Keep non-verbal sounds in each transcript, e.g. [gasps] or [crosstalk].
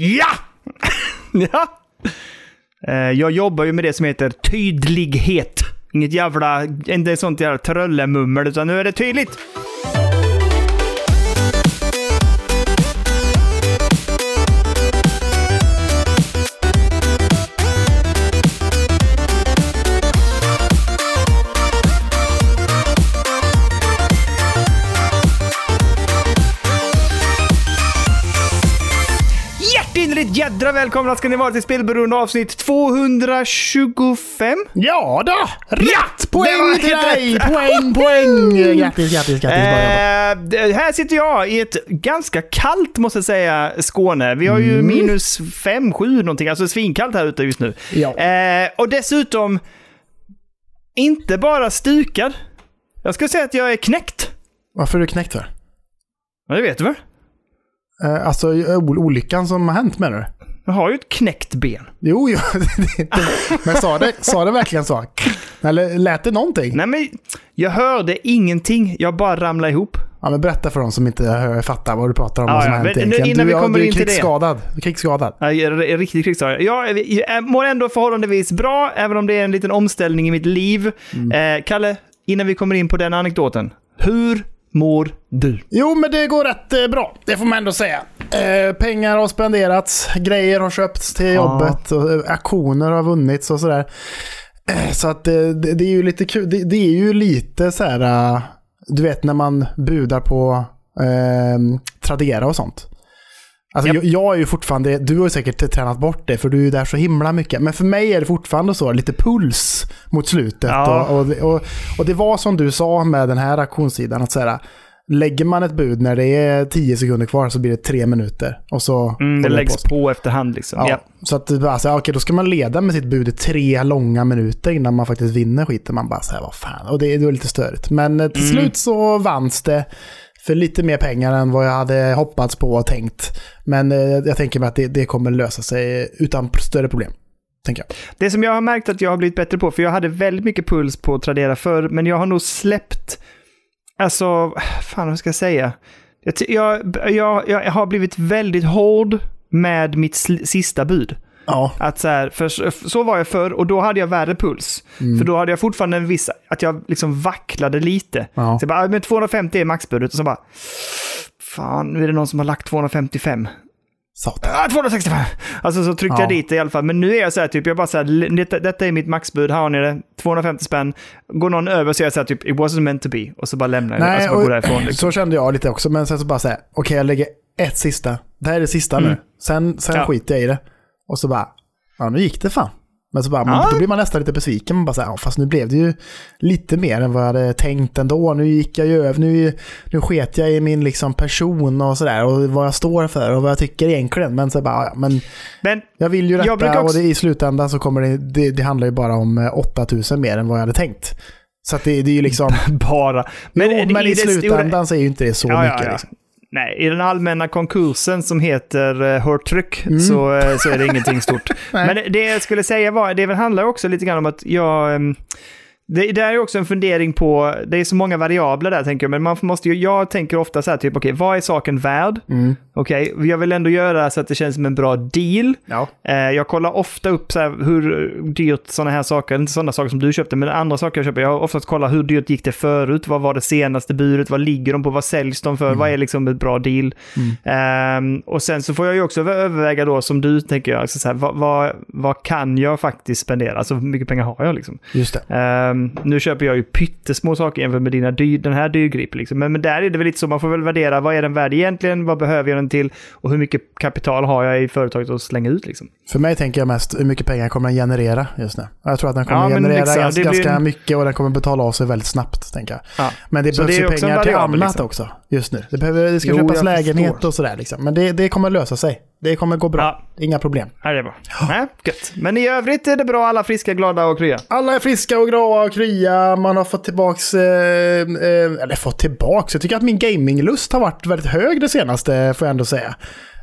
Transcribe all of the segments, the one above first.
Ja! [laughs] ja! Eh, jag jobbar ju med det som heter tydlighet. Inget jävla, inte sånt jävla tröllemummel, utan nu är det tydligt. Välkomna ska ni vara till Spelberoende avsnitt 225. Ja då! Rätt! Ja, Poäng till dig! Poäng, poäng! Grattis, grattis, grattis. Jobbat. Eh, här sitter jag i ett ganska kallt, måste jag säga, Skåne. Vi har ju Mm. minus 5, 7 någonting, alltså svinkallt här ute just nu. Ja. Eh, och dessutom, inte bara stukad. Jag skulle säga att jag är knäckt. Varför är du knäckt för? Ja, det vet du väl? Eh, alltså olyckan som har hänt med du? Jag har ju ett knäckt ben. Jo, jo. [laughs] Men sa det, sa det verkligen så? Eller lät det någonting? Nej, men jag hörde ingenting. Jag bara ramlade ihop. Ja, men berätta för de som inte hör, fattar vad du pratar om. Ja, vad som ja, hänt men nu- innan du, vi ja, kommer du är krigsskadad. Du är krigsskadad. Jag är riktigt krigsskadad. Jag, jag mår ändå förhållandevis bra, även om det är en liten omställning i mitt liv. Mm. Eh, Kalle, innan vi kommer in på den anekdoten. Hur mår du? Jo, men det går rätt eh, bra. Det får man ändå säga. Eh, pengar har spenderats, grejer har köpts till jobbet, och, eh, aktioner har vunnits och sådär. Eh, så att det, det, det är ju lite kul. Det, det är ju lite så här, du vet när man budar på eh, Tradera och sånt. Alltså Japp. jag, jag är ju fortfarande, du har ju säkert tränat bort det för du är ju där så himla mycket. Men för mig är det fortfarande så, lite puls mot slutet. Ja. Och, och, och, och det var som du sa med den här auktionssidan, att så här, lägger man ett bud när det är 10 sekunder kvar så blir det tre minuter. Och så Mm, det läggs på. på efterhand liksom. Ja. Ja. Så att så här, okej, då ska man leda med sitt bud i tre långa minuter innan man faktiskt vinner skiten. Man bara säger vad fan, och det, det var lite störigt. Men eh, till Mm. slut så vanns det för lite mer pengar än vad jag hade hoppats på och tänkt. Men eh, jag tänker mig att det, det kommer lösa sig utan större problem. Det som jag har märkt att jag har blivit bättre på, för jag hade väldigt mycket puls på Tradera förr, men jag har nog släppt, alltså, fan vad ska jag säga? Jag, jag, jag, har blivit väldigt hård med mitt sista bud. Ja, Att så, här, för så, så var jag förr och då hade jag värre puls. Mm. För då hade jag fortfarande en viss, att jag liksom vacklade lite. Ja. Så jag bara, "Ah, men 250 är maxbudet och så bara, fan nu är det någon som har lagt 255. Satan. Ah, 265! Alltså så tryckte Ja. jag dit det i alla fall. Men nu är jag så här typ, jag bara så här, detta, detta är mitt maxbud, här har ni det. 250 spänn. Går någon över så är jag så här typ, it wasn't meant to be. Och så bara lämnar jag det. Nej, Alltså och, går därifrån. Liksom. så kände jag lite också. Men sen så bara säga, okej jag lägger ett sista. Det här är det sista nu. Mm. Sen, sen Ja. skiter jag i det. Och så bara, ja nu gick det fan. Men så bara, man, Ja. då blir man nästan lite besviken. Man bara säger, ja fast nu blev det ju lite mer än vad jag hade tänkt ändå. Nu gick jag ju över, nu, nu sket jag i min liksom person och sådär. Och vad jag står för och vad jag tycker egentligen. Men så bara, ja, men Men jag vill ju detta också- och det, i slutändan så kommer det, det, det handlar ju bara om eh, 8000 mer än vad jag hade tänkt. Så det, det är ju liksom... [laughs] bara. Men, jo, men i, det stora- slutändan så är ju inte det så Ja, ja, mycket. ja. Liksom. Nej, i den allmänna konkursen som heter uh, Hörtryck Mm. så, eh, så är det ingenting stort. [laughs] Men det jag skulle säga var, det handlar också lite grann om att jag... ehm, det, det är också en fundering på, det är så många variabler där tänker jag, men man måste ju, jag tänker ofta så här typ, okej, vad är saken värd? Mm. Okej, jag vill ändå göra så att det känns som en bra deal. Ja. Eh, jag kollar ofta upp så hur dyrt sådana här saker, inte sådana saker som du köpte, men andra saker jag köper. Jag har oftast kollat hur dyrt gick det förut, vad var det senaste budet, vad ligger de på, vad säljs de för, vad är liksom ett bra deal. Ehm, och sen så får jag ju också över- överväga då, som du tänker jag, alltså så här, vad, vad, vad kan jag faktiskt spendera? Alltså hur mycket pengar har jag liksom? Just det. Ehm, nu köper jag ju pyttesmå saker jämfört med dina den här dyrgrip. Liksom. Men, men där är det väl lite så, man får väl värdera vad är den värd egentligen, vad behöver jag den till och hur mycket kapital har jag i företaget att slänga ut. Liksom. För mig tänker jag mest hur mycket pengar kommer den generera just nu. Jag tror att den kommer Ja, generera liksom, ganska, blir ganska mycket och den kommer betala av sig väldigt snabbt. tänker jag. Ja. Men det Så behövs det ju pengar till annat liksom. också just nu. Det, behöver, det ska Jo, köpas lägenhet förstår. och sådär. Liksom. Men det, det kommer lösa sig. Det kommer gå bra. Ja. Inga problem. Ja, det är bra. Nej, gött. Men i övrigt är det bra, alla friska, glada och krya. Alla är friska och glada och krya. Man har fått tillbaks... Eh, eh, eller fått tillbaks. Jag tycker att min gaminglust har varit väldigt hög det senaste, får jag ändå säga.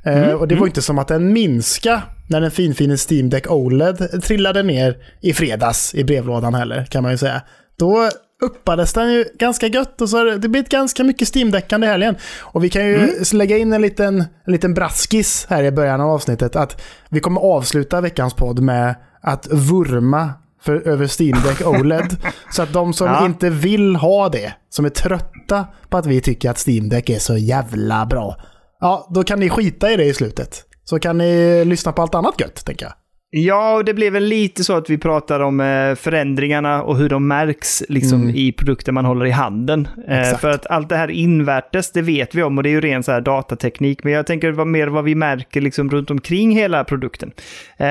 Eh, Mm, och det var inte som att den minska när den finfina Steam Deck OLED trillade ner i fredags i brevlådan heller, kan man ju säga. Då uppades den ju ganska gött och så har det, det blivit ganska mycket Steam-däckande i helgen. Och vi kan ju Mm. lägga in en liten, en liten braskis här i början av avsnittet att vi kommer avsluta veckans podd med att vurma för, över Steam Deck [laughs] OLED. så att de som Ja. inte vill ha det, som är trötta på att vi tycker att Steam Deck är så jävla bra. Ja, då kan ni skita i det i slutet. Så kan ni lyssna på allt annat gött, tänker jag. Ja, och det blev väl lite så att vi pratar om eh, förändringarna och hur de märks liksom, i produkter man håller i handen. Eh, Mm. Exakt. för att allt det här invärtes, det vet vi om och det är ju ren så här datateknik. Men jag tänker vad mer vad vi märker liksom, runt omkring hela produkten. Eh,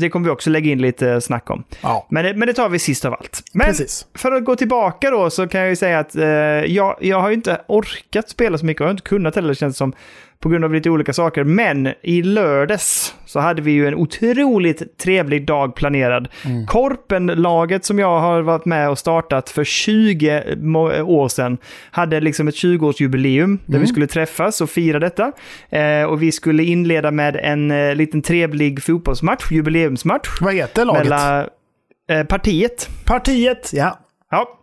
det kommer vi också lägga in lite snack om. Ja, Men det, men det tar vi sist av allt. Men precis. för att gå tillbaka då så kan jag ju säga att jag, jag har ju inte orkat spela så mycket. Jag har inte kunnat heller känns det som. På grund av lite olika saker. Men i lördags så hade vi ju en otroligt trevlig dag planerad. Korpenlaget som jag har varit med och startat för 20 må- år sedan hade liksom ett 20-årsjubileum där vi skulle träffas och fira detta. Eh, och vi skulle inleda med en eh, liten trevlig fotbollsmatch, jubileumsmatch. Vad heter laget? Mellan eh, partiet. Partiet, ja. Ja.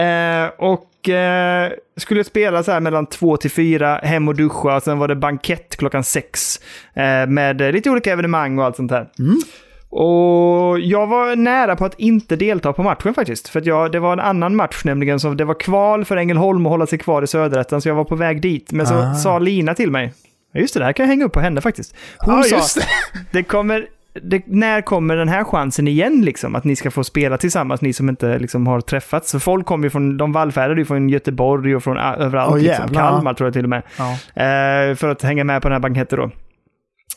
Eh, och eh, skulle spela så här mellan två till fyra, hem och duscha, sen var det bankett klockan sex. Eh, med lite olika evenemang och allt sånt här. Och jag var nära på att inte delta på matchen faktiskt. För jag, det var en annan match nämligen, som det var kval för Ängelholm att hålla sig kvar i söderettan, så jag var på väg dit. Men så Ah. sa Lina till mig, "Ja, just det, det här kan jag hänga upp på henne faktiskt. Hon Ja, sa, det. det kommer, det, när kommer den här chansen igen, liksom? Att ni ska få spela tillsammans, ni som inte liksom, har träffats. För folk kommer ju från, de vallfärdade ju från Göteborg och från ä, överallt, Åh, liksom. Kalmar tror jag till och med. Ja. Eh, för att hänga med på den här banketten då.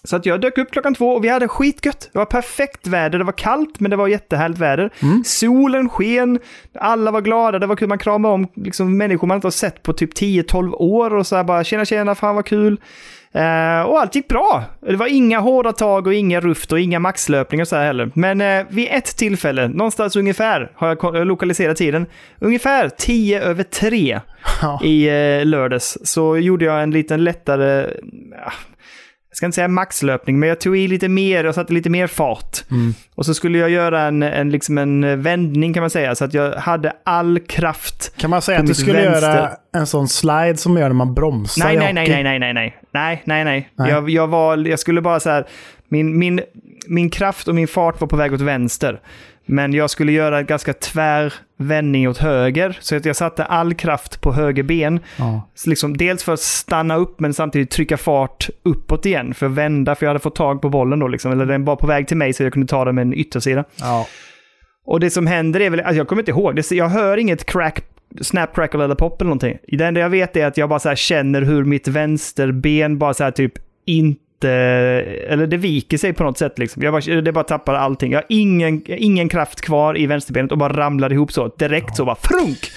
Så att jag dök upp klockan två och vi hade skitgött. Det var perfekt väder, det var kallt men det var jättehärligt väder. Solen sken, alla var glada, det var kul, man kramade om liksom, människor man inte har sett på typ 10-12 år och så här bara tjena tjena, fan vad kul. Eh, och allt gick bra. Det var inga hårda tag och inga ruft och inga maxlöpningar och så här heller. Men eh, vid ett tillfälle, någonstans ungefär, har jag lokaliserat tiden, ungefär 10 över 3 [laughs] Ja. i eh, lördags så gjorde jag en liten lättare, ah, ska inte säga maxlöpning, men jag tog i lite mer och satte lite mer fart. Och så skulle jag göra en, en, liksom en vändning kan man säga, så att jag hade all kraft. Kan man säga att du skulle vänster. göra en sån slide som man gör när man bromsar Nej, nej, nej, nej, nej, nej, nej, nej, nej, nej. Nej. Jag, jag, var, jag skulle bara så här, min, min, min kraft och min fart var på väg åt vänster. Men jag skulle göra en ganska tvär vändning åt höger, så att jag satte all kraft på höger ben. Ja. Så liksom, dels för att stanna upp men samtidigt trycka fart uppåt igen för att vända, för jag hade fått tag på bollen då liksom. Eller den var på väg till mig så jag kunde ta den med en yttersida. Ja. Och det som händer är väl, alltså jag kommer inte ihåg, det, jag hör inget crack, snap, crackle eller pop eller någonting. Det enda jag vet är att jag bara känner hur mitt vänsterben bara så här typ inte, eller det viker sig på något sätt liksom. Jag bara, det bara tappar allting. Jag har ingen, ingen kraft kvar i vänsterbenet och bara ramlar ihop så direkt så bara frunk!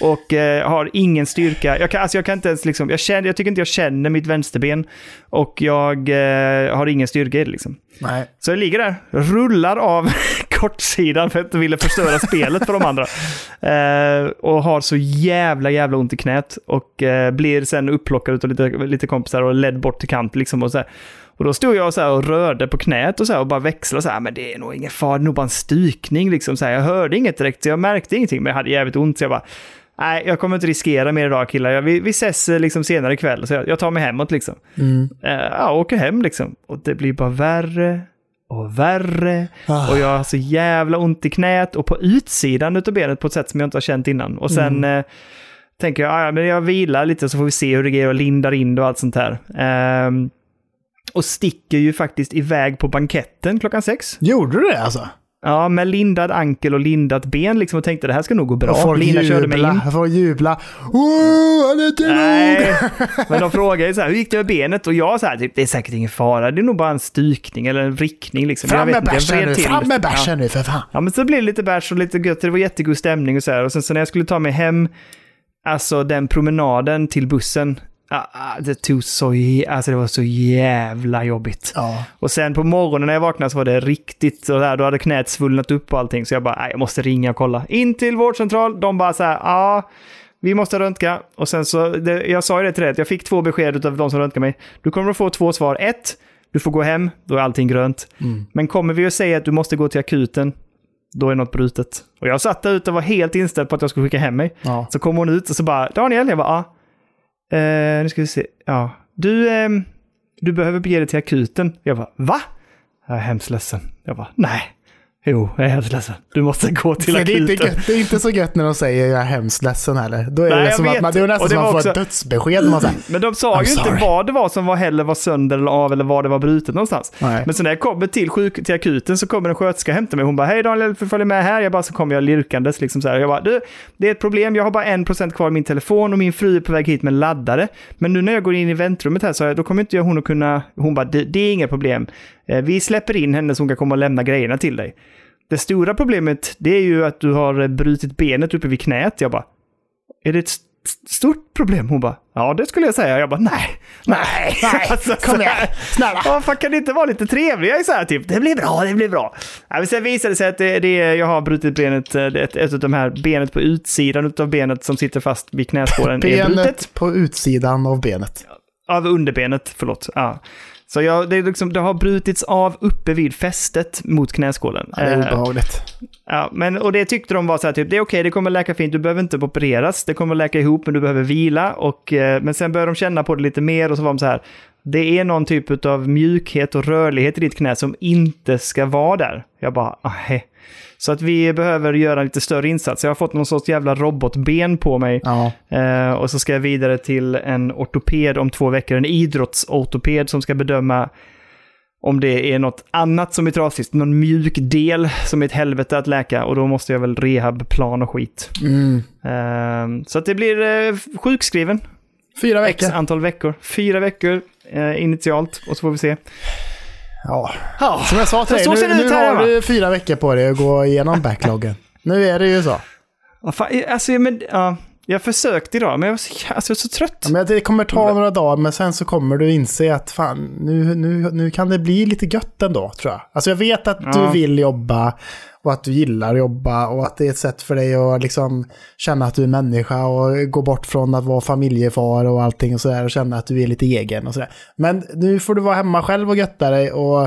Och eh, har ingen styrka. Jag kan, alltså jag kan inte ens liksom, jag, känner, jag tycker inte jag känner mitt vänsterben. Och jag eh, har ingen styrka i det liksom. Nej. Så jag ligger där, rullar av kortsidan för att jag inte ville förstöra spelet för de andra. Eh, och har så jävla, jävla ont i knät. Och eh, blir sen upplockad av lite, lite kompisar och ledd bort till kant. Liksom, och, så här. och då stod jag så här och rörde på knät och, så här, och bara växlade. Så här, men det är nog ingen fara, det är nog bara en stykning. Liksom, så här. Jag hörde inget direkt, jag märkte ingenting, men jag hade jävligt ont. Så jag bara, nej, jag kommer inte riskera mer idag killar. Jag, vi, vi ses eh, liksom senare ikväll. Så jag, jag tar mig hemåt liksom. Mm. Eh, ja, åker hem liksom. Och det blir bara värre och värre. Ah. Och jag har så jävla ont i knät och på utsidan utav benet på ett sätt som jag inte har känt innan. Och sen Mm. eh, tänker jag, "Ah, ja, men jag vilar lite så får vi se hur det går och lindar in det och allt sånt här. Ehm, och sticker ju faktiskt iväg på banketten klockan sex. Gjorde du det alltså? Ja, med lindad ankel och lindat ben liksom och tänkte det här ska nog gå bra. Och folk Lina körde mig in. jubla. Folk jubla. Oh, han är inte! Nej, [laughs] men de frågar ju så här, hur gick det med benet? Och jag så här, typ, det är säkert ingen fara, det är nog bara en stykning eller en vrickning liksom. Fram med bärsen nu, till fram med bärsen nu för fan. Ja, men så blev det lite bärs och lite gött, det var jättegod stämning och så här. Och sen så när jag skulle ta mig hem, alltså den promenaden till bussen, ah, ah, det tog så, alltså det var så jävla jobbigt. Ja. Och sen på morgonen när jag vaknade så var det riktigt så där, då hade knät svullnat upp och allting. Så jag bara, jag måste ringa och kolla. In till vårdcentral, de bara så här, ja, vi måste röntga. Och sen så, det, jag sa ju det till dig, jag fick två besked av de som röntgade mig. Du kommer att få två svar. Ett, du får gå hem, då är allting grönt. Men kommer vi att säga att du måste gå till akuten, då är något brutet. Och jag satt där ute och var helt inställd på att jag skulle skicka hem mig. Ja. Så kom hon ut och så bara, Daniel, jag bara, ja. Eh, nu ska vi se, ja. Du, eh, du behöver bege dig till akuten. Jag bara, va? Jag är hemskt ledsen. Jag bara, nej. Jo, jag är hemskt ledsen. Du måste gå till Så det, är inte akuten. gött, det är inte så gött när de säger jag är hemskt ledsen heller. Då är Nej, det som vet. att man, det är nästan som att man får ett dödsbesked. Man säger, Men de sa I'm ju inte sorry. vad det var som var heller var sönder eller av eller var det var brutet någonstans. Nej. Men så när jag kommer till, sjuk, till akuten så kommer en sköterska och hämtar mig. Hon bara, hej Daniel, får följa med här. Jag bara, så kommer jag lirkandes liksom så här. Jag bara, du, det är ett problem. Jag har bara en procent kvar i min telefon och min fru är på väg hit med laddare. Men nu när jag går in i väntrummet här så här, då kommer inte jag hon att kunna... Hon bara, det, det är inga problem. Eh, Vi släpper in henne så hon kan komma och lämna grejerna till dig. Det stora problemet, det är ju att du har eh, brutit benet uppe vid knät. Jag bara, är det ett st- stort problem? Hon bara, ja det skulle jag säga. Jag bara, nej, nej. Nej, [laughs] Alltså, kom igen. Snälla. Ja, fan, kan det inte vara lite trevligare så här typ? Det blir bra, det blir bra. Ja, men sen visade det sig att det, det jag har brutit benet, eh, ett, ett av de här benet på utsidan av benet som sitter fast vid knäskålen är brutet. Benet på utsidan av benet. Av underbenet, förlåt. Ja. Så jag, det, är liksom, det har brutits av uppe vid fästet mot knäskålen. Ja, det är Eh, obehagligt. Ja, men, och det tyckte de var så här, typ, det är okej, det kommer läka fint, du behöver inte opereras, det kommer läka ihop, men du behöver vila. Och, eh, men sen började de känna på det lite mer och så var de så här, det är någon typ av mjukhet och rörlighet i ditt knä som inte ska vara där. Jag bara, ahä. Så att vi behöver göra en lite större insats. Jag har fått någon sorts jävla robotben på mig. Ja. Eh, och så ska jag vidare till en ortoped om två veckor, en idrottsortoped som ska bedöma om det är något annat som är trasigt, någon mjuk del som är ett helvete att läka och då måste jag väl rehabplan och skit. Mm. Eh, så att det blir eh, sjukskriven, Fyra x veckor. antal veckor. Fyra veckor eh, initialt och så får vi se. Ja. Ja, Som jag sa till dig, Så nu, nu här, har va? du fyra veckor på dig att gå igenom backloggen. nu är det ju så. fan, alltså, men, ja, jag försökte idag, men jag var så, alltså, jag är så trött. Ja, men det kommer ta några dagar, men sen så kommer du inse att fan, nu, nu, nu kan det bli lite gött ändå, tror jag. Alltså jag vet att du Ja. vill jobba och att du gillar att jobba och att det är ett sätt för dig att liksom känna att du är människa och gå bort från att vara familjefar och allting och sådär och känna att du är lite egen och sådär. Men nu får du vara hemma själv och götta dig och,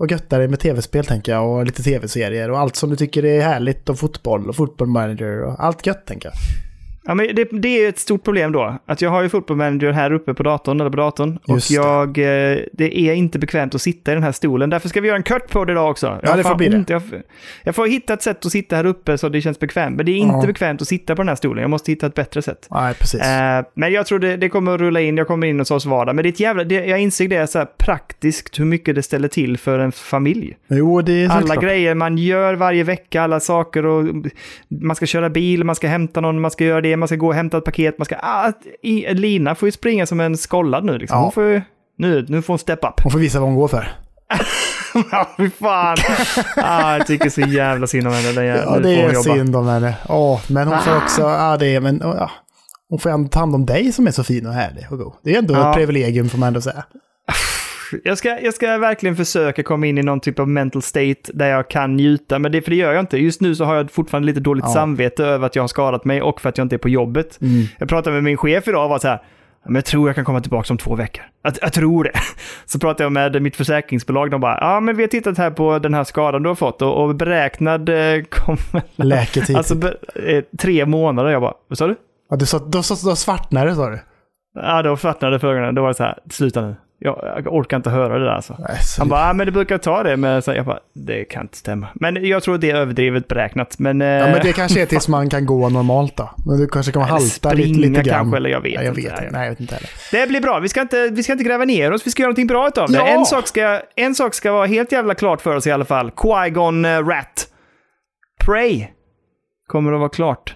och götta dig med tv-spel tänker jag och lite tv-serier och allt som du tycker är härligt och fotboll och fotbollmanager och allt gött tänker jag. Ja, men det, det är ett stort problem då. Att jag har ju Football Manager här uppe på datorn, eller på datorn. Just och jag, eh, det är inte bekvämt att sitta i den här stolen. Därför ska vi göra en cut på det idag också. Jag Ja, det får bli det. Jag, jag får hitta ett sätt att sitta här uppe så det känns bekvämt. Men det är inte Ja. bekvämt att sitta på den här stolen. Jag måste hitta ett bättre sätt. Nej, precis. Eh, men jag tror det, det kommer att rulla in, jag kommer in hos oss vardag. Men det är ett jävla, det, jag inser det så här praktiskt hur mycket det ställer till för en familj. jo, det är Alla såklart. grejer man gör varje vecka, alla saker och man ska köra bil, man ska hämta någon, man ska göra det, man ska gå och hämta ett paket, man ska... Ah, i, Lina får ju springa som en skollad nu liksom. Ja. Hon får ju, nu, nu får hon step up. Hon får visa vad hon går för. [laughs] Ja, fy fan. Ah, jag tycker så jävla synd om henne. Ja, det är synd om henne. Åh, men hon får också, ja det är, men ja. Hon får ändå ta hand om dig som är så fin och härlig och god. Det är ändå Ja. ett privilegium får man ändå säga. Jag ska, jag ska verkligen försöka komma in i någon typ av mental state där jag kan njuta, men det, för det gör jag inte. Just nu så har jag fortfarande lite dåligt Ja. samvete över att jag har skadat mig och för att jag inte är på jobbet. Mm. Jag pratade med min chef idag och var så här, men jag tror jag kan komma tillbaka om två veckor. Jag, jag tror det. [laughs] Så pratade jag med mitt försäkringsbolag, de bara, ja men vi har tittat här på den här skadan du har fått och, och beräknad eh, [laughs] kommer... Läketid. Alltså be, eh, tre månader. Jag bara, vad sa du? ja, du sa, då, då, då svartnade sa du. Ja, då svartnade för ögonen. Då var det så här, sluta nu. Jag, orkar inte höra det där alltså. Nej, så Han bara, ja, men det brukar ta det. Men så jag bara, det kan inte stämma. Men jag tror det är överdrivet beräknat. Men, ja, men det kanske är tills man kan gå normalt då. Men du kanske kommer [laughs] halta lite, lite grann. kanske, eller jag vet Nej, jag vet inte. Nej, jag vet inte heller. Det blir bra. Vi ska, inte, vi ska inte gräva ner oss. Vi ska göra någonting bra utav det. Ja! En, sak ska, en sak ska vara helt jävla klart för oss i alla fall. Qui-Gon uh, Rat. Prey kommer att vara klart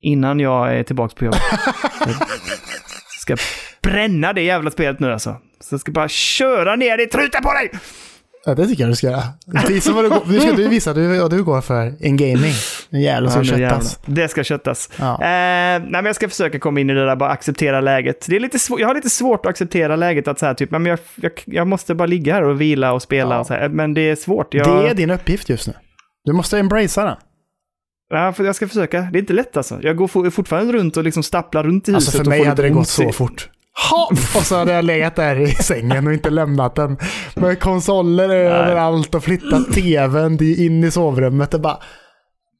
innan jag är tillbaka på jobbet. [laughs] Ska bränna det jävla spelet nu alltså. Så jag ska bara köra ner det i truten på dig! Ja, det tycker jag du ska göra. Visa vad du, går, nu ska du visa du, vad du går för en gaming. En jävla ska Ja, nu köttas. jävlar. Det ska köttas. Ja. Eh, nej, men jag ska försöka komma in i det där, bara acceptera läget. Det är lite jag har lite svårt att acceptera läget att så här, typ, men jag, jag, jag måste bara ligga här och vila och spela Ja. och så här. Men det är svårt. Jag, Det är din uppgift just nu. Du måste embracea den. ja, för jag ska försöka. Det är inte lätt alltså. Jag går for, fortfarande runt och liksom stapplar runt i huset Alltså för mig hade det gått så fort. Ha! Och så hade jag legat där i sängen och inte lämnat den. Med konsoler överallt och flyttat tvn in i sovrummet och bara...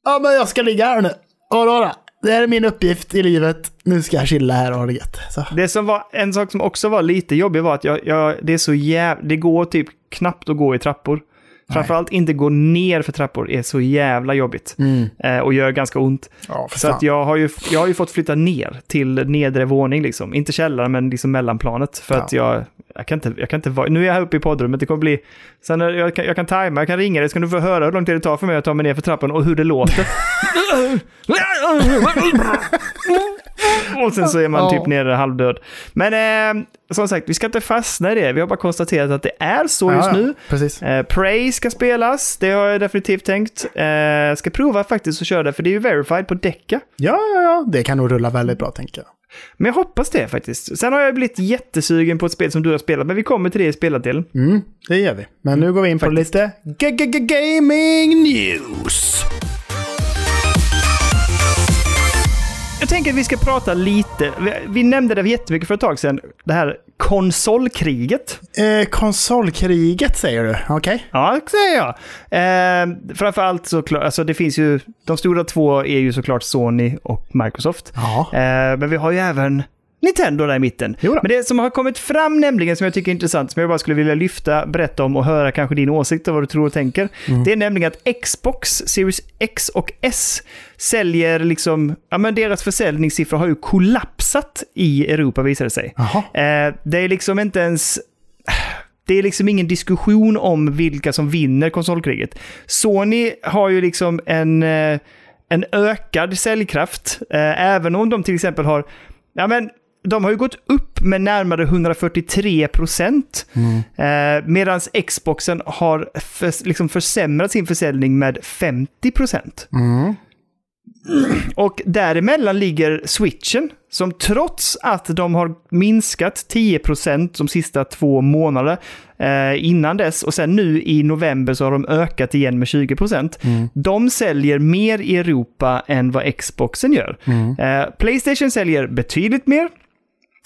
Ja men jag ska ligga här nu. Vadå då? Det här är min uppgift i livet. Nu ska jag chilla här och ha det gött. Så. Det som var, en sak som också var lite jobbig var att jag, jag, det är så jävla, det går typ knappt att gå i trappor. Framförallt inte gå ner för trappor är så jävla jobbigt. Mm. Eh, och gör ganska ont. Ja, Så att jag har, ju, jag har ju fått flytta ner till nedre våning liksom. Inte källaren men liksom mellanplanet. För Ja. att jag, jag kan inte, jag kan inte vara, nu är jag här uppe i poddrummet, det kommer bli, sen jag kan, jag kan tajma, jag kan ringa dig så kan du få höra hur lång tid det tar för mig att ta mig ner för trappan och hur det låter. [laughs] [laughs] [laughs] [laughs] och sen så är man typ nere halvdöd. Men eh, som sagt, vi ska inte fastna i det. Vi har bara konstaterat att det är så just nu. Precis. Eh, Prey ska spelas, det har jag definitivt tänkt. Eh, ska prova faktiskt att köra det, för det är ju verified på Deca. Ja, ja, ja. Det kan nog rulla väldigt bra tänker jag. Men jag hoppas det faktiskt. Sen har jag blivit jättesugen på ett spel som du har spelat, men vi kommer till det i spelardelen. Mm, det gör vi. Men nu går vi in på Faktiskt. lite gaming news. Tänker att vi ska prata lite, vi, vi nämnde det jättemycket för ett tag sedan, det här konsolkriget. Eh, konsolkriget säger du, okej? Ja, det säger jag. Eh, framförallt såklart, alltså det finns ju, de stora två är ju såklart Sony och Microsoft. Ja. Eh, men vi har ju även Nintendo där i mitten. Men det som har kommit fram nämligen, som jag tycker är intressant, som jag bara skulle vilja lyfta, berätta om och höra kanske din åsikt och vad du tror och tänker. Mm. Det är nämligen att Xbox Series X och S säljer liksom, ja men deras försäljningssiffror har ju kollapsat i Europa visar det sig. Eh, det är liksom inte ens... Det är liksom ingen diskussion om vilka som vinner konsolkriget. Sony har ju liksom en, eh, en ökad säljkraft, eh, även om de till exempel har... Ja, men de har ju gått upp med närmare 143 procent. Eh, Medan Xboxen har för, liksom försämrat sin försäljning med 50 procent. Mm. Och däremellan ligger switchen, som trots att de har minskat 10% de sista två månaderna eh, innan dess och sen nu i november så har de ökat igen med 20%. De säljer mer i Europa än vad Xboxen gör. Eh, Playstation säljer betydligt mer.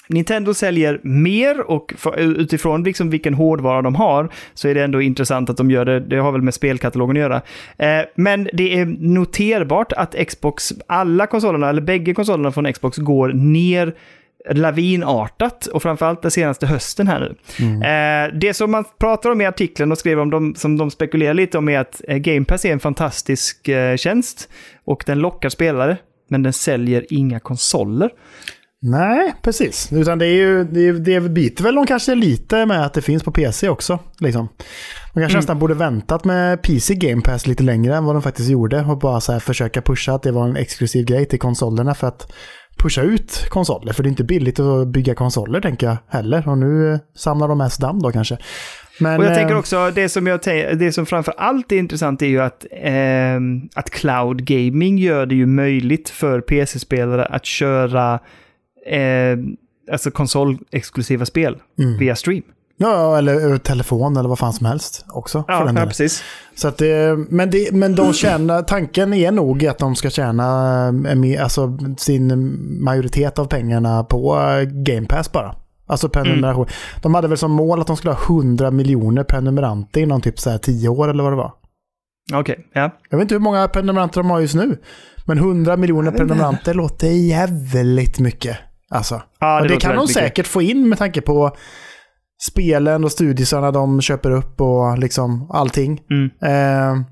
Nintendo säljer mer och för, utifrån liksom vilken hårdvara de har så är det ändå intressant att de gör det. Det har väl med spelkatalogen att göra. Eh, men det är noterbart att Xbox, alla konsolerna, eller bägge konsolerna från Xbox går ner lavinartat och framförallt den senaste hösten här nu. Eh, det som man pratar om i artikeln och skrev om, de, som de spekulerar lite om är att eh, Game Pass är en fantastisk eh, tjänst och den lockar spelare, men den säljer inga konsoler. Nej, precis. Utan det är ju, det, är- det biter väl de kanske lite med att det finns på PC också. Liksom. De kanske nästan borde väntat med PC Game Pass lite längre än vad de faktiskt gjorde. Och bara så försöka pusha att det var en exklusiv grej till konsolerna för att pusha ut konsoler. För det är inte billigt att bygga konsoler tänker jag heller. Och nu eh, samlar de mest damm då kanske. Men, Och jag tänker eh, också, det som, jag det som framför allt är intressant är ju att, ehm, att cloud gaming gör det ju möjligt för PC-spelare att köra eh, alltså konsolexklusiva spel Mm. via stream. Ja, eller telefon eller vad fan som helst också. Ja, ja precis. Så att det, men, det, men de [clears throat] tjänar, tanken är nog att de ska tjäna eh, alltså, sin majoritet av pengarna på eh, Game Pass bara. Alltså prenumeration. De hade väl som mål att de skulle ha 100 miljoner prenumeranter inom typ så här 10 år eller vad det var. Okej, ja. Jag vet inte hur många prenumeranter de har just nu. Men 100 miljoner [laughs] prenumeranter låter jävligt mycket. Alltså. ja det låter kan de mycket. säkert få in med tanke på spelen och studiesarna de köper upp och liksom allting. Mm. Eh,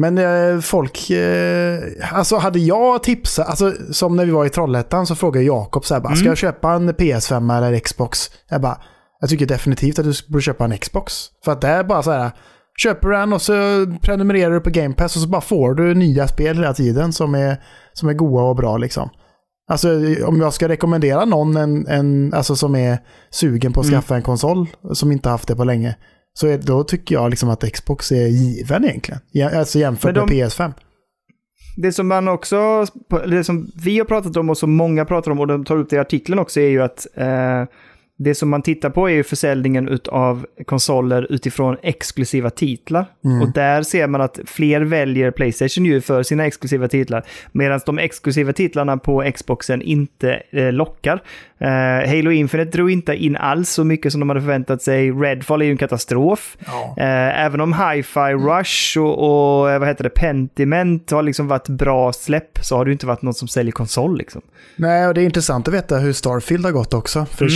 men eh, folk, eh, alltså hade jag tipsat, alltså som när vi var i Trollhättan så frågade Jakob så här, bara, Mm. ska jag köpa en PS5 eller Xbox? Jag bara, jag tycker definitivt att du borde köpa en Xbox. För att det är bara så här, köper du den och så prenumererar du på Game Pass och så bara får du nya spel hela tiden som är, som är goa och bra liksom. Alltså om jag ska rekommendera någon en, en, alltså, som är sugen på att Mm. skaffa en konsol som inte haft det på länge. Så är, då tycker jag liksom att Xbox är given egentligen. Alltså jämfört de- med PS5. Det som man också, det som vi har pratat om och som många pratar om och de tar upp det i artikeln också är ju att eh, det som man tittar på är ju försäljningen av konsoler utifrån exklusiva titlar. Mm. Och där ser man att fler väljer Playstation ju för sina exklusiva titlar. Medan de exklusiva titlarna på Xboxen inte eh, lockar. Eh, Halo Infinite drog inte in alls så mycket som de hade förväntat sig. Redfall är ju en katastrof. Ja. Eh, även om Hi-Fi Rush och, och eh, vad heter det, Pentiment har liksom varit bra släpp så har det ju inte varit något som säljer konsol liksom. Nej, och det är intressant att veta hur Starfield har gått också. För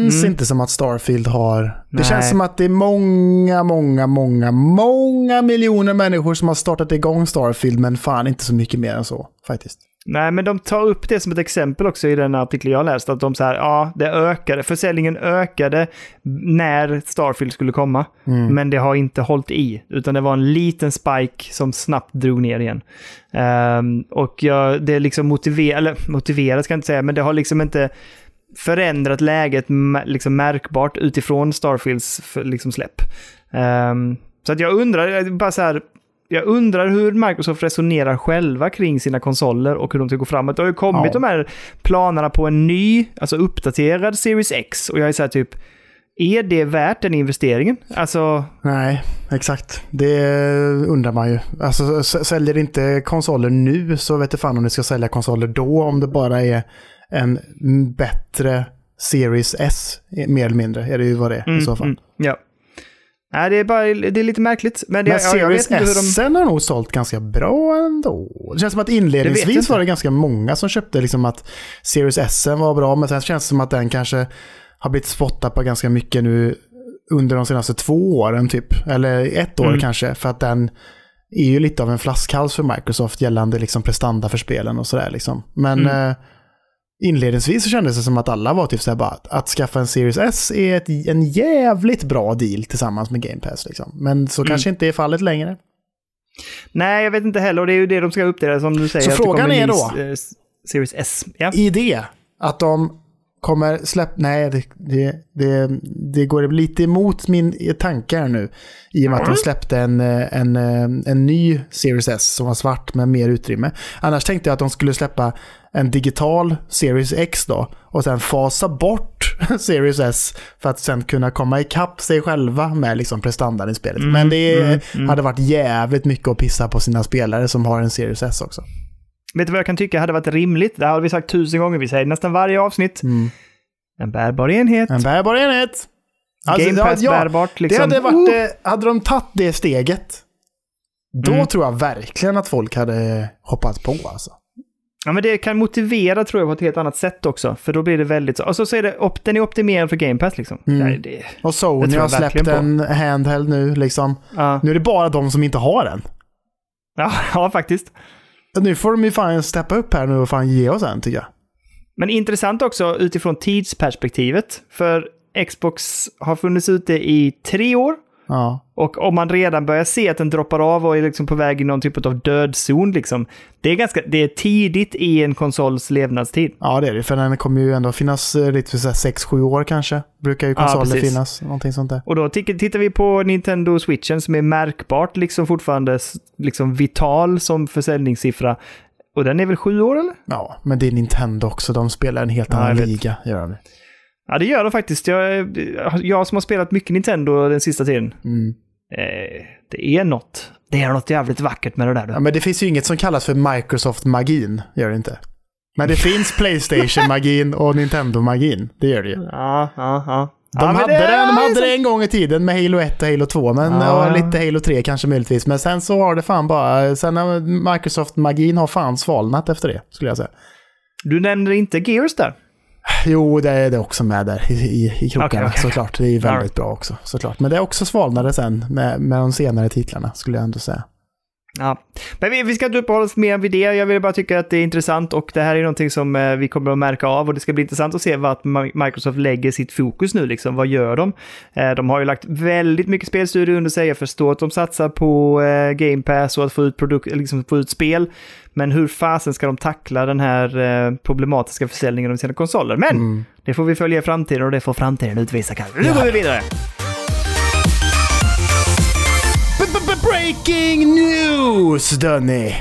Mm, känns mm. inte som att Starfield har... Det Nej. känns som att det är många, många, många, många miljoner människor som har startat igång Starfield, men fan inte så mycket mer än så faktiskt. Nej, men de tar upp det som ett exempel också i den artikel jag läst. Att de så här, ja, det ökade, försäljningen ökade när Starfield skulle komma. Men det har inte hållit i, utan det var en liten spike som snabbt drog ner igen. Ehm, och jag, det är liksom motiverat, eller motiverat ska jag inte säga, men det har liksom inte förändrat läget liksom märkbart utifrån Starfields liksom släpp. Ehm, så att jag undrar, bara så här, jag undrar hur Microsoft resonerar själva kring sina konsoler och hur de ska gå framåt. Det har ju kommit Ja. de här planerna på en ny, alltså uppdaterad Series X och jag är så här typ, är det värt den investeringen? Alltså, Nej, exakt. Det undrar man ju. Alltså, säljer inte konsoler nu så vet jag fan om det ska sälja konsoler då, om det bara är en bättre Series S, mer eller mindre, är det ju vad det är i så fall. mm, ja. Nej, det är, bara, det är lite märkligt. Men, det, Men Series inte hur de... S har nog sålt ganska bra ändå. Det känns som att inledningsvis var det ganska många som köpte liksom att Series S var bra, men sen känns det som att den kanske har blivit spottad på ganska mycket nu under de senaste två åren typ. Eller ett år Mm. kanske, för att den är ju lite av en flaskhals för Microsoft gällande liksom prestanda för spelen och sådär liksom. Men Mm. eh, inledningsvis så kändes det som att alla var typ såhär bara att, att skaffa en Series S är ett, en jävligt bra deal tillsammans med Game Pass liksom. Men så Mm. kanske inte är fallet längre. Nej, jag vet inte heller. Och det är ju det de ska uppdatera som du säger. Så frågan är då- eh, Series S. Ja. i det att de kommer släppa... Nej, det, det, det, det går lite emot min tanke här nu. I och med att de släppte en, en, en ny Series S som var svart med mer utrymme. Annars tänkte jag att de skulle släppa en digital Series X då. Och sen fasa bort [laughs] Series S för att sen kunna komma ikapp sig själva med liksom prestandan i spelet. Men det mm, mm. hade varit jävligt mycket att pissa på sina spelare som har en Series S också. Vet du vad jag kan tycka hade varit rimligt? Det här har vi sagt tusen gånger. Vi säger nästan varje avsnitt. En bärbar enhet. En bärbar enhet. Game ja, Pass ja, bärbart. Liksom. Det hade varit, Oh! hade de tagit det steget, då Mm. tror jag verkligen att folk hade hoppat på alltså. Ja, men det kan motivera tror jag på ett helt annat sätt också. För då blir det väldigt så. Och så, så är det, op, den är optimerad för Game Pass liksom. Mm. Nej, det, Och Sony har släppt verkligen på. en handheld nu liksom. ja. Nu är det bara de som inte har den. Ja, [laughs] ja, faktiskt. Nu får de ju fan steppa upp här nu och fan ge oss en tycker jag. Men intressant också utifrån tidsperspektivet. För Xbox har funnits ute i tre år. Ja. Och om man redan börjar se att den droppar av och är liksom på väg i någon typ av dödzon, liksom, det, är ganska, det är tidigt i en konsols levnadstid. ja, det är det. För den kommer ju ändå finnas eh, lite för 6-7 år kanske. Brukar ju Ja, konsoler precis. finnas. Någonting sånt där. Och då tittar vi på Nintendo Switchen som är märkbart liksom fortfarande liksom vital som försäljningssiffra. Och den är väl sju år eller? Ja, men det är Nintendo också. De spelar en helt Ja, annan vet. liga. Gör de. Ja, det gör de faktiskt. Jag, jag som har spelat mycket Nintendo den sista tiden. Mm. Eh, det är något. Det är något jävligt vackert med det där. Ja, men det finns ju inget som kallas för Microsoft-magin, gör det inte. Men det finns [laughs] Playstation-magin och Nintendo-magin, det gör det ju. Ja, ja, ja. De, ja, hade, det- det, de hade det en gång i tiden med Halo 1 och Halo 2, men, Ja. och lite Halo 3 kanske möjligtvis. Men sen så har det fan bara, sen har Microsoft-magin har fan svalnat efter det, skulle jag säga. Du nämner inte Gears där. Jo, det är det också med där i, i, i krokarna Okej, okej. såklart. Det är väldigt bra också, såklart. Men det är också svalnade sen med, med de senare titlarna, skulle jag ändå säga. Ja. Men vi, vi ska inte uppehålla oss mer vid det. Jag vill bara tycka att det är intressant och det här är någonting som eh, vi kommer att märka av och det ska bli intressant att se vart Microsoft lägger sitt fokus nu. Liksom. Vad gör de? Eh, de har ju lagt väldigt mycket spelstudier under sig. Jag förstår att de satsar på eh, Game Pass och att få ut, produk- liksom få ut spel. Men hur fasen ska de tackla den här problematiska försäljningen av sina konsoler? Men Mm. det får vi följa i framtiden och det får framtiden utvisa kanske. Nu går vi vidare! Breaking news, Dönny!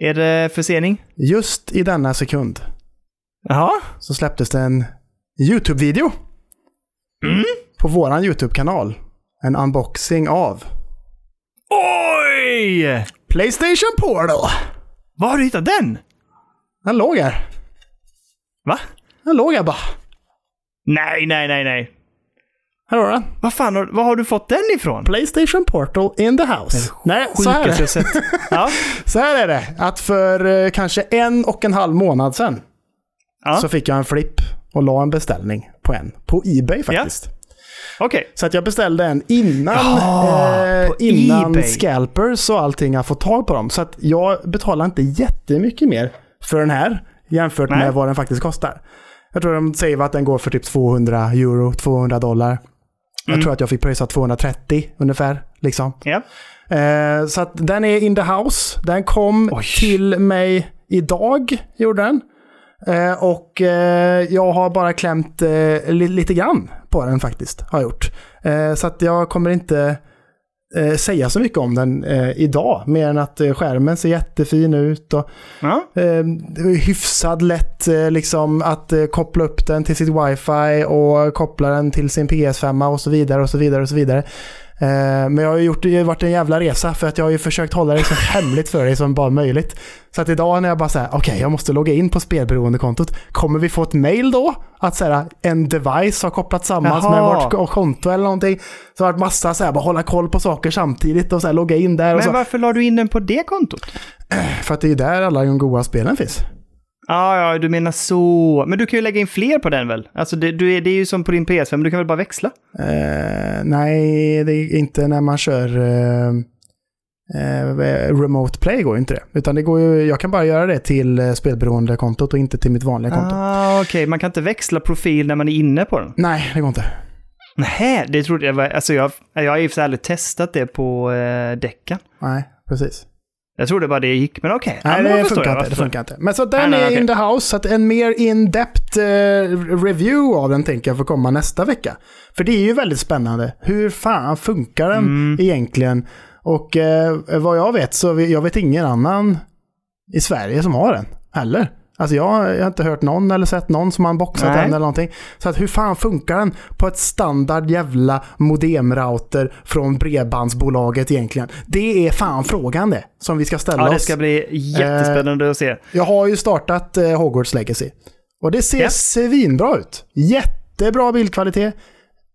Är det försening? Just i denna sekund Jaha? så släpptes det en YouTube-video På våran YouTube-kanal. En unboxing av Oj! Playstation Portal. Var har du hittat den? Den låg här. Va? Den låg här bara. Nej, nej, nej, nej. Här har den. Vad fan, har, var har du fått den ifrån? Playstation Portal in the house. Nej, så här, är det. [laughs] Ja. så här är det. Att för eh, kanske en och en halv månad sedan Ja. så fick jag en flipp och la en beställning på en. På Ebay faktiskt. Okej. Så att jag beställde en innan, Jaha, eh, innan eBay. scalpers och allting har fått tag på dem. Så att jag betalar inte jättemycket mer för den här jämfört Nej. med vad den faktiskt kostar. Jag tror de säger att den går för typ 200 euro, 200 dollar. Jag Mm. tror att jag fick pröjsa 230 ungefär. Liksom. Ja. Eh, så att den är in the house. Den kom Oj. till mig idag, gjorde den. Eh, och eh, jag har bara klämt eh, li- lite grann på den faktiskt, har jag gjort. Eh, så att jag kommer inte eh, säga så mycket om den eh, idag, mer än att eh, skärmen ser jättefin ut och är hyfsad lätt eh, liksom att eh, koppla upp den till sitt wifi och koppla den till sin PS5 och så vidare och så vidare och så vidare. Eh, men jag har ju gjort, det har varit en jävla resa för att jag har ju försökt hålla det så hemligt för dig som bara möjligt. Så att idag när jag bara säger okej jag måste logga in på spelberoendekontot. Kommer vi få ett mail då? Att så här, en device har kopplats samman med vårt konto eller någonting. Så har det varit massa så här, bara hålla koll på saker samtidigt och så här, logga in där. Men varför la du in den på det kontot? [clears throat] För att det är ju där alla de goda spelen finns. Ja, ja, du menar så. Men du kan ju lägga in fler på den väl? Alltså det, du är, det är ju som på din PS5, men du kan väl bara växla? Eh, nej, det är inte när man kör eh, eh, remote play går ju inte det. Utan det går ju, jag kan bara göra det till eh, spelberoendekontot och inte till mitt vanliga konto. Ah, okej. Man kan inte växla profil när man är inne på den? Nej, det går inte. Nej, det trodde jag var... Alltså jag, jag har för sig aldrig testat det på eh, däcken. Nej, precis. Jag trodde bara det gick, men okej. Nej, ja, det funkar jag. inte. Det funkar inte. Men så den Nej, nej, är okej. in the house, så att en mer in-depth eh, review av den tänker jag får komma nästa vecka. För det är ju väldigt spännande. Hur fan funkar den Mm. egentligen? Och eh, vad jag vet så jag vet ingen annan i Sverige som har den heller. Alltså jag, jag har inte hört någon eller sett någon som har unboxat Nej. den eller någonting. Så att hur fan funkar den på ett standard jävla modemrouter från bredbandsbolaget egentligen? Det är fan frågan det som vi ska ställa Ja, det oss. ska bli jättespännande att se. Jag har ju startat eh, Hogwarts Legacy. Och det ser Ja. svinbra ut. Jättebra bildkvalitet.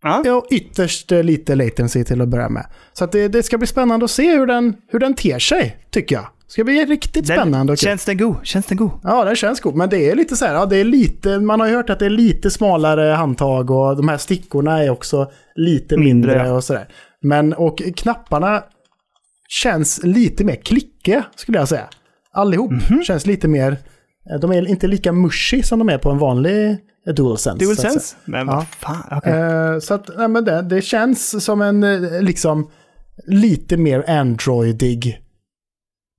Ja. Och ytterst eh, lite latency till att börja med. Så det, det ska bli spännande att se hur den, hur den ter sig, tycker jag. Ska bli riktigt spännande Den, kul. känns den god? Känns den god? Ja, den känns god. Men det är lite så här, ja, det är lite, man har ju hört att det är lite smalare handtag och de här stickorna är också lite mindre, Mindre, ja. och sådär. Men, och knapparna känns lite mer klickiga, skulle jag säga. Allihop Mhm. känns lite mer, eh, de är inte lika mushy som de är på en vanlig eh, DualSense. DualSense? Men Ja. vad fan, okej. Eh, så att, nej, men det, det känns som en liksom lite mer Androidig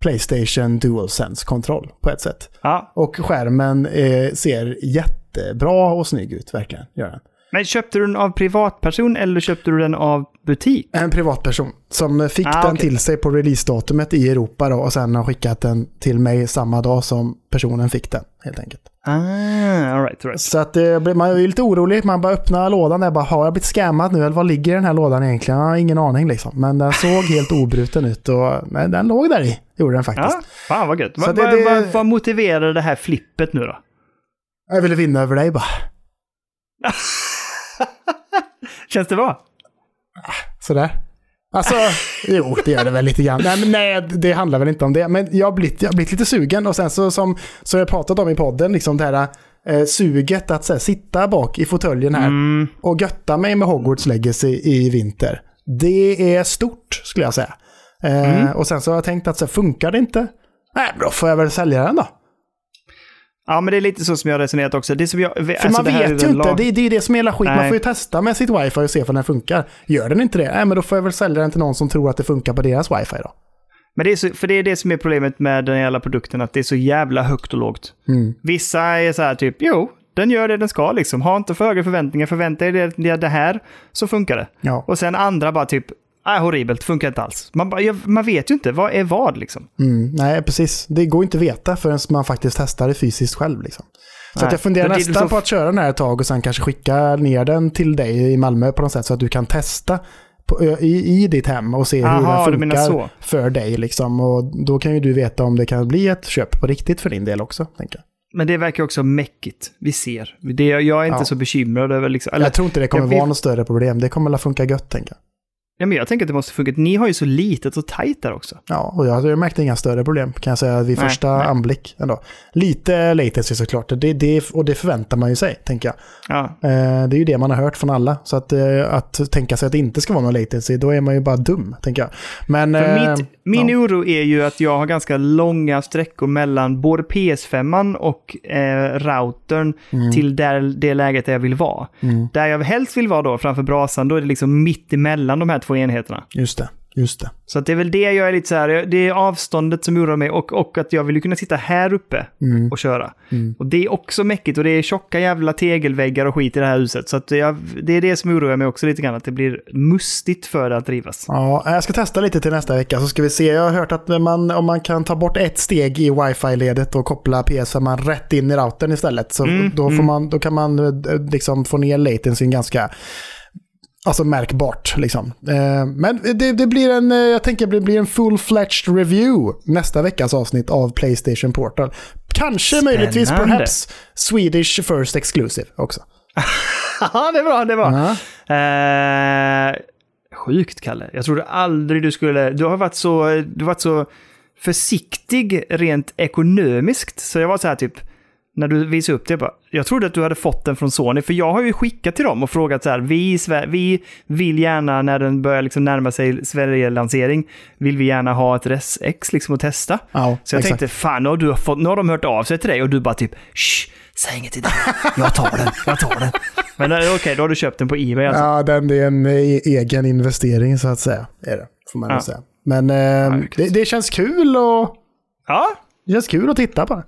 Playstation DualSense-kontroll på ett sätt. Ja. Och skärmen eh, ser jättebra och snygg ut, verkligen. Gör den. Men köpte du den av privatperson eller köpte du den av butik? En privatperson som fick Ah, den till sig på releasedatumet i Europa då, och sen har skickat den till mig samma dag som personen fick den, helt enkelt. Ah, all right, all right. Så att blir, man är lite orolig. Man bara öppnar lådan där bara, har jag blivit scammad nu eller vad ligger i den här lådan egentligen? Jag har ingen aning liksom. Men den såg helt obruten ut och men den låg där i. Gjorde den faktiskt. Ja, fan vad gött. Vad det- det- vad- vad motiverade det här flippet nu då? Jag ville vinna över dig bara. [laughs] [laughs] Känns det bra? Sådär. Alltså, jo, det gör det väl lite grann. Nej, men nej, det handlar väl inte om det. Men jag har blivit, jag har blivit lite sugen och sen så som, som jag pratat om i podden, liksom det här eh, suget att här, sitta bak i fåtöljen här Mm, och götta mig med Hogwarts Legacy i vinter. Det är stort skulle jag säga. Eh, Mm. Och sen så har jag tänkt att så här, funkar det inte? Nej, då får jag väl sälja den då. Ja, men det är lite så som jag har resonerat också. Det som jag, För alltså man vet ju inte, det, det är det som är hela skit. Man Nej. får ju testa med sitt wifi och se om den funkar. Gör den inte det, nej men då får jag väl sälja den till någon som tror att det funkar på deras wifi då. Men det är så, för det är det som är problemet med den jävla produkten, att det är så jävla högt och lågt. Mm. Vissa är så här typ, jo, den gör det den ska liksom. Ha inte för höga förväntningar, förvänta dig det, det, det här, så funkar det. Ja. Och sen andra bara typ, Nej, horribelt. Funkar inte alls. Man, man vet ju inte. Vad är vad liksom? Mm, nej, precis. Det går inte att veta förrän man faktiskt testar det fysiskt själv. Liksom. Så Nej, att jag funderar nästan så- på att köra den här ett tag och sen kanske skicka ner den till dig i Malmö på något sätt så att du kan testa på, i, i ditt hem och se hur Aha, den funkar för dig. Liksom. Och då kan ju du veta om det kan bli ett köp på riktigt för din del också. Tänker jag. Men det verkar också mäckigt. Vi ser. Det, jag är inte Ja. så bekymrad över liksom... Eller, jag tror inte det kommer jag vara något större problem. Det kommer att funka gött, tänker jag. Ja, men jag tänker att det måste funka. Ni har ju så litet och tajt där också. Ja, och jag, jag märkte inga större problem kan jag säga vid Nej, första nej. anblick. Ändå. Lite latency såklart, det, det, och det förväntar man ju sig, tänker jag. Ja. Eh, det är ju det man har hört från alla. Så att, eh, att tänka sig att det inte ska vara någon latency, då är man ju bara dum, tänker jag. Men... Eh, mitt, min ja. oro är ju att jag har ganska långa sträckor mellan både PS5 och eh, routern till där, det läget där jag vill vara. Mm, Där jag helst vill vara då, framför brasan, då är det liksom mitt emellan de här två enheterna. just det, just det. Så att det är väl det jag är lite så här, det är avståndet som oroar mig och, och att jag vill ju kunna sitta här uppe Mm, och köra. mm. Och det är också mäckigt och det är tjocka jävla tegelväggar och skit i det här huset. Så jag, det är det som oroar mig också lite grann, att det blir mustigt för det att drivas. Ja, jag ska testa lite till nästa vecka så ska vi se. Jag har hört att man, om man kan ta bort ett steg i wifi-ledet och koppla PS5 rätt in i routern istället. Så Mm, då, får mm. man, då kan man eh, liksom få ner latencyn ganska alltså märkbart. Liksom. Eh, Men det, det blir en, eh, jag tänker det blir en full-fledged review nästa veckas avsnitt av Playstation Portal. Kanske möjligtvis Spännande. perhaps Swedish First Exclusive också. [laughs] Ja, det är bra, det är bra. Ja. Eh, sjukt, Kalle. Jag trodde aldrig du skulle... Du har varit så, du har varit så försiktig rent ekonomiskt. Så jag var så här typ, när du visade upp det, jag, bara, jag trodde att du hade fått den från Sony. För jag har ju skickat till dem och frågat så här, vi, vi vill gärna när den börjar liksom närma sig Sverige-lansering, vill vi gärna ha ett Res X liksom att testa. Ja, Så jag exakt. tänkte, fan, nu har, du fått, nu har de hört av sig till dig och du bara typ, shh, säg inget till dig. Jag tar den, jag tar den. Men eh, okej, då har du köpt den på Ebay alltså. Ja, den det är en e- egen investering så att säga. Är det, får man Ja. säga. Men eh, verkligen. det, det känns kul och Ja, det känns kul att titta på.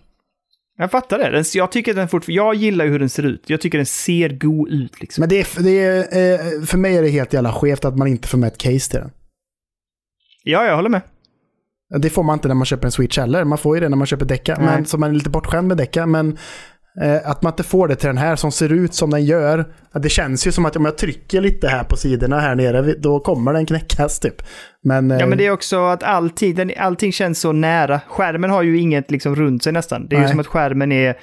Jag fattar det. Den, jag, tycker den fort, jag gillar ju hur den ser ut. Jag tycker den ser god ut liksom. Men det är, det är, eh, för mig är det helt jävla skevt att man inte får med ett case till den. Ja, jag håller med. Det får man inte när man köper en Switch heller. Man får ju det när man köper däcka. Men, så man är lite bortskämd med däcka. Men att man inte får det till den här som ser ut som den gör. Det känns ju som att om jag trycker lite här på sidorna här nere, då kommer den knäckas typ. Men, eh, Ja, men det är också att allting, allting känns så nära. Skärmen har ju inget liksom runt sig nästan. Det är ju Nej. som att skärmen är...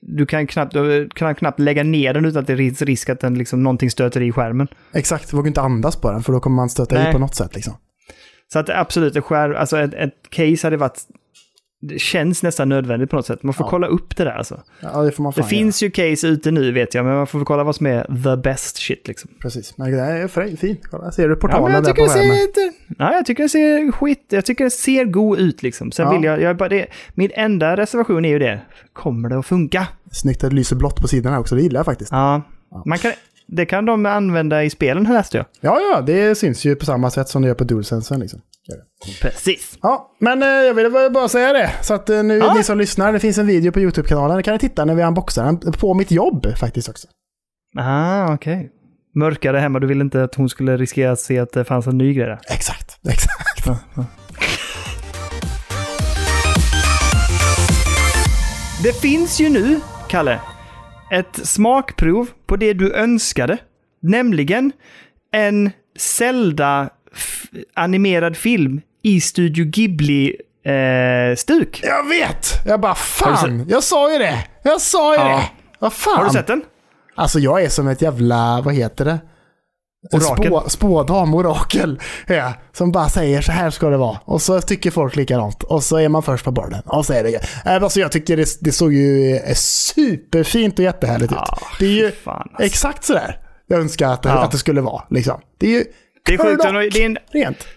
Du kan knappt, du kan knappt lägga ner den utan att det finns risk att den liksom, någonting stöter i skärmen. Exakt, du vågar inte andas på den för då kommer man stöta Nej. i på något sätt. Liksom. Så att absolut, en skärm, alltså ett, ett case hade varit... Det känns nästan nödvändigt på något sätt. Man får Ja. kolla upp det där alltså. Ja, det Det finns ju case ute nu vet jag, men man får väl kolla vad som är the best shit liksom. Precis, men det är för- fin. Kolla, ser du Ja, portalen men jag där på skärmen? ser, ja, jag tycker det ser skit, jag tycker det ser god ut liksom. Sen Ja. vill jag, jag bara det, min enda reservation är ju det, kommer det att funka? Snyggt att det lyser blått på sidorna också, det gillar jag faktiskt. Ja, man kan, det kan de använda i spelen här läste jag. Ja, ja, det syns ju på samma sätt som det gör på DualSensen. Liksom. Det. Precis. Ja, men eh, jag ville bara- säga det. Så att eh, nu, Ja. ni som lyssnar, det finns en video på YouTube-kanalen. Där kan ni titta när vi unboxar den. På mitt jobb faktiskt också. Ah, okej. Mörkare hemma, du ville inte att hon skulle riskera att se att det fanns en ny grej där. Exakt, [laughs] exakt. Det finns ju nu, Kalle, ett smakprov på det du önskade. Nämligen en Zelda-animerad film i Studio Ghibli-stuk. Jag vet! Jag bara fan, jag sa ju det! Jag sa ju Ja. det! Vad fan? Har du sett den? Alltså jag är som ett jävla, vad heter det? Orakel. Spå, spådam, orakel. Ja, som bara säger så här ska det vara. Och så tycker folk likadant. Och så är man först på bollen. Och så är det alltså Jag tycker det, det såg ju eh, superfint och jättehärligt Ja, ut. Det är ju fan, alltså. exakt sådär jag önskar att det, Ja. att det skulle vara. Liksom. Det är ju Det är sjukt. Det är en, rent.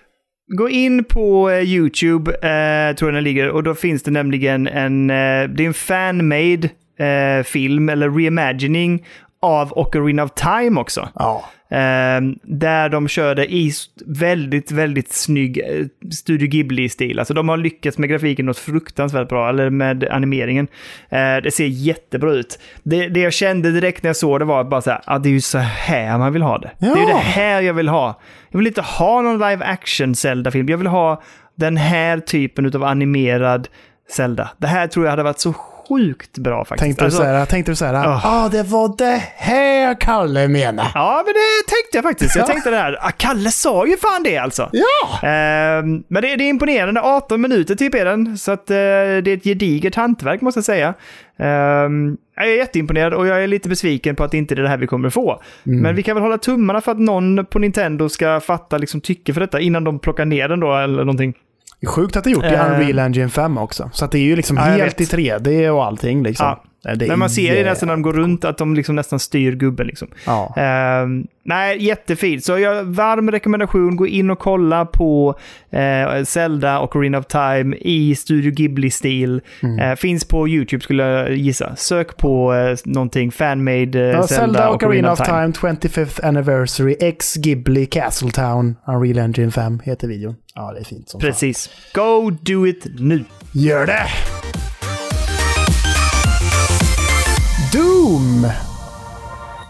Gå in på eh, YouTube, eh, tror jag den ligger, och då finns det nämligen en, eh, det är en fan-made eh, film, eller reimagining, av Ocarina of Time också. Ja. Eh, där de körde i väldigt, väldigt snygg eh, Studio Ghibli-stil. Alltså de har lyckats med grafiken något fruktansvärt bra, eller med animeringen. Eh, det ser jättebra ut. Det, det jag kände direkt när jag såg det var bara så här, ah, det är ju så här man vill ha det. Det är ju Ja. det här jag vill ha. Jag vill inte ha någon live action Zelda-film. Jag vill ha den här typen av animerad Zelda. Det här tror jag hade varit så sjukt bra faktiskt. Tänkte, Alltså- du säga, tänkte du säga, ja Ah. ah, det var det här Kalle menade. Ja, men det tänkte jag faktiskt. Jag Ja. tänkte det här. Ah, Kalle sa ju fan det alltså. Ja! Ehm, men det, det är imponerande. 18 minuter typ är den. Så att, eh, det är ett gediget hantverk måste jag säga. Ehm, jag är jätteimponerad och jag är lite besviken på att det inte är det här vi kommer få. Mm. Men vi kan väl hålla tummarna för att någon på Nintendo ska fatta liksom tycke för detta innan de plockar ner den då eller någonting. Sjukt att det är gjort i Eh. Unreal Engine 5 också. Så att det är ju liksom helt i 3D och allting liksom. Ja. Det Men man ser ju jä- nästan när de går runt att de liksom nästan styr gubben liksom. Ja. Ehm, nej, jättefint. Så jag varm rekommendation. Gå in och kolla på eh, Zelda och Ocarina of Time i Studio Ghibli-stil. Mm. Eh, finns på YouTube skulle jag gissa. Sök på eh, någonting fanmade Ja, Zelda, och Ocarina of Time. 25th Anniversary X Ghibli Castletown Unreal Engine 5 heter videon. Ja, det är fint som fan. Precis. Go do it nu. Gör det! Doom!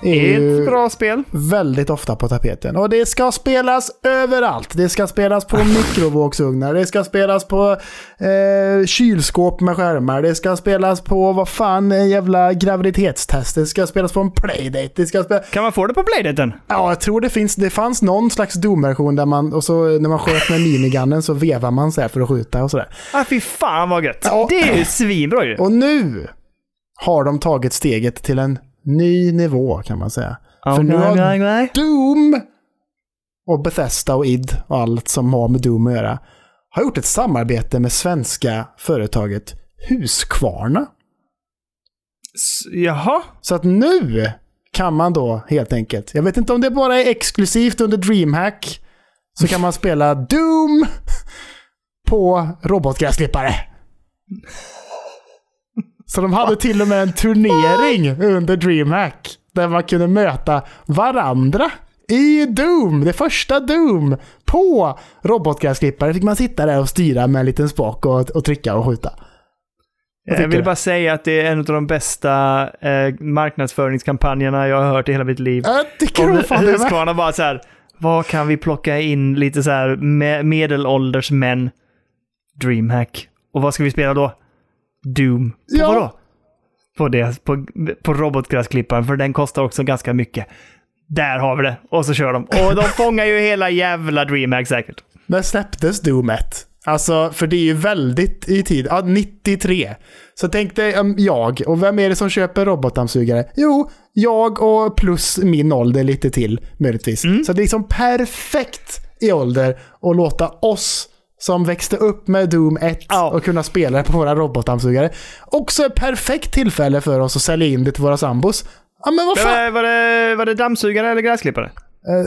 Är Ett bra spel. väldigt ofta på tapeten. Och det ska spelas överallt. Det ska spelas på mikrovågsugnar, det ska spelas på eh, kylskåp med skärmar, det ska spelas på, vad fan, en jävla graviditetstest, det ska spelas på en playdate, det ska spelas... Kan man få det på Playdaten? Ja, jag tror det finns, det fanns någon slags Doom-version där man, och så när man sköt med minigunnen så vevar man så här för att skjuta och sådär. Ah, fy fan vad gött. Ja. Det är ju svinbra ju. Och nu har de tagit steget till en ny nivå kan man säga. För nu har nej, nej. Doom och Bethesda och id och allt som har med Doom att göra har gjort ett samarbete med svenska företaget Husqvarna. S- Jaha? Så att nu kan man då helt enkelt, jag vet inte om det bara är exklusivt under DreamHack, så kan man spela Doom på robotgräsklippare. Så de hade till och med en turnering under DreamHack där man kunde möta varandra i Doom, det första Doom, på robotgräsklippare. fick man sitta där och styra med en liten spak och, och trycka och skjuta. Jag vill bara säga att det är en av de bästa eh, marknadsföringskampanjerna jag har hört i hela mitt liv. Jag tycker Om fan det. Husqvarna bara så här, vad kan vi plocka in lite så här me- medelålders män? Dreamhack. Och vad ska vi spela då? Doom. På Ja. vadå? På, det, på, på robotgräsklipparen, för den kostar också ganska mycket. Där har vi det. Och så kör de. Och de [laughs] fångar ju hela jävla Dreamhack säkert. När släpptes Doom 1? Alltså, för det är ju väldigt i tid. Ja, 93. Så tänk dig um, jag, och vem är det som köper robotdammsugare? Jo, jag och plus min ålder lite till, möjligtvis. Så det är liksom perfekt i ålder att låta oss som växte upp med Doom 1 Ja. och kunna spela det på våra robotdammsugare. Också ett perfekt tillfälle för oss att sälja in det till våra sambos. Ja, men vad fan. Var, var, det, var det dammsugare eller gräsklippare?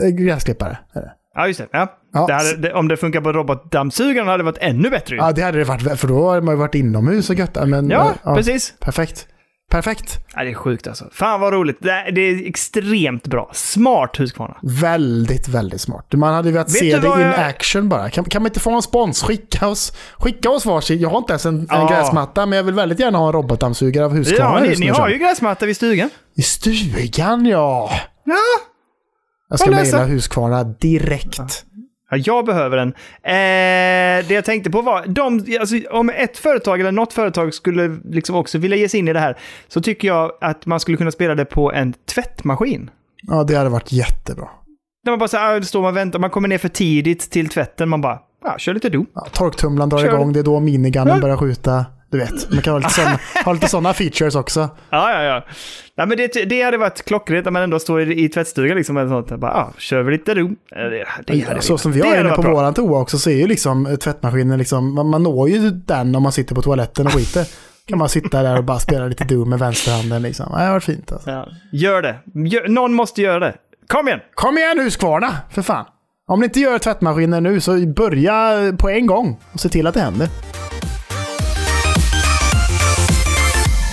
Äh, gräsklippare. är det. Ja, just det. Ja. Ja, det hade, det, om det funkar på robotdammsugaren hade det varit ännu bättre ju. Ja, det hade det varit, för då har man ju varit inomhus och gött. Men, Ja, ja, precis. Perfekt. Perfekt. Ja, det är sjukt alltså. Fan vad roligt. Det är, det är extremt bra. Smart Husqvarna. Väldigt, väldigt smart. Man hade velat Vet se det vad in jag- action bara. Kan, kan man inte få en spons? Skicka oss, skicka oss varsin. Jag har inte ens en, en Ja. gräsmatta, men jag vill väldigt gärna ha en robotdammsugare av Ja, Husqvarna ni, just ni nu, har ju gräsmatta vid stugan. I stugan, ja. Ja. Jag ska mejla Husqvarna direkt. Ja, jag behöver den. Eh, det jag tänkte på var, de, alltså, om ett företag eller något företag skulle liksom också vilja ge sig in i det här, så tycker jag att man skulle kunna spela det på en tvättmaskin. Ja, det hade varit jättebra. Där man bara så här, ah, står man och väntar, man kommer ner för tidigt till tvätten, man bara, ja, kör lite do. Ja, torktumlaren drar Kör. igång, det är då minigunnen Ja. börjar skjuta. Du vet, man kan ha lite sådana, ha lite sådana features också. Ja, ja, ja. Nej, men det, det hade varit klockrent när man ändå står i, i tvättstugan liksom. Eller sånt. Bara, ah, kör vi lite. Eh, Det, det hade så som vi har inne på bra. våran toa också så är ju liksom eh, tvättmaskinen liksom, man, man når ju den om man sitter på toaletten och skiter. kan man sitta där och bara spela lite Doom med vänsterhanden liksom. Ja, Det har varit fint alltså. Ja. Gör det. Gör, någon måste göra det. Kom igen! Kom igen Husqvarna, för fan. Om ni inte gör tvättmaskinen nu så börja på en gång och se till att det händer.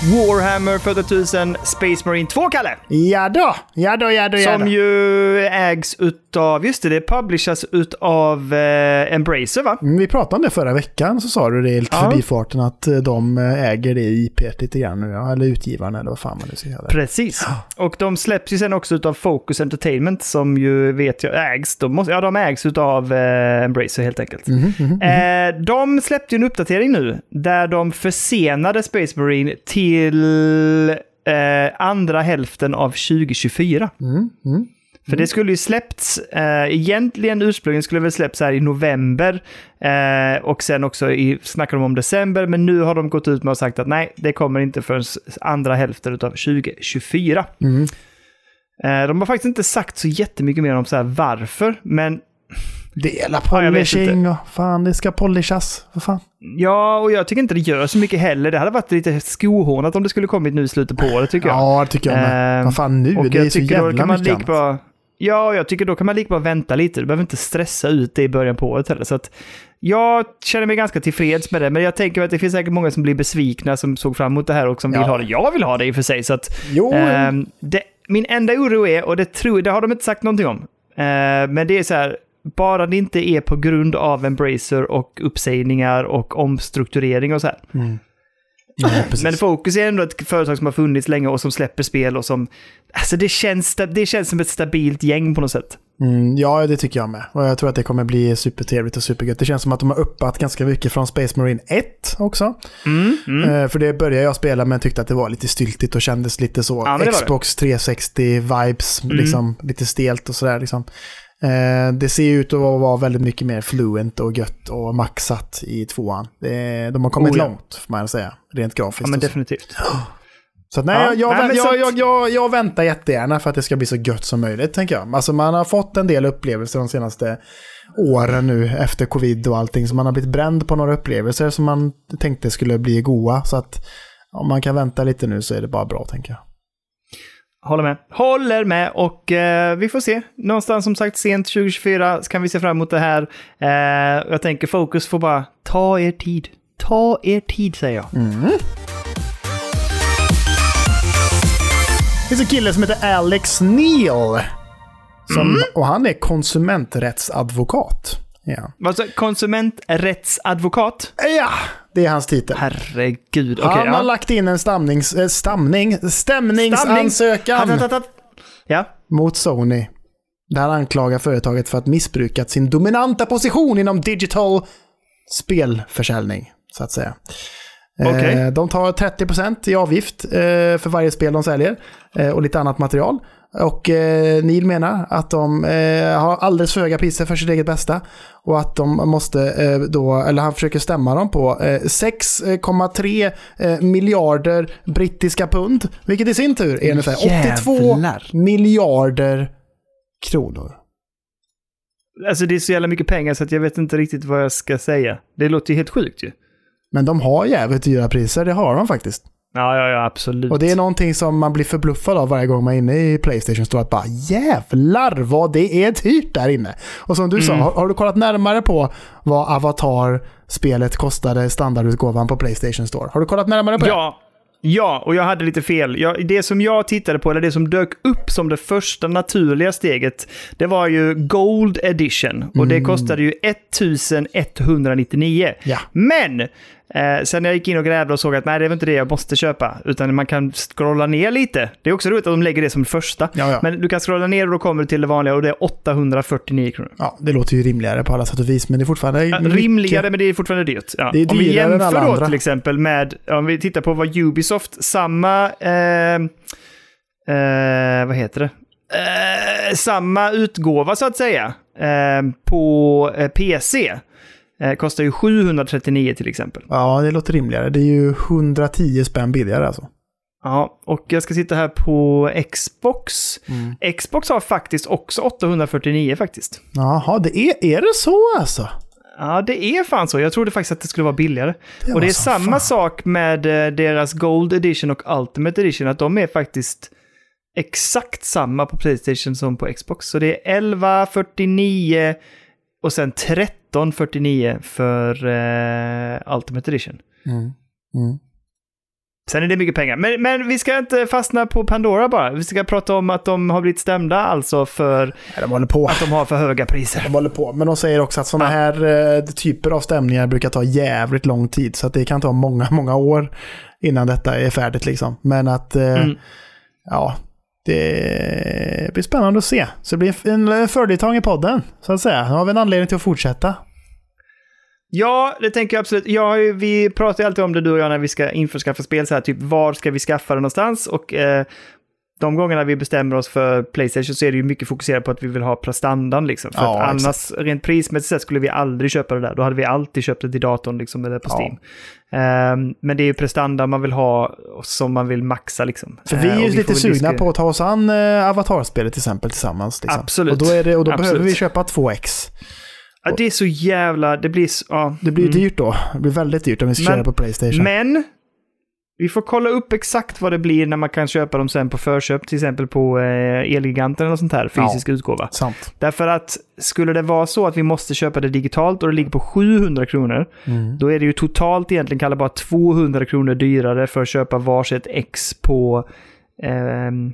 Warhammer 40 000 Space Marine 2, Kalle! Ja då, ja då, ja då, ja Som då. ju ägs utav, just det, det publishas utav eh, Embracer va? Mm, Vi pratade om det förra veckan, så sa du det lite Ja. förbifarten att eh, de eh, äger det IP lite grann nu, ja. eller utgivaren eller vad fan man nu ska kalla det. Precis. Och de släpps ju sen också utav Focus Entertainment som ju vet jag ägs, de måste, ja de ägs utav eh, Embracer helt enkelt. Mhm, mhm. Eh, de släppte ju en uppdatering nu där de försenade Space Marine till eh, andra hälften av 2024. Mm, mm. För det skulle ju släppts, eh, egentligen ursprungligen skulle det väl släppts här i november eh, och sen också i, snackade de om december, men nu har de gått ut med och sagt att nej, det kommer inte förrän andra hälften av 2024. Mm. Eh, de har faktiskt inte sagt så jättemycket mer om så här varför, men Det är la Ja, polishing och fan, det ska polishas. Vad fan. ja, och jag tycker inte det gör så mycket heller. Det hade varit lite skohornat om det skulle kommit nu i slutet på året tycker jag. Ja, det tycker jag med. Ehm, Vad fan nu? Det är så jävla kan man mycket annat. Ja, jag tycker då kan man lika bra vänta lite. Du behöver inte stressa ut det i början på året heller. Så att jag känner mig ganska tillfreds med det, men jag tänker att det finns säkert många som blir besvikna som såg fram emot det här och som Ja. vill ha det. Jag vill ha det i och för sig. Så att, Jo, ehm, det, min enda oro är, och det, tror, det har de inte sagt någonting om, eh, men det är så här, bara det inte är på grund av Embracer och uppsägningar och omstrukturering och så här. Mm. Precis. Men Focus är ändå ett företag som har funnits länge och som släpper spel och som... Alltså det känns, det känns som ett stabilt gäng på något sätt. Mm, ja, det tycker jag med. Och jag tror att det kommer bli supertrevligt och supergött. Det känns som att de har uppat ganska mycket från Space Marine 1 också. Mm, mm. Eh, för det började jag spela men tyckte att det var lite styltigt och kändes lite så Ja. Xbox 360-vibes, Mm. liksom, lite stelt och sådär. Liksom. Eh, det ser ut att vara väldigt mycket mer fluent och gött och maxat i tvåan. De har kommit Oh, ja. långt, får man säga, rent grafiskt. Ja, men definitivt. [gasps] Så att, nej, Ja, jag, jag, nej, jag, jag, jag, jag väntar jättegärna för att det ska bli så gött som möjligt, tänker jag. Alltså man har fått en del upplevelser de senaste åren nu efter covid och allting. Så man har blivit bränd på några upplevelser som man tänkte skulle bli goa. Så att om man kan vänta lite nu så är det bara bra, tänker jag. Håller med. Håller med och eh, vi får se. Någonstans som sagt sent 2024 så kan vi se fram emot det här. Eh, jag tänker Focus får bara ta er tid. Ta er tid säger jag. Det finns en kille som heter Alex Neal. Som, Mm. Och han är konsumenträttsadvokat. Ja. Alltså konsumenträttsadvokat. ja, det är hans titel. Herregud. Okej, han har ja. lagt in en stamnings, äh, stamning, stämningsansökan hat. Ja. mot Sony. Där han anklagar företaget för att missbrukat sin dominanta position inom digital spelförsäljning, så att säga. Eh, De tar 30% i avgift eh, för varje spel de säljer och lite annat material. Och eh, Neil menar att de eh, har alldeles för höga priser för sitt eget bästa. Och att de måste eh, då, eller han försöker stämma dem på eh, 6,3 eh, miljarder brittiska pund. Vilket i sin tur är ungefär 82 Jävlar. miljarder kronor. Alltså det är så jävla mycket pengar så att jag vet inte riktigt vad jag ska säga. Det låter ju helt sjukt ju. Men de har jävligt dyra priser, det har de faktiskt. Ja, ja, ja, absolut. Och det är någonting som man blir förbluffad av varje gång man är inne i Playstation Store. Att bara jävlar vad det är dyrt där inne. Och som du sa, Mm. har, har du kollat närmare på vad Avatar-spelet kostade standardutgåvan på Playstation Store? Har du kollat närmare på det? Ja, ja, och jag hade lite fel. Jag, det som jag tittade på, eller det som dök upp som det första naturliga steget, det var ju Gold Edition. Och det kostade ju 1199. Ja. Men eh, sen när jag gick in och grävde och såg att nej, det är väl inte det jag måste köpa, utan man kan scrolla ner lite. Det är också roligt att de lägger det som första. Ja, ja. Men du kan scrolla ner och då kommer du till det vanliga och det är 849 kronor. Ja, det låter ju rimligare på alla sätt och vis, men det är fortfarande Ja, Rimligare, men det är fortfarande dyrt. Ja. Det är om vi jämför då andra. till exempel med, om vi tittar på vad Ubisoft, samma, eh, eh, vad heter det? Eh, samma utgåva så att säga, eh, på eh, PC. Eh, kostar ju 739 till exempel. Ja, det låter rimligare. Det är ju 110 spänn billigare alltså. Ja, och jag ska sitta här på Xbox. Mm. Xbox har faktiskt också 849 faktiskt. Jaha, det är, är det så alltså? Ja, det är fan så. Jag trodde faktiskt att det skulle vara billigare. Det och det är samma fan. sak med eh, deras Gold Edition och Ultimate Edition, att de är faktiskt exakt samma på Playstation som på Xbox. Så det är 1149 och sen 1349 för eh, Ultimate Edition. Mm. Mm. Sen är det mycket pengar. Men, men vi ska inte fastna på Pandora bara. Vi ska prata om att de har blivit stämda alltså för de att de har för höga priser. De håller på. Men de säger också att sådana här eh, typer av stämningar brukar ta jävligt lång tid. Så att det kan ta många, många år innan detta är färdigt liksom. Men att, eh, Mm. ja, det blir spännande att se. Så det blir en, en följetong i podden, så att säga. Nu har vi en anledning till att fortsätta. Ja, det tänker jag absolut. Jag ju, vi pratar ju alltid om det du och jag när vi ska införskaffa spel, så här, typ var ska vi skaffa det någonstans? Och eh, de gångerna vi bestämmer oss för Playstation så är det ju mycket fokuserat på att vi vill ha prestandan liksom. För Ja, att annars, rent prismässigt sett, skulle vi aldrig köpa det där. Då hade vi alltid köpt det till datorn liksom, eller på Ja. Steam. Ehm, men det är ju prestanda man vill ha som man vill maxa liksom. För vi är och ju får lite sugna på att ta oss an eh, Avatar-spelet till exempel tillsammans. Liksom. Absolut. Och då, är det, och då Absolut. behöver vi köpa 2X. Ja, det är så jävla... Det blir. Ja. Det blir Mm. dyrt då. Det blir väldigt dyrt om vi ska Men- köra på Playstation. Men vi får kolla upp exakt vad det blir när man kan köpa dem sen på förköp, till exempel på eh, Elgiganten eller sånt här, fysisk utgåva. Sant. Därför att skulle det vara så att vi måste köpa det digitalt och det ligger på 700 kronor, Mm. då är det ju totalt egentligen Kalle bara 200 kronor dyrare för att köpa varsitt X på ehm,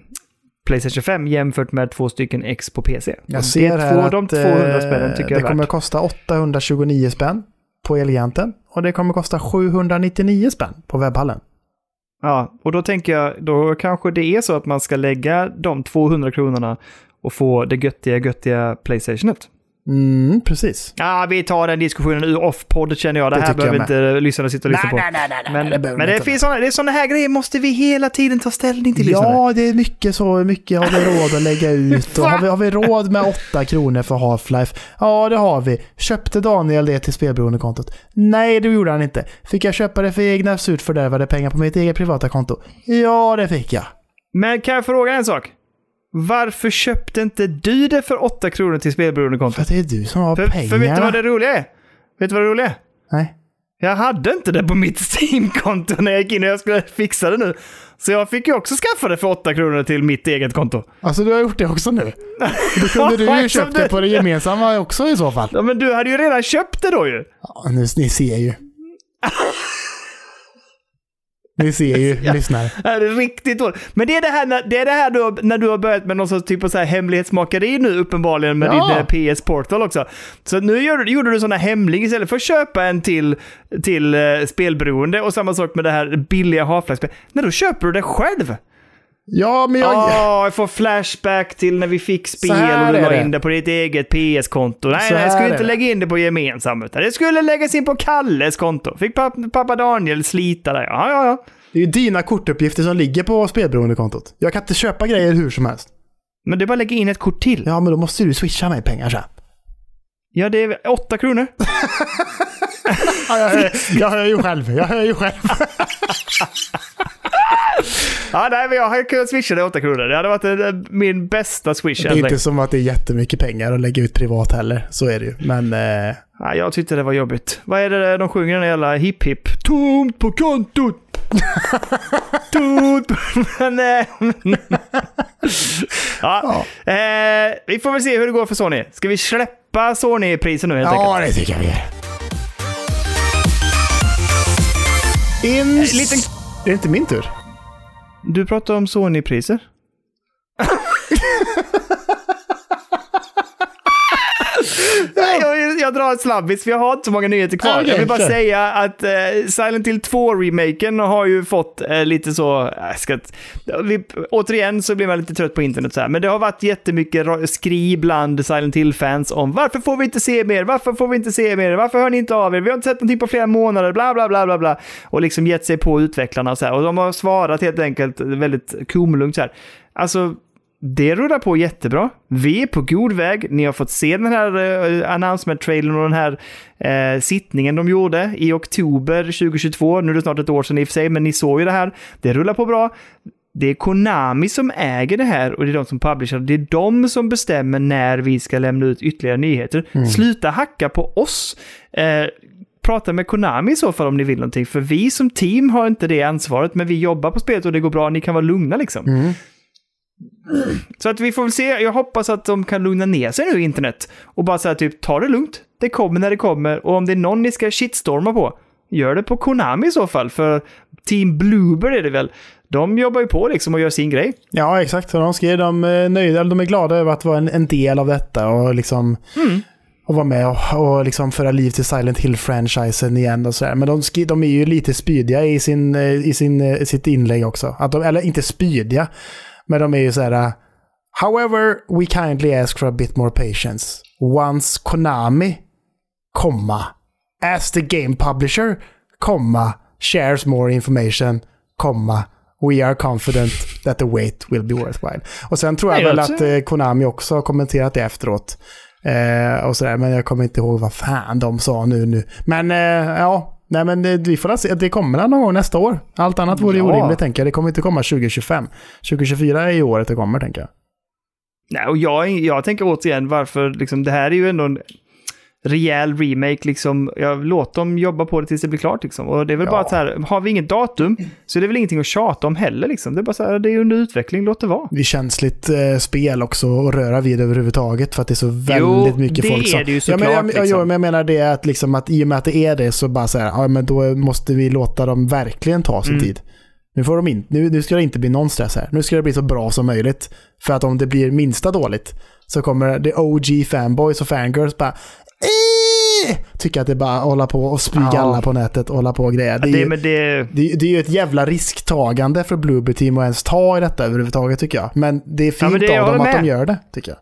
Playstation 5 jämfört med två stycken X på PC. Jag ser det här två, att de 200 spännen eh, tycker det jag är kommer värt. kosta 829 spänn på Elgiganten. Och det kommer kosta 799 spänn på webbhallen. Ja, och då tänker jag, då kanske det är så att man ska lägga de 200 kronorna och få det göttiga, göttiga Playstationet. Mm, precis. Ja, vi tar den diskussionen ur off-podd känner jag. Det, Det här behöver inte lyssnarna sitta och lyssna på. nej, nej, Men, det behöver men det finns sådana, det är sådana här grejer måste vi hela tiden ta ställning till. lyssnare. Ja, det är mycket så. Mycket har vi råd att lägga ut. Och har, vi, har vi råd med 8 kronor för Half-Life? Ja, det har vi. Köpte Daniel det till spelberoendekontot? Nej, det gjorde han inte. Fick jag köpa det för egna surt fördärvade pengar på mitt eget privata konto? Ja, det fick jag. Men kan jag fråga en sak? Varför köpte inte du det för 8 kronor till För spelberoendekontot? att det är du som har För, pengarna. för vet du vad det roliga är? Vet du vad det roliga är? Nej. Jag hade inte det på mitt Steam-konto när jag gick in och jag skulle fixa det nu. Så jag fick ju också skaffa det för 8 kronor till mitt eget konto. Alltså du har gjort det också nu? Då [laughs] kunde du ju köpt det på det gemensamma också i så fall. Ja, men du hade ju redan köpt det då ju. Ja, ni, ni ser ju. [laughs] Ni ser ju, [laughs] lyssnare. Det är riktigt dåligt. Men det är det här, när, det är det här du har, när du har börjat med någon sorts typ av så här hemlighetsmakeri nu uppenbarligen med Ja. din eh, PS Portal också. Så nu gör, gjorde du sådana hemlig istället för att köpa en till, till eh, spelberoende och samma sak med det här billiga Half-Life-spel. Nej, då köper du det själv. Ja, men jag... Ja, jag får flashback till när vi fick spel och du la in det på ditt eget PS-konto. Nej, nej, jag skulle inte det. lägga in det på gemensamt, utan det skulle läggas in på Kalles konto. Fick pappa, Daniel slita där. Ja, ja, ja. Det är ju dina kortuppgifter som ligger på spelberoendekontot. Jag kan inte köpa grejer hur som helst. Men det är bara att lägga in ett kort till. Ja, men då måste du swisha mig pengar sen. Ja, det är 8 kronor. [laughs] Ja, jag, hör, jag hör ju själv. Jag hör ju själv. [laughs] Ja, nej, men jag hade kunnat swisha det 8 kronor. Det hade varit eh, min bästa swish. Det är inte som att det är jättemycket pengar att lägga ut privat heller. Så är det ju. Men... Eh, Ja, jag tyckte det var jobbigt. Vad är det de sjunger den jävla hipp hipp? Tomt på kontot! [laughs] Tomt! Men, eh, [laughs] ja. Eh, vi får väl se hur det går för Sony. Ska vi släppa Sony-priser nu helt ja, enkelt? det tycker jag vi gör. In... En liten... Det är inte min tur. Du pratar om Sony-priser. [laughs] Nej, jag, jag drar ett slabbis för jag har inte så många nyheter kvar. Okej, jag vill bara kör. säga att eh, Silent Hill 2-remaken har ju fått eh, lite så... Jag ska, vi, återigen så blir man lite trött på internet så här, men det har varit jättemycket skri bland Silent Hill-fans om varför får vi inte se mer? Varför får vi inte se mer? Varför hör ni inte av er? Vi har inte sett någonting på flera månader, bla bla bla bla bla. Och liksom gett sig på utvecklarna och så här. Och de har svarat helt enkelt väldigt kumlugnt så här. Alltså, det rullar på jättebra. Vi är på god väg. Ni har fått se den här uh, announcement-trailern och den här eh, sittningen de gjorde i oktober 2022. Nu är det snart ett år sedan i och för sig, men ni såg ju det här. Det rullar på bra. Det är Konami som äger det här och det är de som publicerar. Det är de som bestämmer när vi ska lämna ut ytterligare nyheter. Sluta hacka på oss. Eh, prata med Konami i så fall om ni vill någonting. För vi som team har inte det ansvaret, men vi jobbar på spelet och det går bra. Ni kan vara lugna liksom. Mm. Så att vi får väl se. Jag hoppas att de kan lugna ner sig nu, internet. Och bara säga typ, ta det lugnt. Det kommer när det kommer. Och om det är någon ni ska shitstorma på, gör det på Konami i så fall. För Team Bluebird är det väl. De jobbar ju på liksom och gör sin grej. Ja, exakt. De skrev de är nöjda, eller de är glada över att vara en, en del av detta och liksom Mm. och vara med och, och liksom föra liv till Silent Hill-franchisen igen och sådär. Men de, de är ju lite spydiga i, sin, eh, i sin, eh, sitt inlägg också. Att de, eller inte spydiga, men de är ju så här. eh, However, we kindly ask for a bit more patience. Once Konami, komma, as the game publisher, komma, shares more information, komma, we are confident that the wait will be worthwhile. Och sen tror jag väl att eh, Konami också har kommenterat det efteråt. Eh, och sådär, men jag kommer inte ihåg vad fan de sa nu. nu. Men eh, ja, nej men det, vi får se. Det kommer någon gång nästa år. Allt annat vore Ja. orimligt tänker jag. Det kommer inte komma 2025. 2024 är ju året det kommer tänker jag. Nej, och jag, jag tänker återigen varför, liksom, det här är ju ändå en rejäl remake, liksom, jag, låt dem jobba på det tills det blir klart. Liksom. Och det är väl Ja. bara att så här, har vi inget datum så är det väl ingenting att tjata om heller. Liksom. Det är bara så här, det är under utveckling, låt det vara. Det är känsligt eh, spel också att röra vid överhuvudtaget för att det är så väldigt mycket det folk som... är det ju ja, men, såklart, jag, jag, liksom. jag, men jag menar det att, liksom att i och med att det är det så bara så här, ja men då måste vi låta dem verkligen ta sin Mm. tid. Nu, får de in, nu, nu ska det inte bli någon stress här. Nu ska det bli så bra som möjligt. För att om det blir minsta dåligt så kommer det OG fanboys och fangirls bara! Tycka att det är bara hålla på och spy Ja. alla på nätet och hålla på och grejer. Det är Det, ju- men det, det, det är ju ett jävla risktagande för Blueberry Team att ens ta i detta överhuvudtaget tycker jag. Men det är fint det- jag av dem att de gör det, tycker jag.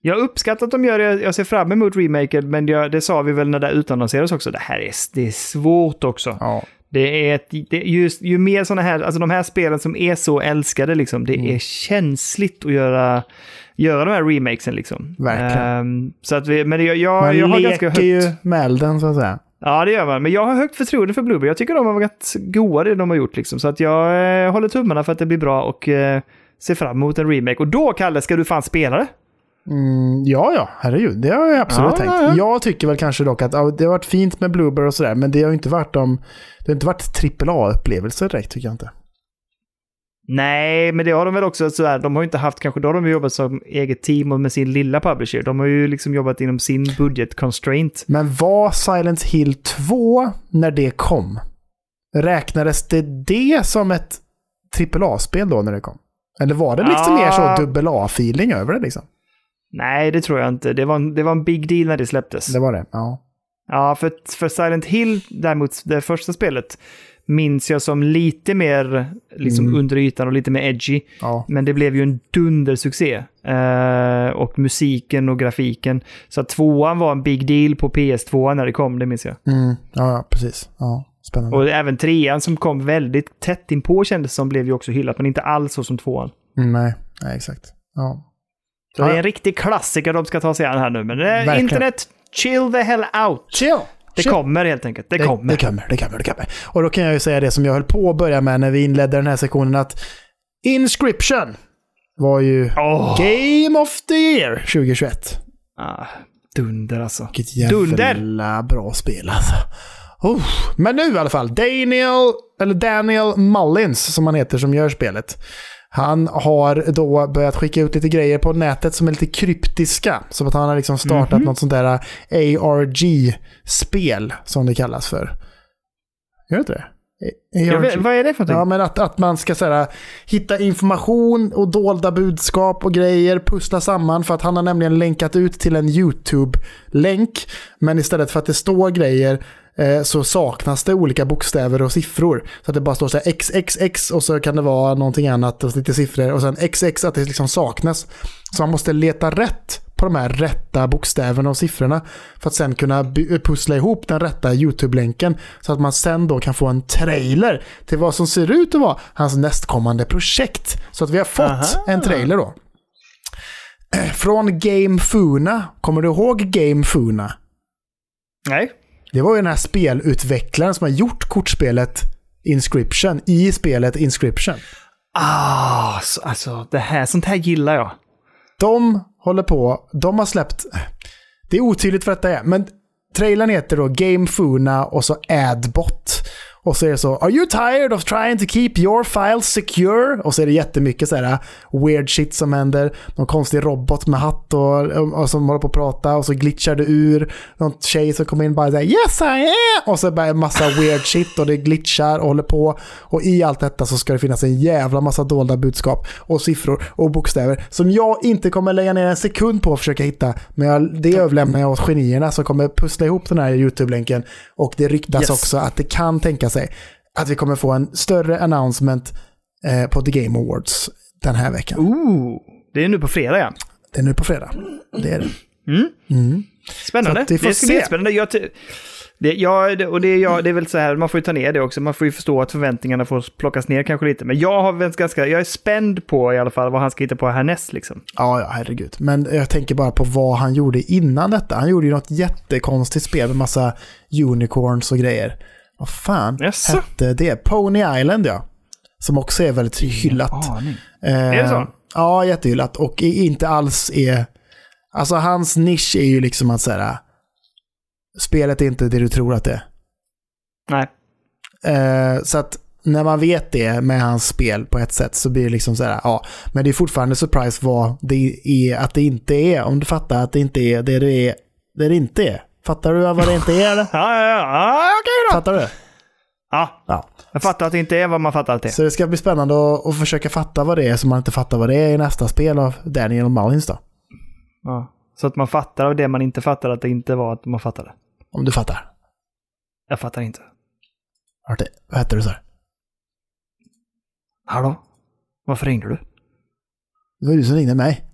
jag uppskattar att de gör det, jag ser fram emot remaken, men det sa vi väl när det utannonserades också. Det här är, det är svårt också. Ja. Det är ett, det, just, ju mer sådana här, alltså de här spelen som är så älskade, liksom, det Mm. är känsligt att göra, göra de här remakesen. Liksom. Verkligen. Ehm, så att vi, men det, jag, Man jag har ganska leker högt... ju med elden, så att säga. Ja, det gör man. Men jag har högt förtroende för Blueberry. Jag tycker de har varit goa det de har gjort. Liksom. Så att jag eh, håller tummarna för att det blir bra och eh, ser fram emot en remake. Och då, Kalle, ska du fan spela det? Mm, ja, ja, herregud. Det har jag absolut Ja, tänkt. ja, ja. Jag tycker väl kanske dock att ja, det har varit fint med Blueberry och sådär, men det har ju inte varit de... Det har inte varit AAA-upplevelser direkt, tycker jag inte. Nej, men det har de väl också sådär. De har ju inte haft, kanske då har de jobbat som eget team och med sin lilla publisher. De har ju liksom jobbat inom sin budget constraint. Men var Silent Hill 2 när det kom? Räknades det det som ett AAA-spel då när det kom? Eller var det liksom Ja. mer så dubbel A-feeling över det liksom? Nej, det tror jag inte. Det var en, det var en big deal när det släpptes. Det var det, ja. Ja, för, för Silent Hill, däremot det första spelet, minns jag som lite mer liksom Mm. under ytan och lite mer edgy. ja. Men det blev ju en dundersuccé. Eh, och musiken och grafiken. Så att tvåan var en big deal på PS2 när det kom, det minns jag. Mm, ja, precis. Ja, spännande. Och även trean som kom väldigt tätt inpå kändes som blev ju också hyllat, men inte alls så som tvåan. Mm, nej, nej, exakt. Ja. Så Ja, det är en riktig klassiker de ska ta sig an här nu. Men är Verkligen. internet, chill the hell out. Chill! Det kommer helt enkelt. Det, Det kommer. Det kommer, det kommer, det kommer. Och då kan jag ju säga det som jag höll på att börja med när vi inledde den här sektionen att Inscription var ju Åh. Game of the Year 2021. Ah, dunder alltså. Vilket jävla Dunder! bra spel alltså. Oh. Men nu i alla fall, Daniel, eller Daniel Mullins som han heter som gör spelet. Han har då börjat skicka ut lite grejer på nätet som är lite kryptiska. Som att han har liksom startat Mhm. något sånt där ARG-spel som det kallas för. Gör det inte det? Vet, vad är det för någonting? Ja, men att, att man ska så här, hitta information och dolda budskap och grejer, pussla samman. För att han har nämligen länkat ut till en YouTube-länk. Men istället för att det står grejer eh, så saknas det olika bokstäver och siffror. Så att det bara står så här XXX och så kan det vara någonting annat och lite siffror. Och sen XX att det liksom saknas. Så man måste leta rätt på de här rätta bokstäverna och siffrorna för att sen kunna pussla ihop den rätta YouTube-länken så att man sen då kan få en trailer till vad som ser ut att vara hans nästkommande projekt. Så att vi har fått Aha. en trailer då. Eh, [clears throat] Från Game Funa. Kommer du ihåg Game Funa? Nej. Det var ju den här spelutvecklaren som har gjort kortspelet Inscription i spelet Inscription. Ah, så, alltså det här, sånt här gillar jag. De håller på, de har släppt, det är otydligt för att det är, men trailern heter då Game Funa och så Adbot. Och så är det så, are you tired of trying to keep your files secure? Och så är det jättemycket så här weird shit som händer. Någon konstig robot med hatt och, och som håller på att prata och så glitchar det ur. Någon tjej som kommer in och bara säger yes I am! Och så bara en massa weird shit och det glitchar och håller på. Och i allt detta så ska det finnas en jävla massa dolda budskap och siffror och bokstäver som jag inte kommer lägga ner en sekund på att försöka hitta. Men jag, det överlämnar jag åt genierna som kommer pussla ihop den här YouTube-länken. Och det ryktas Yes. också att det kan tänka sig att vi kommer få en större announcement eh, på The Game Awards den här veckan. Ooh, det är nu på fredag ja. Det är nu på fredag. Det är det. Spännande. Att vi får det ska se. bli jättespännande. Jag, det, ja, det, och det ja, det är väl så här, man får ju ta ner det också. Man får ju förstå att förväntningarna får plockas ner kanske lite. Men jag har ganska, jag är spänd på i alla fall vad han ska hitta på härnäst liksom. Ja, ja, herregud. Men jag tänker bara på vad han gjorde innan detta. Han gjorde ju något jättekonstigt spel med massa unicorns och grejer. Vad fan Jaså? hette det? Pony Island, ja. Som också är väldigt hyllat. Eh, Är det så? Ja, jättehyllat. Och inte alls är... Alltså hans nisch är ju liksom att säga spelet är inte det du tror att det är. Nej. Eh, så att när man vet det med hans spel på ett sätt så blir det liksom så här, ja, men det är fortfarande surprise vad det är att det inte är. Om du fattar att det inte är det det är, det det inte är. Fattar du vad det inte är eller? [laughs] Ja, ja, ja. ja okej då. Fattar du? Ja, Ja. jag fattar att det inte är vad man fattar att det är. Så det ska bli spännande att, att försöka fatta vad det är som man inte fattar vad det är i nästa spel av Daniel Mullins då. Ja. Så att man fattar av det man inte fattar att det inte var att man fattade. Om du fattar. Jag fattar inte. Det? Vad hette du så här? Hallå? Varför ringde du? Det var du som ringde mig.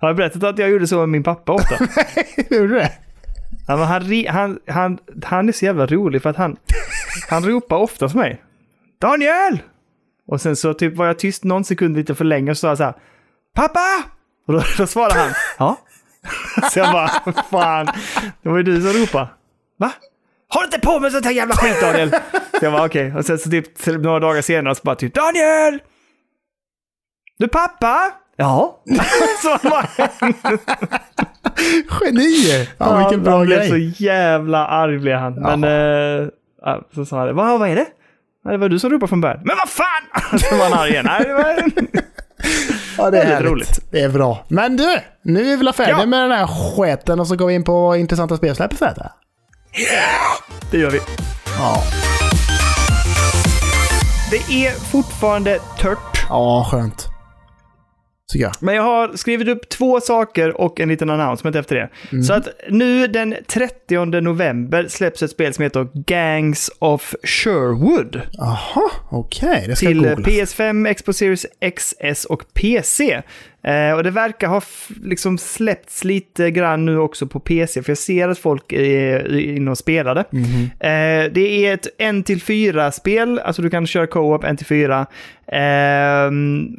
Har jag berättat att jag gjorde så med min pappa ofta? [laughs] Gjorde du det? Ja, men han, han, han, han är så jävla rolig för att han, han ropar ofta hos mig. Daniel! Och sen så typ var jag tyst någon sekund lite för länge och så sa jag så här. Pappa! Och då, då svarade han. Ja? Så jag bara, fan. Det var ju du som ropade. Va? Håll inte på med sånt här jävla skit Daniel! Så jag bara okej. Och sen så typ några dagar senare så bara typ Daniel! Du pappa? Ja. [laughs] så bara, Geni! Ja, vilken bra han blev grej. så jävla arg blev han. Ja. Men eh, ja, så sa han, vad, vad är det? Nej, det var du som ropade från början. Men vad fan! [laughs] Så var han arg igen. Nej, det var... Ja, det det är är lite härligt. roligt. Det är bra. Men du, nu är vi väl färdiga Ja. med den här sketen och så går vi in på intressanta spelsläpp istället. Det gör vi. Ja. Det är fortfarande tört. ja, skönt. Tycker jag. Men jag har skrivit upp två saker och en liten announcement efter det. Mm. Så att nu den 30 november släpps ett spel som heter Gangs of Sherwood. Jaha, okej. Det ska till googlas. PS5, Xbox Series XS och PC. Eh, och det verkar ha liksom släppts lite grann nu också på PC, för jag ser att folk är inne och spelade. Mhm. Eh, det är ett 1-4-spel, alltså du kan köra co-op 1-4. Ehm,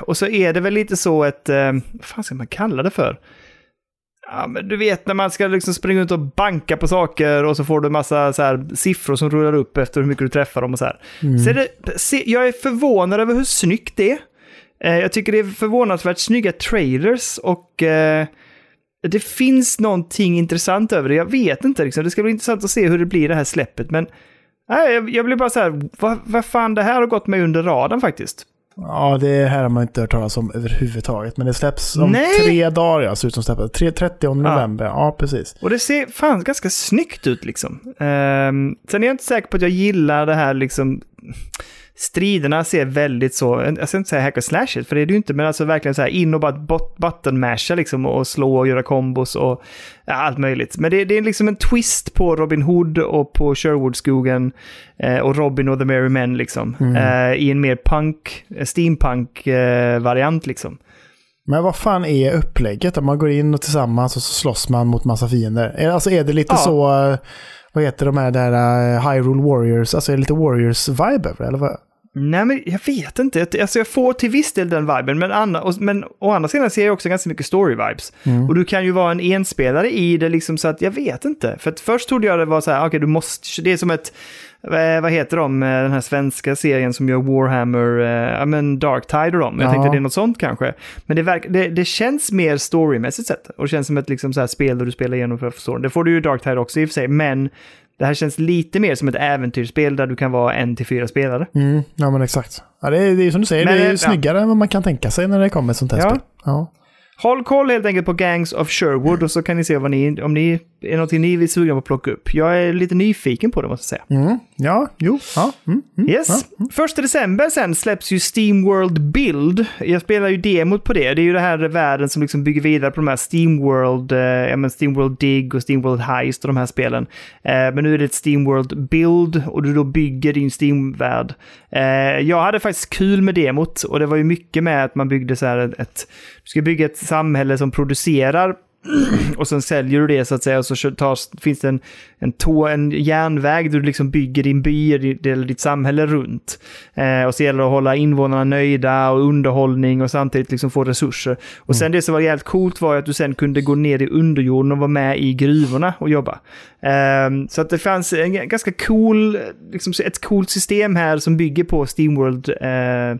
och så är det väl lite så ett, eh, vad fan ska man kalla det för? Ja, men du vet när man ska liksom springa ut och banka på saker och så får du massa så här, siffror som rullar upp efter hur mycket du träffar dem och så här. Så är det, se, jag är förvånad över hur snyggt det är. Eh, jag tycker det är förvånansvärt snygga trailers och eh, det finns någonting intressant över det. Jag vet inte, liksom. det ska bli intressant att se hur det blir det här släppet. Men nej, jag, blir bara så här, vad, vad fan, det här har gått mig under radarn faktiskt. Ja, det här har man inte hört talas om överhuvudtaget. Men det släpps om Nej! tre dagar, ja. Ser ut som släppet. Tre- 30 november. Ja, precis. Och det ser fan ganska snyggt ut liksom. Ehm, sen är jag inte säker på att jag gillar det här liksom... Striderna ser väldigt så, jag ska inte säga hack och slash it, för det är det ju inte, men alltså verkligen så här in och bara bot- button masha liksom och slå och göra kombos och ja, allt möjligt. Men det, det är liksom en twist på Robin Hood och på Sherwoodskogen eh, och Robin och the Merry Men liksom. Eh, I en mer punk, steampunk-variant liksom. Men vad fan är upplägget? Om man går in och tillsammans och så slåss man mot massa fiender. Är- Alltså är det lite Ja. så, eh, vad heter de här där eh, Hyrule Warriors? Alltså är det lite Warriors-vibe över eller vad? Nej, men jag vet inte. Jag- Alltså jag får till viss del den viben, men, anna, och, men å andra sidan ser jag också ganska mycket story-vibes. Och du kan ju vara en enspelare i det, liksom så att jag vet inte. För först trodde jag det var så här, okej, du måste, det är som ett, vad heter de, eh, den här svenska serien som gör Warhammer, eh, ja men Darktide och dem. Jag Ja. tänkte det är något sånt kanske. Men det, verk, det, det känns mer storymässigt sett. Och det känns som ett liksom så här spel där du spelar igenom för att förstå. Det får du ju i Darktide också i och för sig, men det här känns lite mer som ett äventyrsspel där du kan vara en till fyra spelare. Mm, ja men exakt. Ja, det, är, det är som du säger, Men, det är ja. snyggare än vad man kan tänka sig när det kommer ett sånt här Ja. spel. Ja. Håll koll helt enkelt på Gangs of Sherwood och så kan ni se vad ni, om ni är någonting ni vill suga på att plocka upp. Jag är lite nyfiken på det måste jag säga. Mm, ja, jo, ja. Mm, mm, Yes. ja. Första december sen släpps ju Steamworld Build. Jag spelar ju demot på det. Det är ju det här världen som liksom bygger vidare på de här Steamworld, eh, ja, men Steamworld Dig och Steamworld Heist och de här spelen. Eh, men nu är det ett Steamworld Build och du då bygger din Steam-värld. Eh, jag hade faktiskt kul med demot och det var ju mycket med att man byggde så här ett du ska bygga ett samhälle som producerar [clears throat] och sen säljer du det så att säga och så tas, finns det en, en, tå, en järnväg där du liksom bygger din by eller ditt samhälle runt. Eh, och så gäller det att hålla invånarna nöjda och underhållning och samtidigt liksom få resurser. Och sen det som var jävligt coolt var att du sen kunde gå ner i underjorden och vara med i gruvorna och jobba. Eh, så att det fanns en ganska cool, liksom ett coolt system här som bygger på Steamworld eh,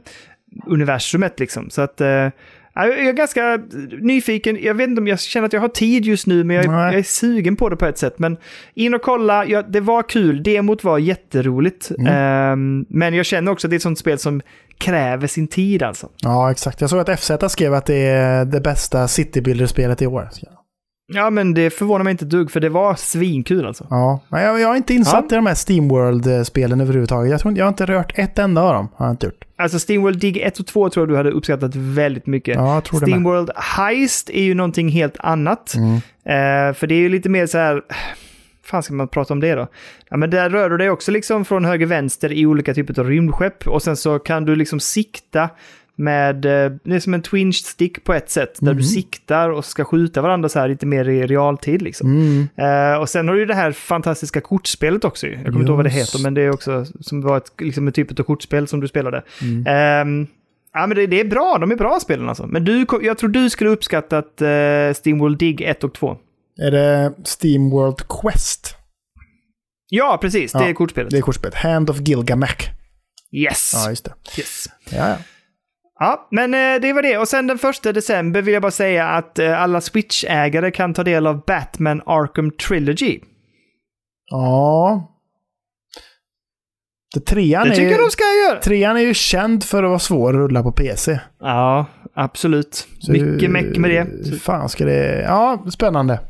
universumet liksom. Så att eh, Jag är ganska nyfiken. Jag vet inte om jag känner att jag har tid just nu, men jag jag är sugen på det på ett sätt. Men in och kolla, ja, det var kul. Demot var jätteroligt. Ehm, men jag känner också att det är ett sånt spel som kräver sin tid alltså. ja, exakt. Jag såg att FZ skrev att det är det bästa citybuilder-spelet i år. Ja, men det förvånar mig inte ett dugg, för det var svinkul alltså. Ja, jag, jag är inte insatt Ja. i de här Steamworld-spelen överhuvudtaget. Jag, tror, jag har inte rört ett enda av dem. Har jag inte gjort. Alltså Steamworld Dig 1 och 2 tror jag du hade uppskattat väldigt mycket. Ja, jag tror. Steamworld Heist är ju någonting helt annat. Mm. Eh, för det är ju lite mer så här... [sighs] fan ska man prata om det då? Ja, men där rör du dig också liksom från höger vänster i olika typer av rymdskepp. Och sen så kan du liksom sikta med... eh, Det är som en twin stick på ett sätt. Där du siktar och ska skjuta varandra så här lite mer i realtid liksom. Mm. Eh, och sen har du ju det här fantastiska kortspelet också. Jag kommer inte ihåg vad det Just. heter, men det är också som var ett, liksom en typ av kortspel som du spelade. Mm. Ehm, ja, men det, det är bra. De är bra spelen alltså. Men du, jag tror du skulle uppskattat uh, Steamworld Dig 1 och 2. Är det Steamworld Quest? Ja, precis. Det Ja, är kortspelet. Det är kortspelet. Hand of Gilgamesh. Yes. Ja, just det. yes. Ja, ja. Ja, men eh, det var det. Och sen den första december vill jag bara säga att eh, alla Switch-ägare kan ta del av Batman Arkham Trilogy. ja. Det trean, Det är tycker jag de ska göra. trean är ju känd för att vara svår att rulla på PC. Ja, absolut. Så- Mycket meck med det. Hur fan ska det... Ja, spännande.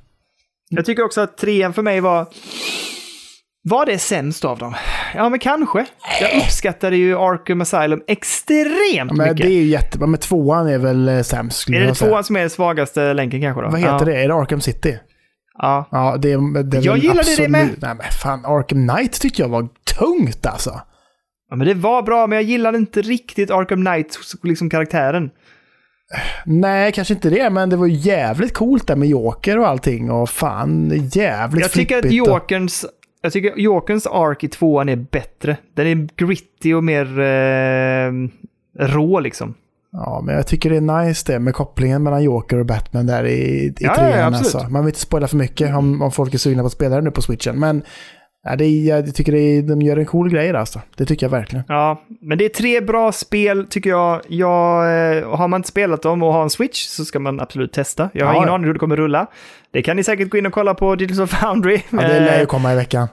Jag tycker också att trean för mig var... Var det sämst av dem? Ja, men kanske. Jag uppskattade ju Arkham Asylum extremt Men mycket. det är ju jättebra. Men tvåan är väl eh, sämst skulle Är det jag säga. tvåan som är den svagaste länken kanske då? Vad heter ja. det? Är det Arkham City? Ja. Ja, det det Jag gillade det absolut- med. Nej men fan, Arkham Knight tyckte jag var tungt alltså. ja, men det var bra, men jag gillade inte riktigt Arkham Knight, liksom karaktären. Nej, kanske inte det, men det var jävligt coolt där med Joker och allting. Och fan, jävligt Jag tycker att Jokerns... Jag tycker Jokerns ark i tvåan är bättre. Den är gritty och mer eh, rå liksom. Ja, men jag tycker det är nice det med kopplingen mellan Joker och Batman där i, i Ja, ja, trean. absolut. alltså. Man vill inte spoila för mycket om, om folk är sugna på att spela det nu på switchen. Men ja, det är, jag tycker det är, de gör en cool grej där, alltså. Det tycker jag verkligen. Ja, men det är tre bra spel tycker jag. jag eh, har man inte spelat dem och har en Switch så ska man absolut testa. Jag har Ja, ingen ja. aning hur det kommer rulla. Det kan ni säkert gå in och kolla på Digital [laughs] Foundry. Ja, det lär ju Eh, komma i veckan.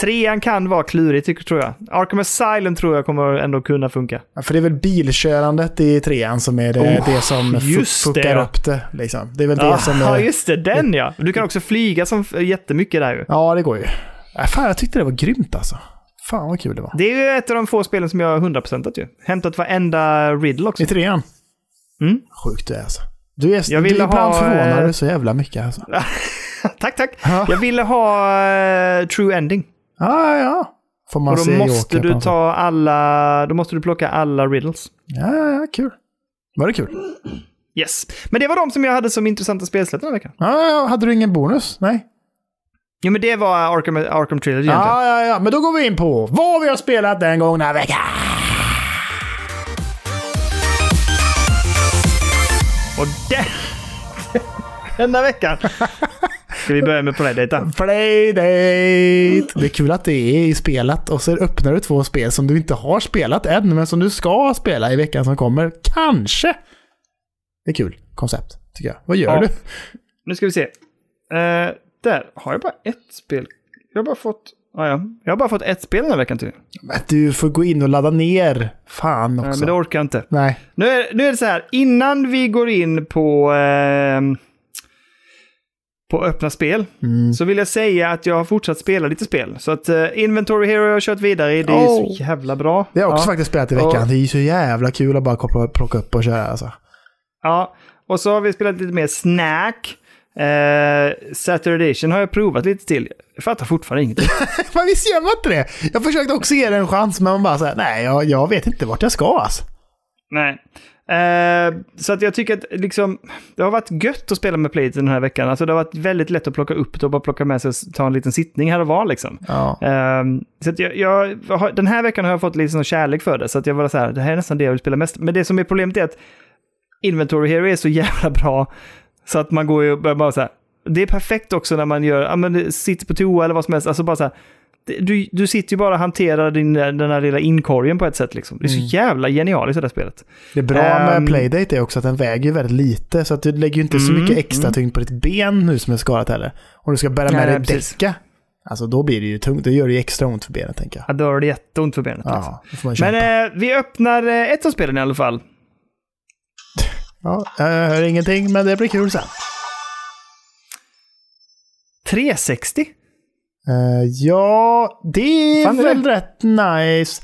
Trean kan vara klurig, tycker, tror jag. Arkham Asylum tror jag kommer ändå kunna funka. Ja, för det är väl bilkörandet i trean som är det, Oh, det som fuckar ja. upp det. Liksom. Det är väl det som Ja, [laughs] just det. Den ja. Du kan också flyga som jättemycket där ju. Ja, det går ju. Ja, fan, jag tyckte det var grymt alltså. Fan vad kul det var. Det är ju ett av de få spelen som jag har 100%at ju. Hämtat varenda riddle också. I trean? Mm. Sjukt du är alltså. Du är, Jag du ibland ha, förvånar eh, du så jävla mycket alltså. [laughs] tack, tack. Ja. Jag ville ha eh, True Ending. Ja, ja. Får man Och då se måste du ta alla... Då måste du plocka alla riddles. Ja, ja, ja, kul. Var det kul? Yes. Men det var de som jag hade som intressanta spelsläpp den här veckan. Ja, ja, hade du ingen bonus? Nej? Jo, men det var Arkham, Arkham Trilogy egentligen. Ja, ja, ja. Men då går vi in på vad vi har spelat den gångna veckan. Och den... [laughs] Denna veckan [laughs] Ska vi börja med Playdate? Playdate! Det är kul att det är i spelet och så öppnar du två spel som du inte har spelat än, men som du ska spela i veckan som kommer. Kanske! Det är kul koncept, tycker jag. Vad gör Ja. du? Nu ska vi se. Eh, där har jag bara ett spel. Jag har bara fått... Ah, ja. Jag har bara fått ett spel den här veckan till. Men Du får gå in och ladda ner. Fan också. men det orkar jag inte. Nej. Nu är, nu är det så här, innan vi går in på, eh, på öppna spel, Mm. så vill jag säga att jag har fortsatt spela lite spel. Så att eh, Inventory Hero har jag kört vidare i, det är Oh. så jävla bra. Det har jag också ja. faktiskt spelat i veckan. Och- Det är ju så jävla kul att bara koppla, plocka upp och köra alltså. Ja, och så har vi spelat lite mer Snack. Eh, Saturday Edition har jag provat lite till. Jag fattar fortfarande ingenting. [laughs] Men visst gör man inte det? Jag försökte också ge det en chans, men man bara säger nej, jag, jag vet inte vart jag ska alltså. Nej. Eh, så att jag tycker att liksom, det har varit gött att spela med Playt den här veckan. Alltså det har varit väldigt lätt att plocka upp det och bara plocka med sig och ta en liten sittning här och var liksom. Ja. Ehm, så att jag, jag, den här veckan har jag fått lite sån kärlek för det, så att jag var så här, det här är nästan det jag vill spela mest. Men det som är problemet är att Inventory Hero är så jävla bra, så att man går ju och bara så här, det är perfekt också när man gör, ja men det sitter på toa eller vad som helst, alltså bara så här, det- du, du sitter ju bara och hanterar din, den här lilla inkorgen på ett sätt liksom. Det är så Mm. jävla genialiskt det där spelet. Det bra med Ehm. Playdate är också att den väger väldigt lite, så att du lägger ju inte så Mm, mycket extra mm. tyngd på ditt ben nu som är skadat heller. Om du ska bära med Nej, dig däcka, alltså då blir det ju tungt. Då gör det ju extra ont för benet tänker jag. Ja, då har det jätteont för benet. liksom. Ja, kämpa. Men eh, vi öppnar eh, ett av spelen i alla fall. Ja, jag hör ingenting, men det blir kul sen. 360? Eh, ja, det är Fan, är det- väl rätt nice.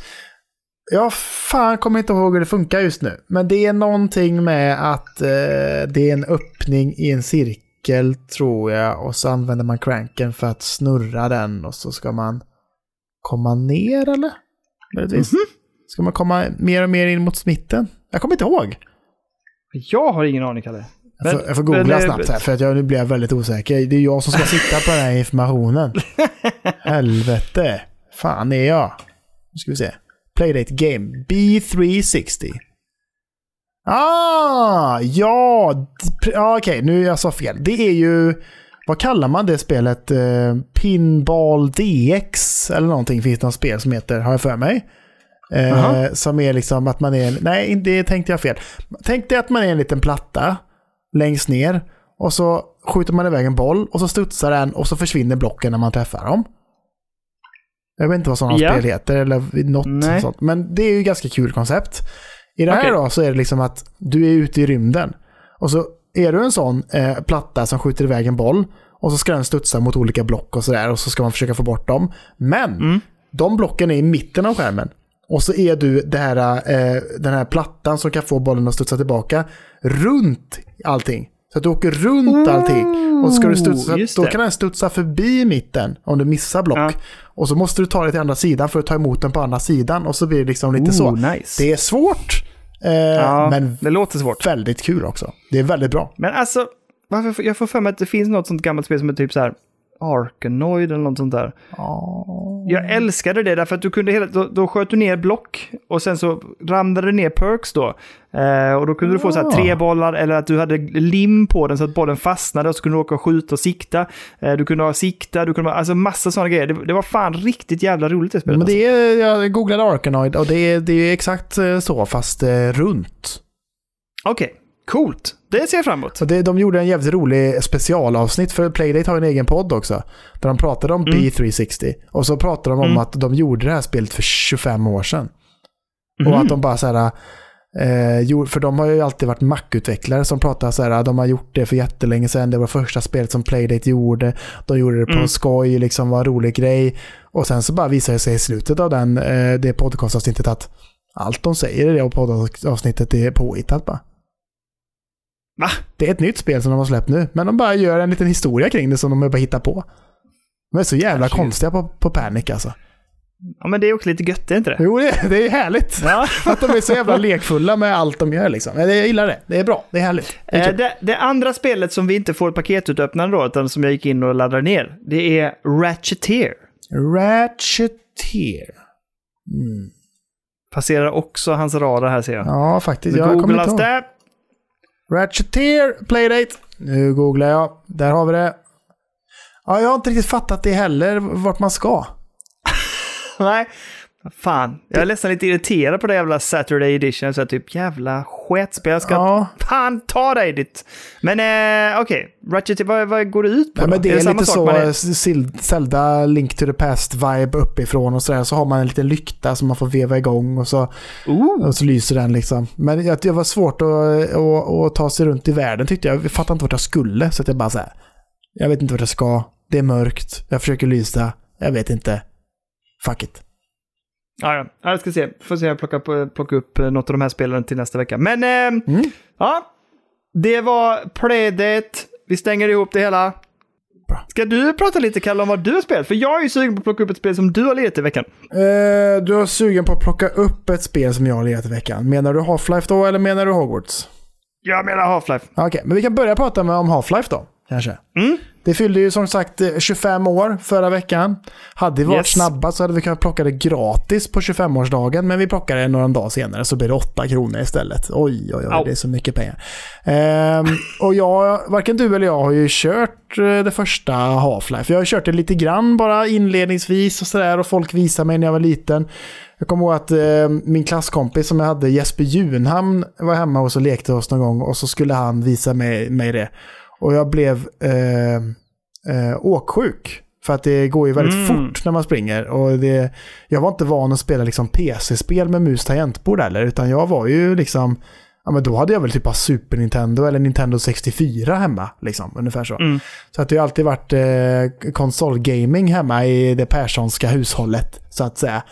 Jag fan kommer inte ihåg hur det funkar just nu. Men det är någonting med att eh, det är en öppning i en cirkel tror jag. Och så använder man cranken för att snurra den. Och så ska man komma ner eller? Möjligtvis. Ska man komma mer och mer in mot mitten? Jag kommer inte ihåg. Jag har ingen aning, Kalle. Jag får, jag får googla men, eh, snabbt här för att jag, nu blir jag väldigt osäker. Det är jag som ska [laughs] sitta på den här informationen. Helvete. Fan är jag? Nu ska vi se. Playdate Game. B360. Ah, ja. ja, Okej, nu jag sa fel. Det är ju... Vad kallar man det spelet? Eh, Pinball DX eller någonting finns det något spel som heter, har jag för mig. Eh, som är liksom att man är... Nej, det tänkte jag fel. Tänk dig att man är en liten platta längst ner. Och så skjuter man iväg en boll och så studsar den och så försvinner blocken när man träffar dem. Jag vet inte vad sådana Ja. spel heter eller något Nej. sånt. Men det är ju ganska kul koncept. I det här Okej. då så är det liksom att du är ute i rymden. Och så är du en sån eh, platta som skjuter iväg en boll. Och så ska den studsa mot olika block och sådär. Och så ska man försöka få bort dem. Men Mm. de blocken är i mitten av skärmen. Och så är du det här, eh, den här plattan som kan få bollen att studsa tillbaka runt allting. Så att du åker runt allting. Och ska du studsa, då kan den studsa förbi mitten om du missar block. Ja. Och så måste du ta dig till andra sidan för att ta emot den på andra sidan. Och så blir det liksom lite så. Oh, nice. Det är svårt, eh, ja, men det låter svårt. väldigt kul också. Det är väldigt bra. Men alltså, varför, jag får för mig att det finns något sånt gammalt spel som är typ så här Arkanoid eller något sånt där. Jag älskade det därför att du kunde hela, då, då sköt du ner block och sen så ramlade det ner perks då. Eh, och då kunde du få så här tre bollar eller att du hade lim på den så att bollen fastnade och så kunde du åka och skjuta och sikta. Eh, du kunde ha sikta, du kunde ha, alltså massa sådana grejer. Det, det var fan riktigt jävla roligt det spelet. Men det är, jag googlade Arkanoid och det är, det är exakt eh, så fast eh, runt. alltså. Okej, coolt. Det ser jag fram emot. Det, de gjorde en jävligt rolig specialavsnitt, för Playdate har en egen podd också. Där de pratade om Mm. B360. Och så pratade de om Mm. att de gjorde det här spelet för 25 år sedan. Mhm. Och att de bara så här... Eh, för de har ju alltid varit Mac-utvecklare som pratar så här, de har gjort det för jättelänge sedan, det var första spelet som Playdate gjorde, de gjorde det på Mm. skoj, liksom var en rolig grej. Och sen så bara visade det sig i slutet av den, eh, det podcastavsnittet att allt de säger i det poddavsnittet är påhittat bara. Va? Det är ett nytt spel som de har släppt nu, men de bara gör en liten historia kring det som de bara hittar på. De är så jävla Herregud. konstiga på, på Panic alltså. Ja, men det är också lite gött, är inte det? Jo, det, det är härligt. Ja. [laughs] Att de är så jävla lekfulla med allt de gör liksom. Jag gillar det. Det är bra. Det är härligt. Det är Eh, det, det andra spelet som vi inte får paketutöppnande då, utan som jag gick in och laddade ner, det är Ratcheteer. Ratcheteer. Mm. Passerar också hans radar här ser jag. Ja, faktiskt. Jag googlas det. Ratcheteer Playdate. Nu googlar jag. Där har vi det. Ja, jag har inte riktigt fattat det heller, vart man ska. [laughs] Nej, fan. Jag är nästan lite irriterad på det jävla Saturday edition. Så typ jävla sketspel. Jag ska Ja. fan ta dig dit. Men eh, okej, Ratchet, vad, vad går det ut på då? men det är, samma lite sak så är- eh, Zelda Link to the Past-vibe uppifrån och sådär. Så har man en liten lykta som man får veva igång och så, Ooh. och så lyser den liksom. Men jag- det var svårt att, att, att ta sig runt i världen tyckte jag. Jag fattade inte vart jag skulle. Så att jag bara så här, jag vet inte vart jag ska. Det är mörkt. Jag försöker lysa. Jag vet inte. Fuck it. Ja, ja. Ja, Jag ska se. Får se om jag plockar, på, plockar upp eh, något av de här spelen till nästa vecka. Men, eh, ja. Det var Playdate. Vi stänger ihop det hela. Bra. Ska du prata lite, Kalle, om vad du har spelat? För jag är ju sugen på att plocka upp ett spel som du har lirat i veckan. Eh, du är sugen på att plocka upp ett spel som jag har lirat i veckan. Menar du Half-Life då eller menar du Hogwarts? Jag menar Half-Life. Okej, men vi kan börja prata med, om Half-Life då. Kanske. Mm. Det fyllde ju som sagt eh, 25 år förra veckan. Hade vi varit Yes. snabba så hade vi kunnat plocka det gratis på 25-årsdagen. Men vi plockade det några dagar senare så blir det 8 kronor istället. Oj, oj, oj, Au. det är så mycket pengar. Ehm, och jag, varken du eller jag har ju kört eh, det första Half-Life. Jag har kört det lite grann bara inledningsvis och sådär och folk visade mig när jag var liten. Jag kommer ihåg att eh, min klasskompis som jag hade, Jesper Junhamn, var hemma och så lekte oss någon gång och så skulle han visa mig, mig det. Och jag blev eh, eh, åksjuk. För att det går ju väldigt Mm. fort när man springer. Och det, jag var inte van att spela liksom PC-spel med mus tangentbord heller. Utan jag var ju liksom... Ja men då hade jag väl typ bara Super Nintendo eller Nintendo 64 hemma. Liksom, ungefär så. Mm. Så att det har alltid varit eh, konsolgaming hemma i det Perssonska hushållet. Så att säga.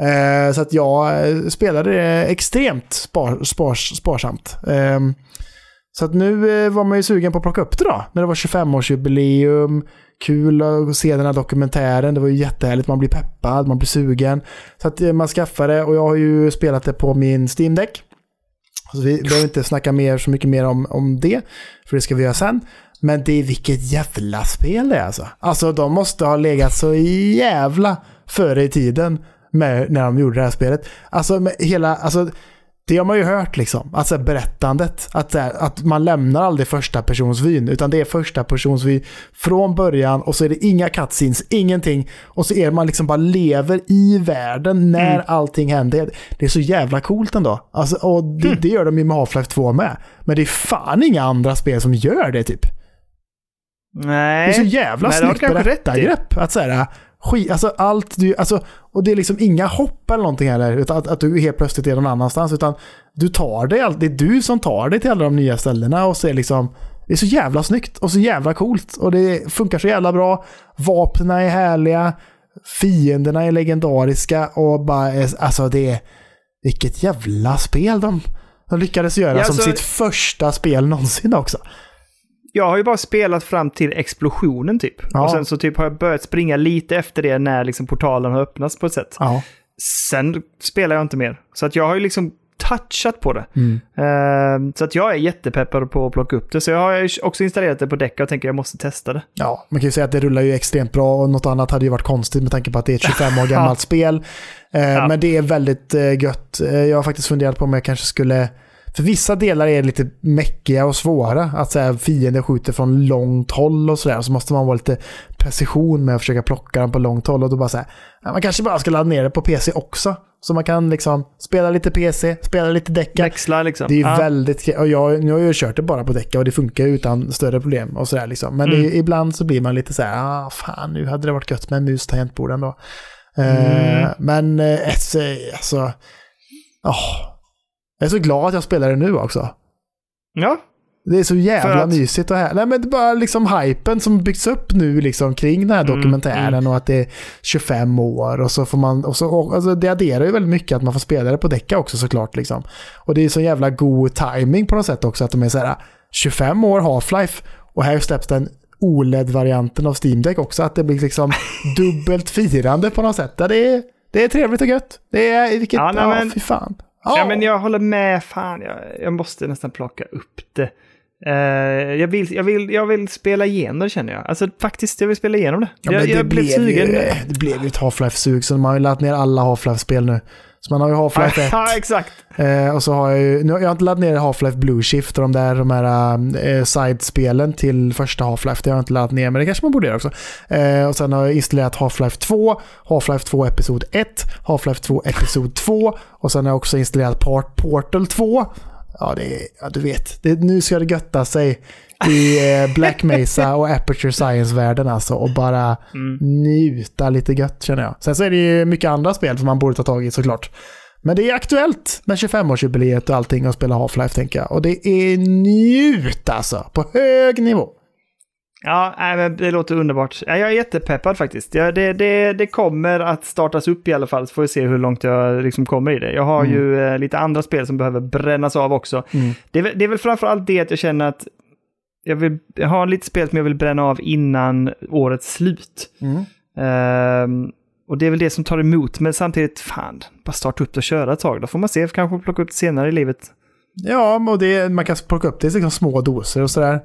Eh, så att jag eh, spelade extremt spar, spars, sparsamt. Ehm, så att nu eh, var man ju sugen på att plocka upp det då. När det var 25-årsjubileum. Kul att se den här dokumentären. Det var ju jättehärligt. Man blir peppad, man blir sugen. Så att eh, man skaffade det och jag har ju spelat det på min Steam Deck. Så vi behöver inte snacka mer, så mycket mer om, om det. För det ska vi göra sen. Men det är vilket jävla spel det är alltså. Alltså de måste ha legat så jävla före i tiden med, när de gjorde det här spelet. Alltså med hela, alltså det har man ju hört liksom. Alltså berättandet. Att, så här, att man lämnar aldrig första personsvyn. Utan det är första personsvy från början och så är det inga cutscenes, ingenting. Och så är man liksom bara lever i världen när Mm. allting händer. Det är så jävla coolt ändå. Alltså, och det, Mm. det gör de ju med Half-Life 2 med. Men det är fan inga andra spel som gör det typ. Nej. Det är så jävla Nej, snyggt berättargrepp. Att säga skit, alltså allt du, alltså, och det är liksom inga hopp eller någonting heller. Utan att, att du helt plötsligt är någon annanstans. Utan du tar dig, det är du som tar dig till alla de nya ställena och så är liksom, det är så jävla snyggt och så jävla coolt. Och det funkar så jävla bra. Vapnen är härliga. Fienderna är legendariska och bara, alltså det är, vilket jävla spel de, de lyckades göra Ja, som sitt första spel någonsin också. Jag har ju bara spelat fram till explosionen typ. Ja. Och sen så typ har jag börjat springa lite efter det när liksom portalen har öppnats på ett sätt. Ja. Sen spelar jag inte mer. Så att jag har ju liksom touchat på det. Mm. Ehm, så att jag är jättepeppad på att plocka upp det. Så jag har också installerat det på Deca och tänker jag måste testa det. Ja, man kan ju säga att det rullar ju extremt bra och något annat hade ju varit konstigt med tanke på att det är ett [laughs] 25 år gammalt spel. Eh, Ja. Men det är väldigt eh, gött. Eh, jag har faktiskt funderat på om jag kanske skulle... För vissa delar är lite mäckiga och svåra. Att så här, skjuter från långt håll och sådär. Så måste man vara lite precision med att försöka plocka dem på långt håll. Och då bara så här, ja, man kanske bara ska ladda ner det på PC också. Så man kan liksom spela lite PC, spela lite Deca. Växla liksom. Det är Ja. väldigt... Och jag, nu har jag ju kört det bara på däcka och det funkar utan större problem och sådär liksom. Men Mm. det, ibland så blir man lite så här, ah fan nu hade det varit gött med en mus tangentbord ändå. Eh, Mm. men eh, alltså, alltså åh. Jag är så glad att jag spelar det nu också. Ja, Det är så jävla att- mysigt och här. Nej men det är bara liksom hypen som byggts upp nu liksom kring den här Mm, dokumentären och att det är 25 år och så får man, och så, och, alltså det adderar ju väldigt mycket att man får spela det på däcka också såklart liksom. Och det är så jävla god timing på något sätt också att de är så här 25 år Half-Life och här släpps den OLED-varianten av Steam Deck också. Att det blir liksom [laughs] dubbelt firande på något sätt. Ja, det, är, det är trevligt och gött. Det är, vilket, Ja, ja, nej, men- fy fan. Ja. men jag håller med. Fan, jag, jag måste nästan plocka upp det. Eh, jag, vill, jag, vill, jag vill spela igenom det känner jag. Alltså faktiskt, jag vill spela igenom det. Ja, jag, det, jag blev blev sugen. ju, det blev ju ett Half-Life-sug, så man har ju lagt ner alla Half-Life-spel nu. Så man har ju Half-Life 1. ja, exakt. Eh, och så har jag ju, nu, jag har inte laddat ner Half-Life Blue Shift och de där, de här eh, side-spelen till första Half-Life. Det har jag inte laddat ner, men det kanske man borde göra också. Eh, och sen har jag installerat Half-Life 2, Half-Life 2 Episod 1, Half-Life 2 Episod 2 och sen har jag också installerat Part Portal 2. Ja, det är, ja du vet, det, nu ska det götta sig i eh, Black Mesa och Aperture Science-världen alltså och bara Mm. njuta lite gött känner jag. Sen så är det ju mycket andra spel som man borde ta tag i såklart. Men det är aktuellt med 25-årsjubileet och allting att spela Half-Life tänker jag. Och det är njut alltså, på hög nivå. Ja, nej, men det låter underbart. Ja, Jag är jättepeppad faktiskt. Ja, det, det, det kommer att startas upp i alla fall, så får vi se hur långt jag liksom kommer i det. Jag har ju eh, lite andra spel som behöver brännas av också. Mm. Det, är, väl- det är väl framförallt det att jag känner att jag, vill, jag har lite spel som jag vill bränna av innan årets slut. Mm. Ehm, och det är väl det som tar emot, men samtidigt, fan, bara starta upp och köra ett tag. Då får man se, kanske plocka upp det senare i livet. Ja, och det, man kan plocka upp det i liksom små doser och sådär.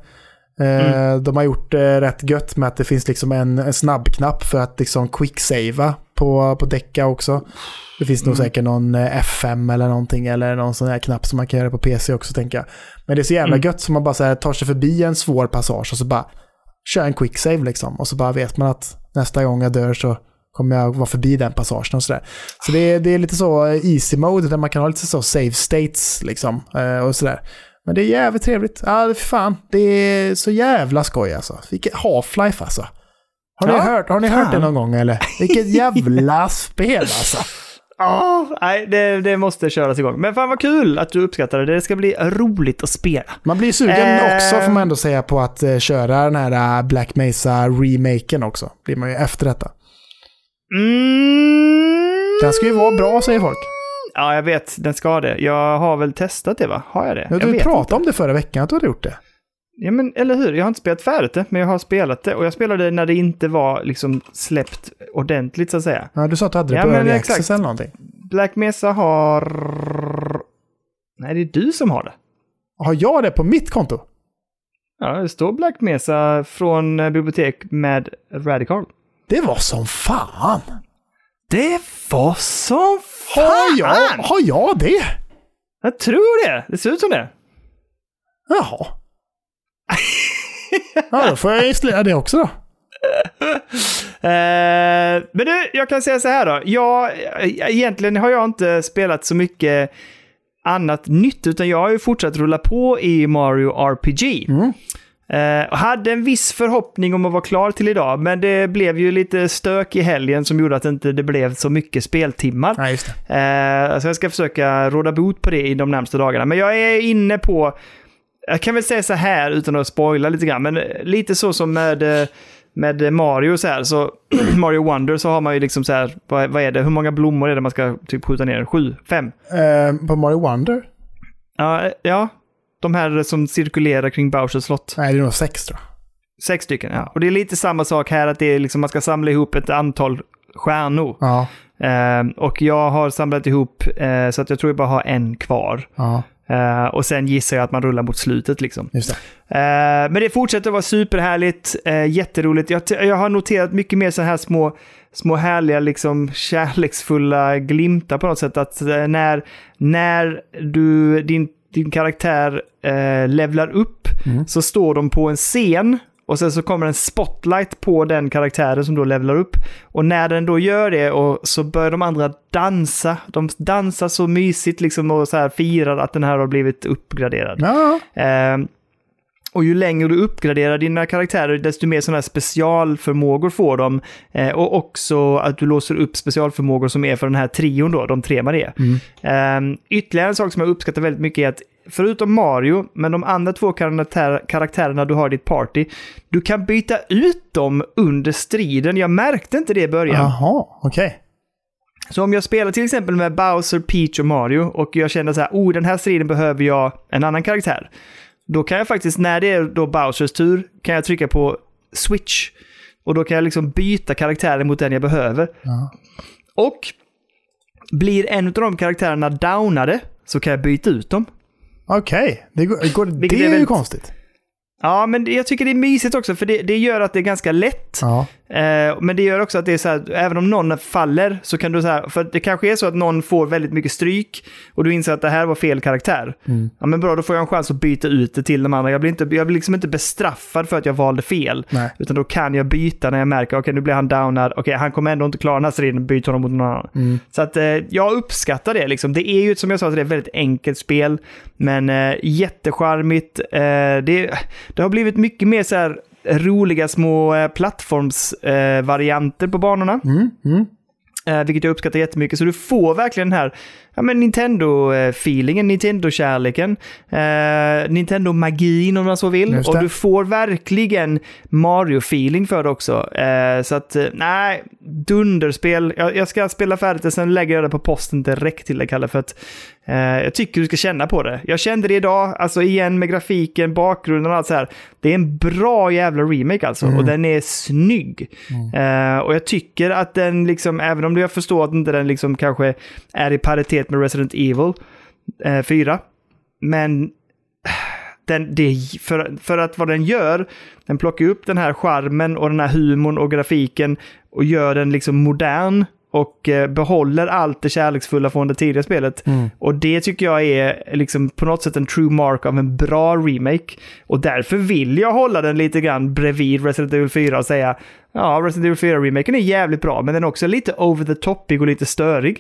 Eh, De har gjort det rätt gött med att det finns liksom en, en snabbknapp för att liksom quicksavea på, på däcka också. Det finns nog säkert någon eh, F5 eller någonting eller någon sån här knapp som man kan göra på PC också tänker jag. Men det är så jävla Mm. gött som man bara så här, tar sig förbi en svår passage och så bara kör en quicksave liksom. Och så bara vet man att nästa gång jag dör så kommer jag vara förbi den passagen och sådär. Så det är, det är lite så eh, easy mode där man kan ha lite så save states liksom eh, och sådär. Men det är jävligt trevligt. Ja, för fan. Det är så jävla skoj alltså. Vilket Half-Life alltså. Har ni, Ja, hört, har ni hört det någon gång eller? Vilket jävla [laughs] spel alltså. Ja, nej, det, det måste köras igång. Men fan vad kul att du uppskattar det. Det ska bli roligt att spela. Man blir sugen Eh. också får man ändå säga på att eh, köra den här eh, Black Mesa-remaken också. Blir man ju efter detta. Mm. Den ska ju vara bra säger folk. Ja, jag vet. Den ska det. Jag har väl testat det, va? Har jag det? Ja, jag du vet pratade om det förra veckan att du hade gjort det. Ja, men eller hur? Jag har inte spelat färdigt det, men jag har spelat det. Och jag spelade när det inte var liksom släppt ordentligt, så att säga. Ja, du sa att du hade det Ja, på men Early. Access eller någonting. Black Mesa har... Nej, det är du som har det. Har jag det på mitt konto? Ja, det står Black Mesa från bibliotek med Radical. Det var som fan! Det var som fan! Har jag, har jag det? Jag tror det. Det ser ut som det. Jaha. Ja, då får jag installera det också då. [laughs] Eh, men du, jag kan säga så här då. Jag, egentligen har jag inte spelat så mycket annat nytt, utan jag har ju fortsatt rulla på i Mario RPG. Mm. Eh, hade en viss förhoppning om att vara klar till idag, men det blev ju lite stök i helgen som gjorde att det inte det blev så mycket speltimmar. Nej, just. Eh, så jag ska försöka råda bot på det i de närmsta dagarna. Men jag är inne på, jag kan väl säga så här utan att spoila lite grann, men lite så som med, eh, med Mario så här, så [clears throat] Mario Wonder så har man ju liksom så här, vad, vad är det, hur många blommor är det man ska typ skjuta ner? Sju? Fem? Eh, på Mario Wonder? Ja, eh, ja, de här som cirkulerar kring Bowsers slott. Nej, det är nog sex tror jag. Sex stycken, ja. Och det är lite samma sak här, att det är liksom, man ska samla ihop ett antal stjärnor. Ja. Eh, och jag har samlat ihop eh, så att jag tror jag bara har en kvar. Ja, Eh, och sen gissar jag att man rullar mot slutet liksom. det. Eh, men det fortsätter att vara superhärligt, uh, jätteroligt. Jag, jag har noterat mycket mer så här små, små härliga, liksom kärleksfulla glimtar på något sätt. Att eh, när, när du, din, din karaktär uh, levlar upp Mm. så står de på en scen och sen så kommer en spotlight på den karaktären som då levlar upp. Och när den då gör det och så börjar de andra dansa. De dansar så mysigt liksom och så här firar att den här har blivit uppgraderad. Ja, Ehm, och ju längre du uppgraderar dina karaktärer, desto mer sådana här specialförmågor får de. Eh, och också att du låser upp specialförmågor som är för den här trion då, de tre man är. Ehm, ytterligare en sak som jag uppskattar väldigt mycket är att förutom Mario, men de andra två karaktär, karaktärerna du har i ditt party, du kan byta ut dem under striden. Jag märkte inte det i början. jaha, okej. Så om jag spelar till exempel med Bowser, Peach och Mario och jag känner så här, oh den här striden behöver jag en annan karaktär. Då kan jag faktiskt, när det är då Bowsers tur, kan jag trycka på switch. Och då kan jag liksom byta karaktären mot den jag behöver. Ja. Och blir en av de karaktärerna downade så kan jag byta ut dem. Okej, det, går, det Vilket är ju konstigt. Ja, men jag tycker det är mysigt också, för det, det gör att det är ganska lätt. Ja. Eh, men det gör också att det är så här, även om någon faller så kan du så här, för det kanske är så att någon får väldigt mycket stryk och du inser att det här var fel karaktär. Mm. Ja men bra, då får jag en chans att byta ut det till de andra. Jag blir, inte, jag blir liksom inte bestraffad för att jag valde fel. Nej. Utan då kan jag byta när jag märker, okej nu blir han downad, okej han kommer ändå inte klara den här striden, byt honom mot någon annan. Mm. Så att eh, jag uppskattar det liksom. Det är ju som jag sa, det är ett väldigt enkelt spel, men eh, jättecharmigt. Eh, det, det har blivit mycket mer så här roliga små eh, plattformsvarianter på banorna. Mm. Mm. Eh, vilket jag uppskattar jättemycket. Så du får verkligen den här ja, men Nintendo-feelingen, Nintendo-kärleken, eh, Nintendo-magin om man så vill. Och du får verkligen Mario-feeling för det också. Eh, så att, eh, nej, dunderspel. Jag, jag ska spela färdigt och sen lägger jag det på posten direkt till dig, Kalle, för att eh, jag tycker du ska känna på det. Jag kände det idag, alltså igen med grafiken, bakgrunden och allt så här. Det är en bra jävla remake alltså, och den är snygg. Eh, och jag tycker att den liksom, även om jag förstår att inte den liksom kanske är i paritet med Resident Evil eh, 4, men den, det, för, för att vad den gör, den plockar upp den här charmen och den här humorn och grafiken och gör den liksom modern och eh, behåller allt det kärleksfulla från det tidigare spelet. Och det tycker jag är liksom på något sätt en true mark av en bra remake. Och därför vill jag hålla den lite grann bredvid Resident Evil 4 och säga ja, Resident Evil 4-remaken är jävligt bra, men den är också lite over the topig och lite störig.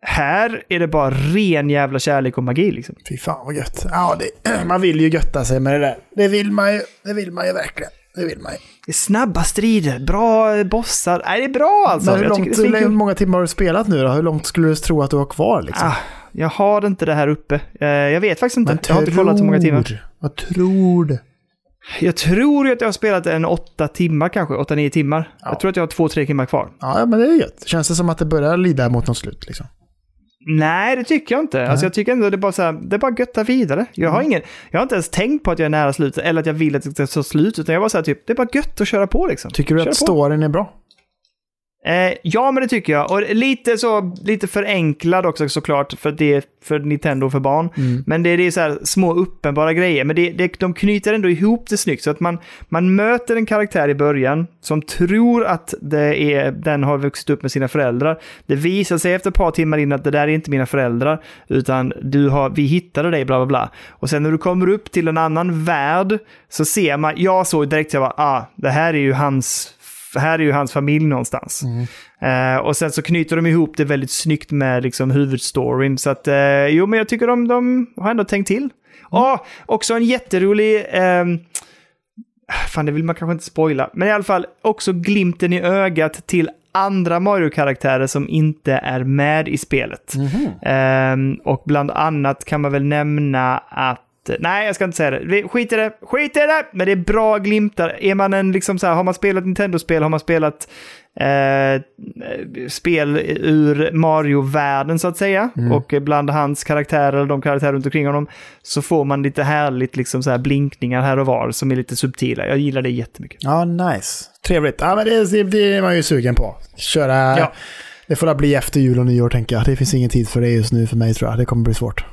Här är det bara ren jävla kärlek och magi liksom. Fy fan vad gött. Ja, det, [clears throat] man vill ju götta sig med det där. Det vill man ju, det vill man ju verkligen. Det vill man ju. Det är snabba strider, bra bossar. Nej, det är bra alltså. Men hur, långt, hur många timmar har du spelat nu då? Hur långt skulle du tro att du har kvar liksom? Ah, jag har inte det här uppe. Eh, jag vet faktiskt inte. jag har inte kollat hur många timmar. Vad tror du? Jag tror att jag har spelat en åtta timmar kanske, åtta, nio timmar. Ja. Jag tror att jag har två, tre timmar kvar. Ja, men det är gött. Känns det som att det börjar lida mot något slut liksom? Nej, det tycker jag inte. Alltså, jag tycker ändå det är bara så här, det är bara att götta vidare. Jag har, ingen, jag har inte ens tänkt på att jag är nära slutet eller att jag vill att det ska ta slut, utan jag var så här typ, det är bara gött att köra på liksom. Tycker du Kör att på. storyn är bra? Eh, ja, men det tycker jag. Och lite så, lite förenklad också såklart, för det är för Nintendo och för barn. Men det, det är så här små uppenbara grejer. Men det, det, de knyter ändå ihop det snyggt, så att man, man möter en karaktär i början som tror att det är, den har vuxit upp med sina föräldrar. Det visar sig efter ett par timmar in att det där är inte mina föräldrar, utan du har, vi hittade dig, bla bla bla. Och sen när du kommer upp till en annan värld så ser man, jag såg direkt, jag bara, ah, det här är ju hans här är ju hans familj någonstans. Eh, och sen så knyter de ihop det väldigt snyggt med liksom huvudstoryn. Så att, eh, jo men jag tycker de, de har ändå tänkt till. Ja, också en jätterolig... ehm, fan, det vill man kanske inte spoila. Men i alla fall, också glimten i ögat till andra Mario-karaktärer som inte är med i spelet. Ehm, och bland annat kan man väl nämna att Nej, jag ska inte säga det. Skit i det. Skit i det! Men det är bra glimtar. Är man en, liksom så här, har man spelat Nintendo-spel, har man spelat eh, spel ur Mario-världen så att säga, och bland hans karaktärer, de karaktärer runt omkring honom, så får man lite härligt liksom så här blinkningar här och var som är lite subtila. Jag gillar det jättemycket. Ja, nice. Trevligt. Ja, men det, det, det är man ju sugen på. Köra... Ja. Det får väl bli efter jul och nyår tänker jag. Det finns ingen tid för det just nu för mig tror jag. Det kommer bli svårt.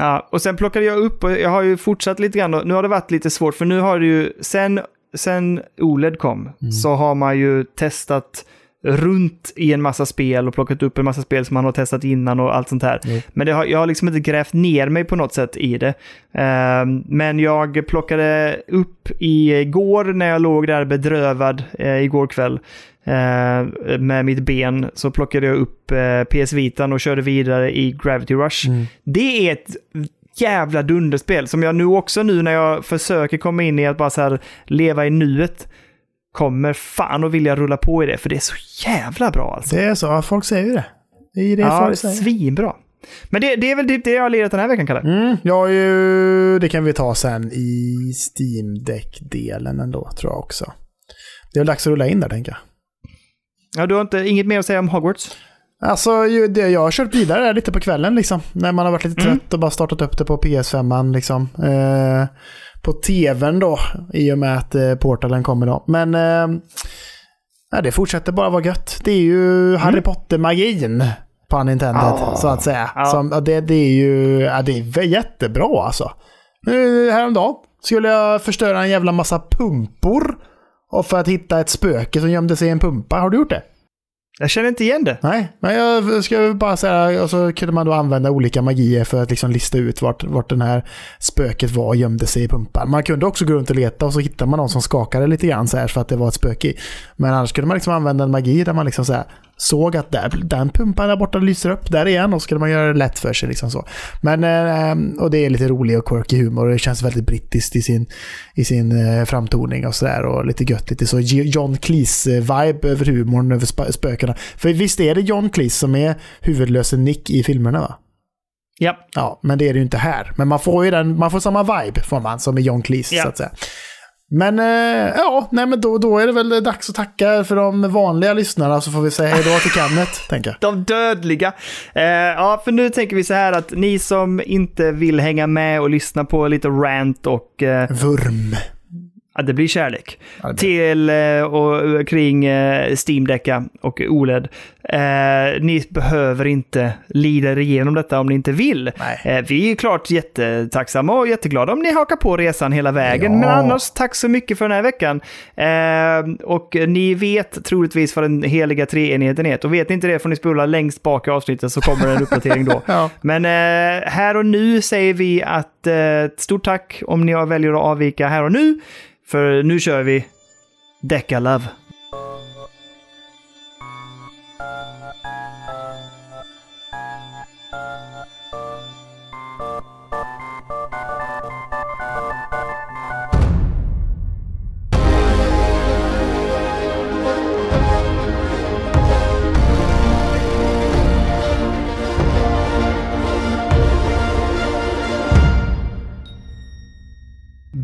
Ja, och sen plockade jag upp och jag har ju fortsatt lite grann. Nu har det varit lite svårt för nu har det ju, sen, sen OLED kom, så har man ju testat runt i en massa spel och plockat upp en massa spel som man har testat innan och allt sånt här. Mm. Men har, jag har liksom inte grävt ner mig på något sätt i det. Ehm, men jag plockade upp igår när jag låg där bedrövad uh, igår kväll eh, med mitt ben så plockade jag upp eh, PS Vitan och körde vidare i Gravity Rush. Det är ett jävla dunderspel som jag nu också nu när jag försöker komma in i att bara så här leva i nuet kommer fan att vilja rulla på i det för det är så jävla bra alltså. Det är så. Folk säger ju det. Det är det ja, folk säger. svinbra. Men det, det är väl typ det jag har lirat den här veckan, Kalle. Mm, jag ju... Det kan vi ta sen i Steam Deck-delen ändå, tror jag också. Det är dags att rulla in där, tänker jag. Ja, du har inte, inget mer att säga om Hogwarts? Alltså, det, jag har kört vidare där lite på kvällen liksom. När man har varit lite Mm. trött och bara startat upp det på PS5 liksom. Eh, på tvn då, i och med att eh, portalen kommer då. Men eh, det fortsätter bara vara gött. Det är ju Harry Potter-magin på Nintendo, Ah. så att säga. Ja. Som, det, det är ju ja, det är jättebra alltså. Nu häromdagen Skulle jag förstöra en jävla massa pumpor och för att hitta ett spöke som gömde sig i en pumpa? Har du gjort det? Jag känner inte igen det. Nej, men jag ska bara säga, och så kunde man då använda olika magier för att liksom lista ut vart, vart den här spöket var och gömde sig i pumpan. Man kunde också gå runt och leta och så hittade man någon som skakade lite grann så här för att det var ett spöke i. Men annars kunde man liksom använda en magi där man liksom så här, såg att där, den pumpan där borta lyser upp, där igen, och så skulle man göra det lätt för sig. Liksom så. Men, eh, och det är lite rolig och quirky humor och det känns väldigt brittiskt i sin, i sin eh, framtoning och sådär. Och lite gött, lite så John Cleese-vibe över humorn, över spökena. För visst är det John Cleese som är huvudlöse Nick i filmerna va? Ja. Ja, men det är det ju inte här. Men man får ju den, man får samma vibe får man som i John Cleese ja. så att säga. Men eh, ja, nej, men då, då är det väl dags att tacka för de vanliga lyssnarna så får vi säga hej då till Kenneth, [laughs] tänker jag. De dödliga. Eh, ja, för nu tänker vi så här att ni som inte vill hänga med och lyssna på lite rant och... Eh, Vurm. Ja, det blir kärlek. Ja, det blir. Till eh, och kring eh, Steam-däcka och OLED. Eh, ni behöver inte lida er igenom detta om ni inte vill. Eh, vi är klart jättetacksamma och jätteglada om ni hakar på resan hela vägen. Ja. Men annars, tack så mycket för den här veckan. Eh, och ni vet troligtvis vad den heliga treenigheten är. Och vet ni inte det får ni spola längst bak i avsnittet så kommer en uppdatering då. [laughs] ja. Men eh, här och nu säger vi att stort tack om ni väljer att avvika här och nu. För nu kör vi Decca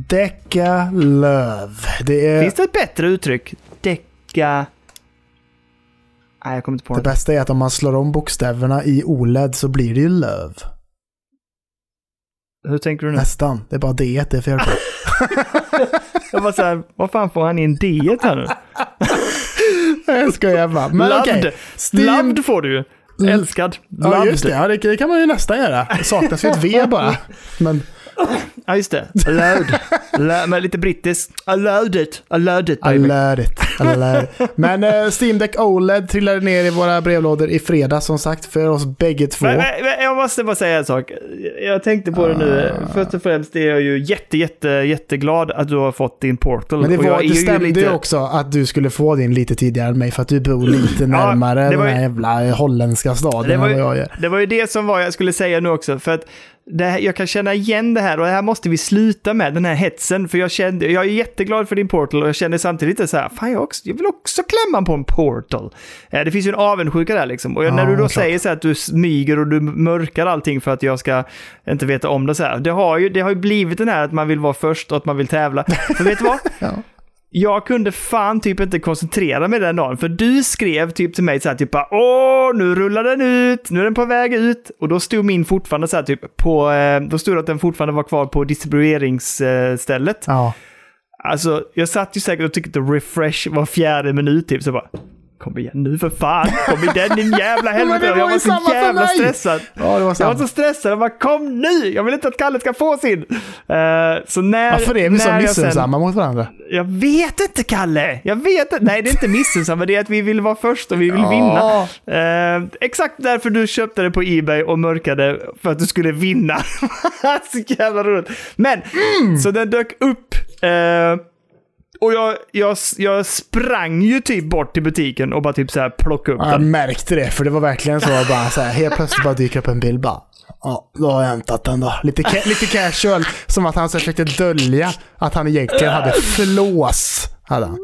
Decca Love. Det är... Finns det ett bättre uttryck? Decca... Nej, jag kommer inte på det. Det bästa är att om man slår om bokstäverna i OLED så blir det ju Love. Hur tänker du nu? Nästan. Det är bara D det är fel på. [laughs] jag bara såhär, vad fan får han in D här nu? [laughs] jag skojar bara. Men okej. Okay. Steam... Loved får du ju. Älskad. Loved. Ja, just det. Ja, det kan man ju nästan göra. Det saknas ju ett V bara. [laughs] Men... Ja, just det. Allowed. Men lite brittiskt. Allowed it. Allowed it, baby. Allowed it. Allowed. Men uh, Steam Deck OLED trillade ner i våra brevlådor i fredag som sagt för oss bägge två. Men, men, jag måste bara säga en sak. Jag tänkte på det nu. Ah. Först och främst är jag ju jätte, jätte, jätteglad att du har fått din Portal. Men det, var, det stämde ju lite... också att du skulle få din lite tidigare än mig för att du bor lite [laughs] närmare ja, den här jävla holländska staden det var, ju, jag gör. Det var ju det som var jag skulle säga nu också. För att här, jag kan känna igen det här och det här måste vi sluta med, den här hetsen. För jag, kände, jag är jätteglad för din portal och jag känner samtidigt lite så här, fan jag, också, jag vill också klämma på en portal. Eh, det finns ju en avundsjuka där liksom. Och ja, när du då klart. säger så här att du smyger och du mörkar allting för att jag ska inte veta om det så här. Det har ju, det har ju blivit den här att man vill vara först och att man vill tävla. För vet du vad? [laughs] ja jag kunde fan typ inte koncentrera mig den dagen, för du skrev typ till mig så här typ åh, nu rullar den ut, nu är den på väg ut. Och då stod min fortfarande så här typ på, eh, då stod det att den fortfarande var kvar på distribueringsstället. Ja. Alltså, jag satt ju säkert och tyckte refresh var fjärde minut typ, så bara Kom igen nu för fan, kom igen din jävla [laughs] helvete. jag var så jävla stressad. Ja, det var jag var så stressad, jag bara kom nu, jag vill inte att Kalle ska få sin. Uh, så när, Varför är vi så missunnsamma mot varandra? Jag vet inte Kalle, jag vet inte. Nej det är inte missunnsamma, det är att vi vill vara först och vi vill ja. vinna. Uh, exakt därför du köpte det på Ebay och mörkade för att du skulle vinna. [laughs] så jävla roligt. Men, mm. så den dök upp. Uh, och jag, jag, jag sprang ju typ bort till butiken och bara typ så här plockade upp ja, den. Jag märkte det, för det var verkligen så bara så här, helt plötsligt bara dyker upp en bild bara. Ja, då har jag hämtat den då. Lite, ca lite casual, som att han försökte dölja att han egentligen hade flås. Hade han.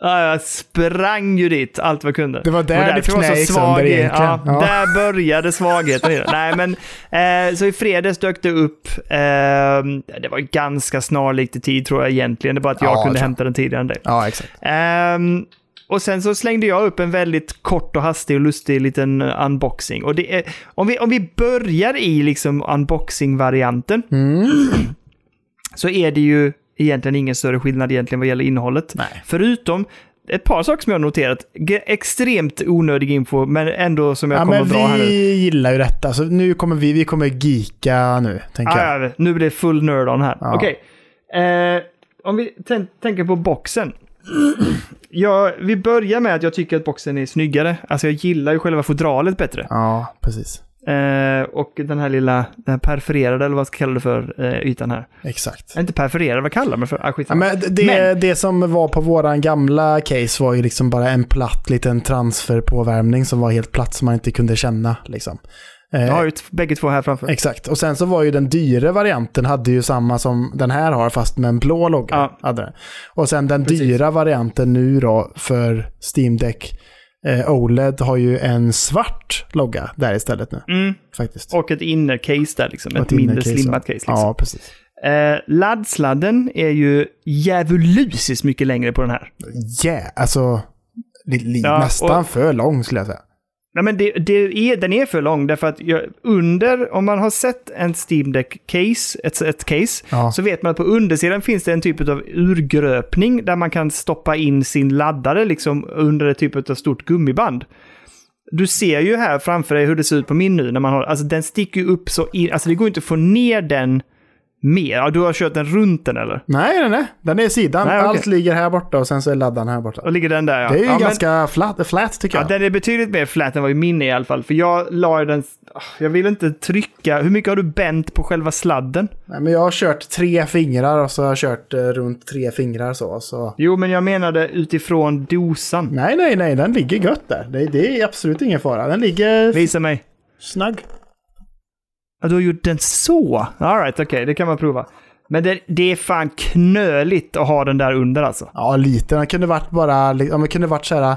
Ja, jag sprang ju dit allt vad jag kunde. Det var där det knä gick sönder egentligen. Ja, ja. Där började svagheten. [laughs] Nej, men eh, så i fredags dök det upp. Eh, det var ganska snarlikt i tid tror jag egentligen. Det var att jag ja, kunde jag hämta den tidigare än dig. Ja, exakt. Eh, och sen så slängde jag upp en väldigt kort och hastig och lustig liten unboxing. Och det är, om, vi, om vi börjar i liksom unboxing-varianten. Mm. Så är det ju egentligen ingen större skillnad egentligen vad gäller innehållet. Nej. Förutom ett par saker som jag har noterat. Extremt onödig info, men ändå som jag ja, kommer att dra här nu. Vi gillar ju detta, så nu kommer vi, vi kommer geeka nu, tänker ah, jag. nu blir det full nerd on här. Ja. Okej. Okay. Eh, om vi tän- tänker på boxen. [clears throat] Ja, vi börjar med att jag tycker att boxen är snyggare. Alltså jag gillar ju själva fodralet bättre. Ja, precis. Eh, och den här lilla, den här perforerade, eller vad ska jag kalla det för, eh, ytan här. Exakt. Inte perforerad, vad kallar man för? Ah, Ja, men det, Men- det som var på våran gamla case var ju liksom bara en platt liten transferpåvärmning som var helt platt som man inte kunde känna. Liksom. Eh, jag har ju bägge två här framför. Exakt, och sen så var ju den dyre varianten hade ju samma som den här har fast med en blå logga. Ja. Hade den. Och sen den Precis. dyra varianten nu då för Steam Deck eh, OLED har ju en svart logga där istället nu. Mm. Faktiskt. Och ett inner-case där liksom. Och Ett, mindre innercase, slimmat ja. case liksom. Ja, precis. Eh, laddsladden är ju djävulusiskt mycket längre på den här. Yeah, alltså li, Ja, nästan och- för lång skulle jag säga. Nej, men det, det är, den är för lång därför att jag, under, om man har sett en Steam Deck case, ett, ett case, Ja. så vet man att på undersidan finns det en typ av urgröpning där man kan stoppa in sin laddare liksom under ett typ av stort gummiband. Du ser ju här framför dig hur det ser ut på min nu när man har, alltså den sticker ju upp så in, alltså det går inte att få ner den mer. Ja, du har kört den runt den eller? Nej, nej, nej. Den är i sidan. Nej, okej. Allt ligger här borta och sen så är laddaren här borta. Och ligger den där ja. Det är ju ja, men- ganska flat, flat tycker Ja, jag. den är betydligt mer flat än vad min är i alla fall. För jag la den... ah, Jag vill inte trycka... Hur mycket har du bänt på själva sladden? Nej, men jag har kört tre fingrar och så har jag kört eh, runt tre fingrar så. så. Jo, men jag menade utifrån dosan. Nej, nej, nej. Den ligger gött där. Det, det är absolut ingen fara. Den ligger Visa mig. snagg. Ja, du har gjort den så? Alright, okej, det kan man prova. Men det, det är fan knöligt att ha den där under alltså. Ja, lite. Den kunde varit bara... Ja, men kunde varit så här...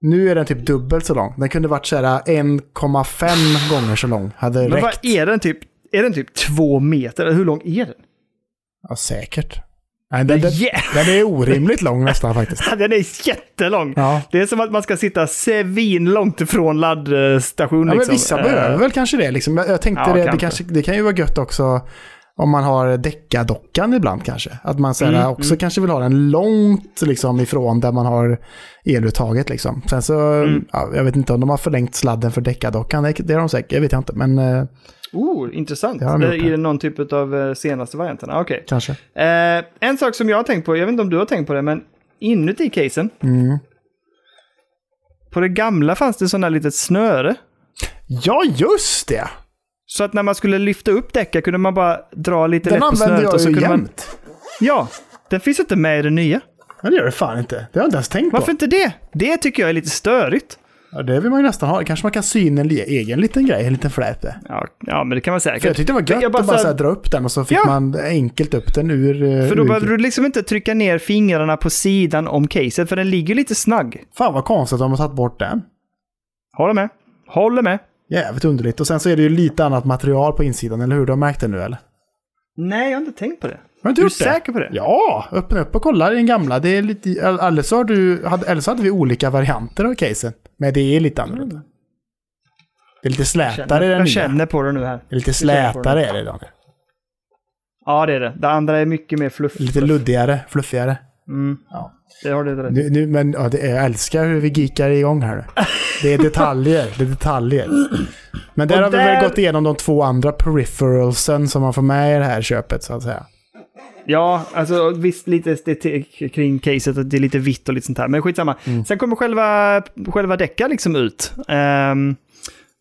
Nu är den typ dubbelt så lång. Den kunde varit så här 1,5 gånger så lång. Hade Men vad räckt. är den typ? Är den typ två meter? Eller hur lång är den? Ja, säkert. Nej, den, den, Yeah. den är orimligt lång nästan faktiskt. [laughs] Den är jättelång. Ja. Det är som att man ska sitta svin långt ifrån laddstation. Ja, men liksom. vissa Eh, behöver väl kanske det. Liksom. Jag, tänkte Ja, det, det, kanske. kanske, det kan ju vara gött också om man har deckardockan ibland kanske. Att man så här, Mm, också kanske vill ha den långt liksom, ifrån där man har eluttaget. Liksom. Sen så, Mm. ja, jag vet inte om de har förlängt sladden för deckardockan. Det, det har de säkert, jag vet jag inte. Men eh, Oh, intressant. Det Det är här. någon typ av eh, senaste varianterna. Okej. kanske. Eh, en sak som jag har tänkt på, jag vet inte om du har tänkt på det, men inuti casen, Mm. på det gamla fanns det sådana litet snöre. Ja, just det! Så att när man skulle lyfta upp däcken kunde man bara dra lite Den lätt på använder snöret. och jag så ju kunde man... jämt. Ja, den finns inte med i det nya. Men det gör det fan inte. Det har jag inte ens tänkt Varför på. inte det? Det tycker jag är lite störigt. Ja, det vill man ju nästan ha. Kanske man kan sy in en egen liten grej, en liten flät där. Ja, ja men det kan man säkert. För jag tyckte det var gött Jag bara att bara så här- dra upp den och så fick Ja. man enkelt upp den ur... eh, För då ur- behöver du liksom inte trycka ner fingrarna på sidan om caset, för den ligger lite snagg. Fan vad konstigt att de har tagit bort den. Håller med. Håller med. Jävligt underligt. Och sen så är det ju lite annat material på insidan, eller hur? Du har märkt det nu eller? Nej, jag har inte tänkt på det. Har du inte Är du gjort det? säker på det? Ja, öppna upp och kolla i den gamla. Det är lite... Eller så, har du, hade, eller så hade vi olika varianter av casen. Men det är lite annorlunda. Det är lite slätare i den jag nya. känner på det nu här. Det är lite känner slätare är det Daniel. Ja, det är det. Det andra är mycket mer fluff. Lite luddigare, fluffigare. Mm. Ja. Det har du rätt. Nu, nu, men ja, det, jag älskar hur vi geekar igång här. Det är detaljer, det är detaljer. Men där Och har vi där- väl gått igenom de två andra peripheralsen som man får med i det här köpet så att säga. Ja, alltså visst lite estetik kring caset, att det är lite vitt och lite sånt här. Men skitsamma. Mm. Sen kommer själva, själva däcka liksom ut. Ehm,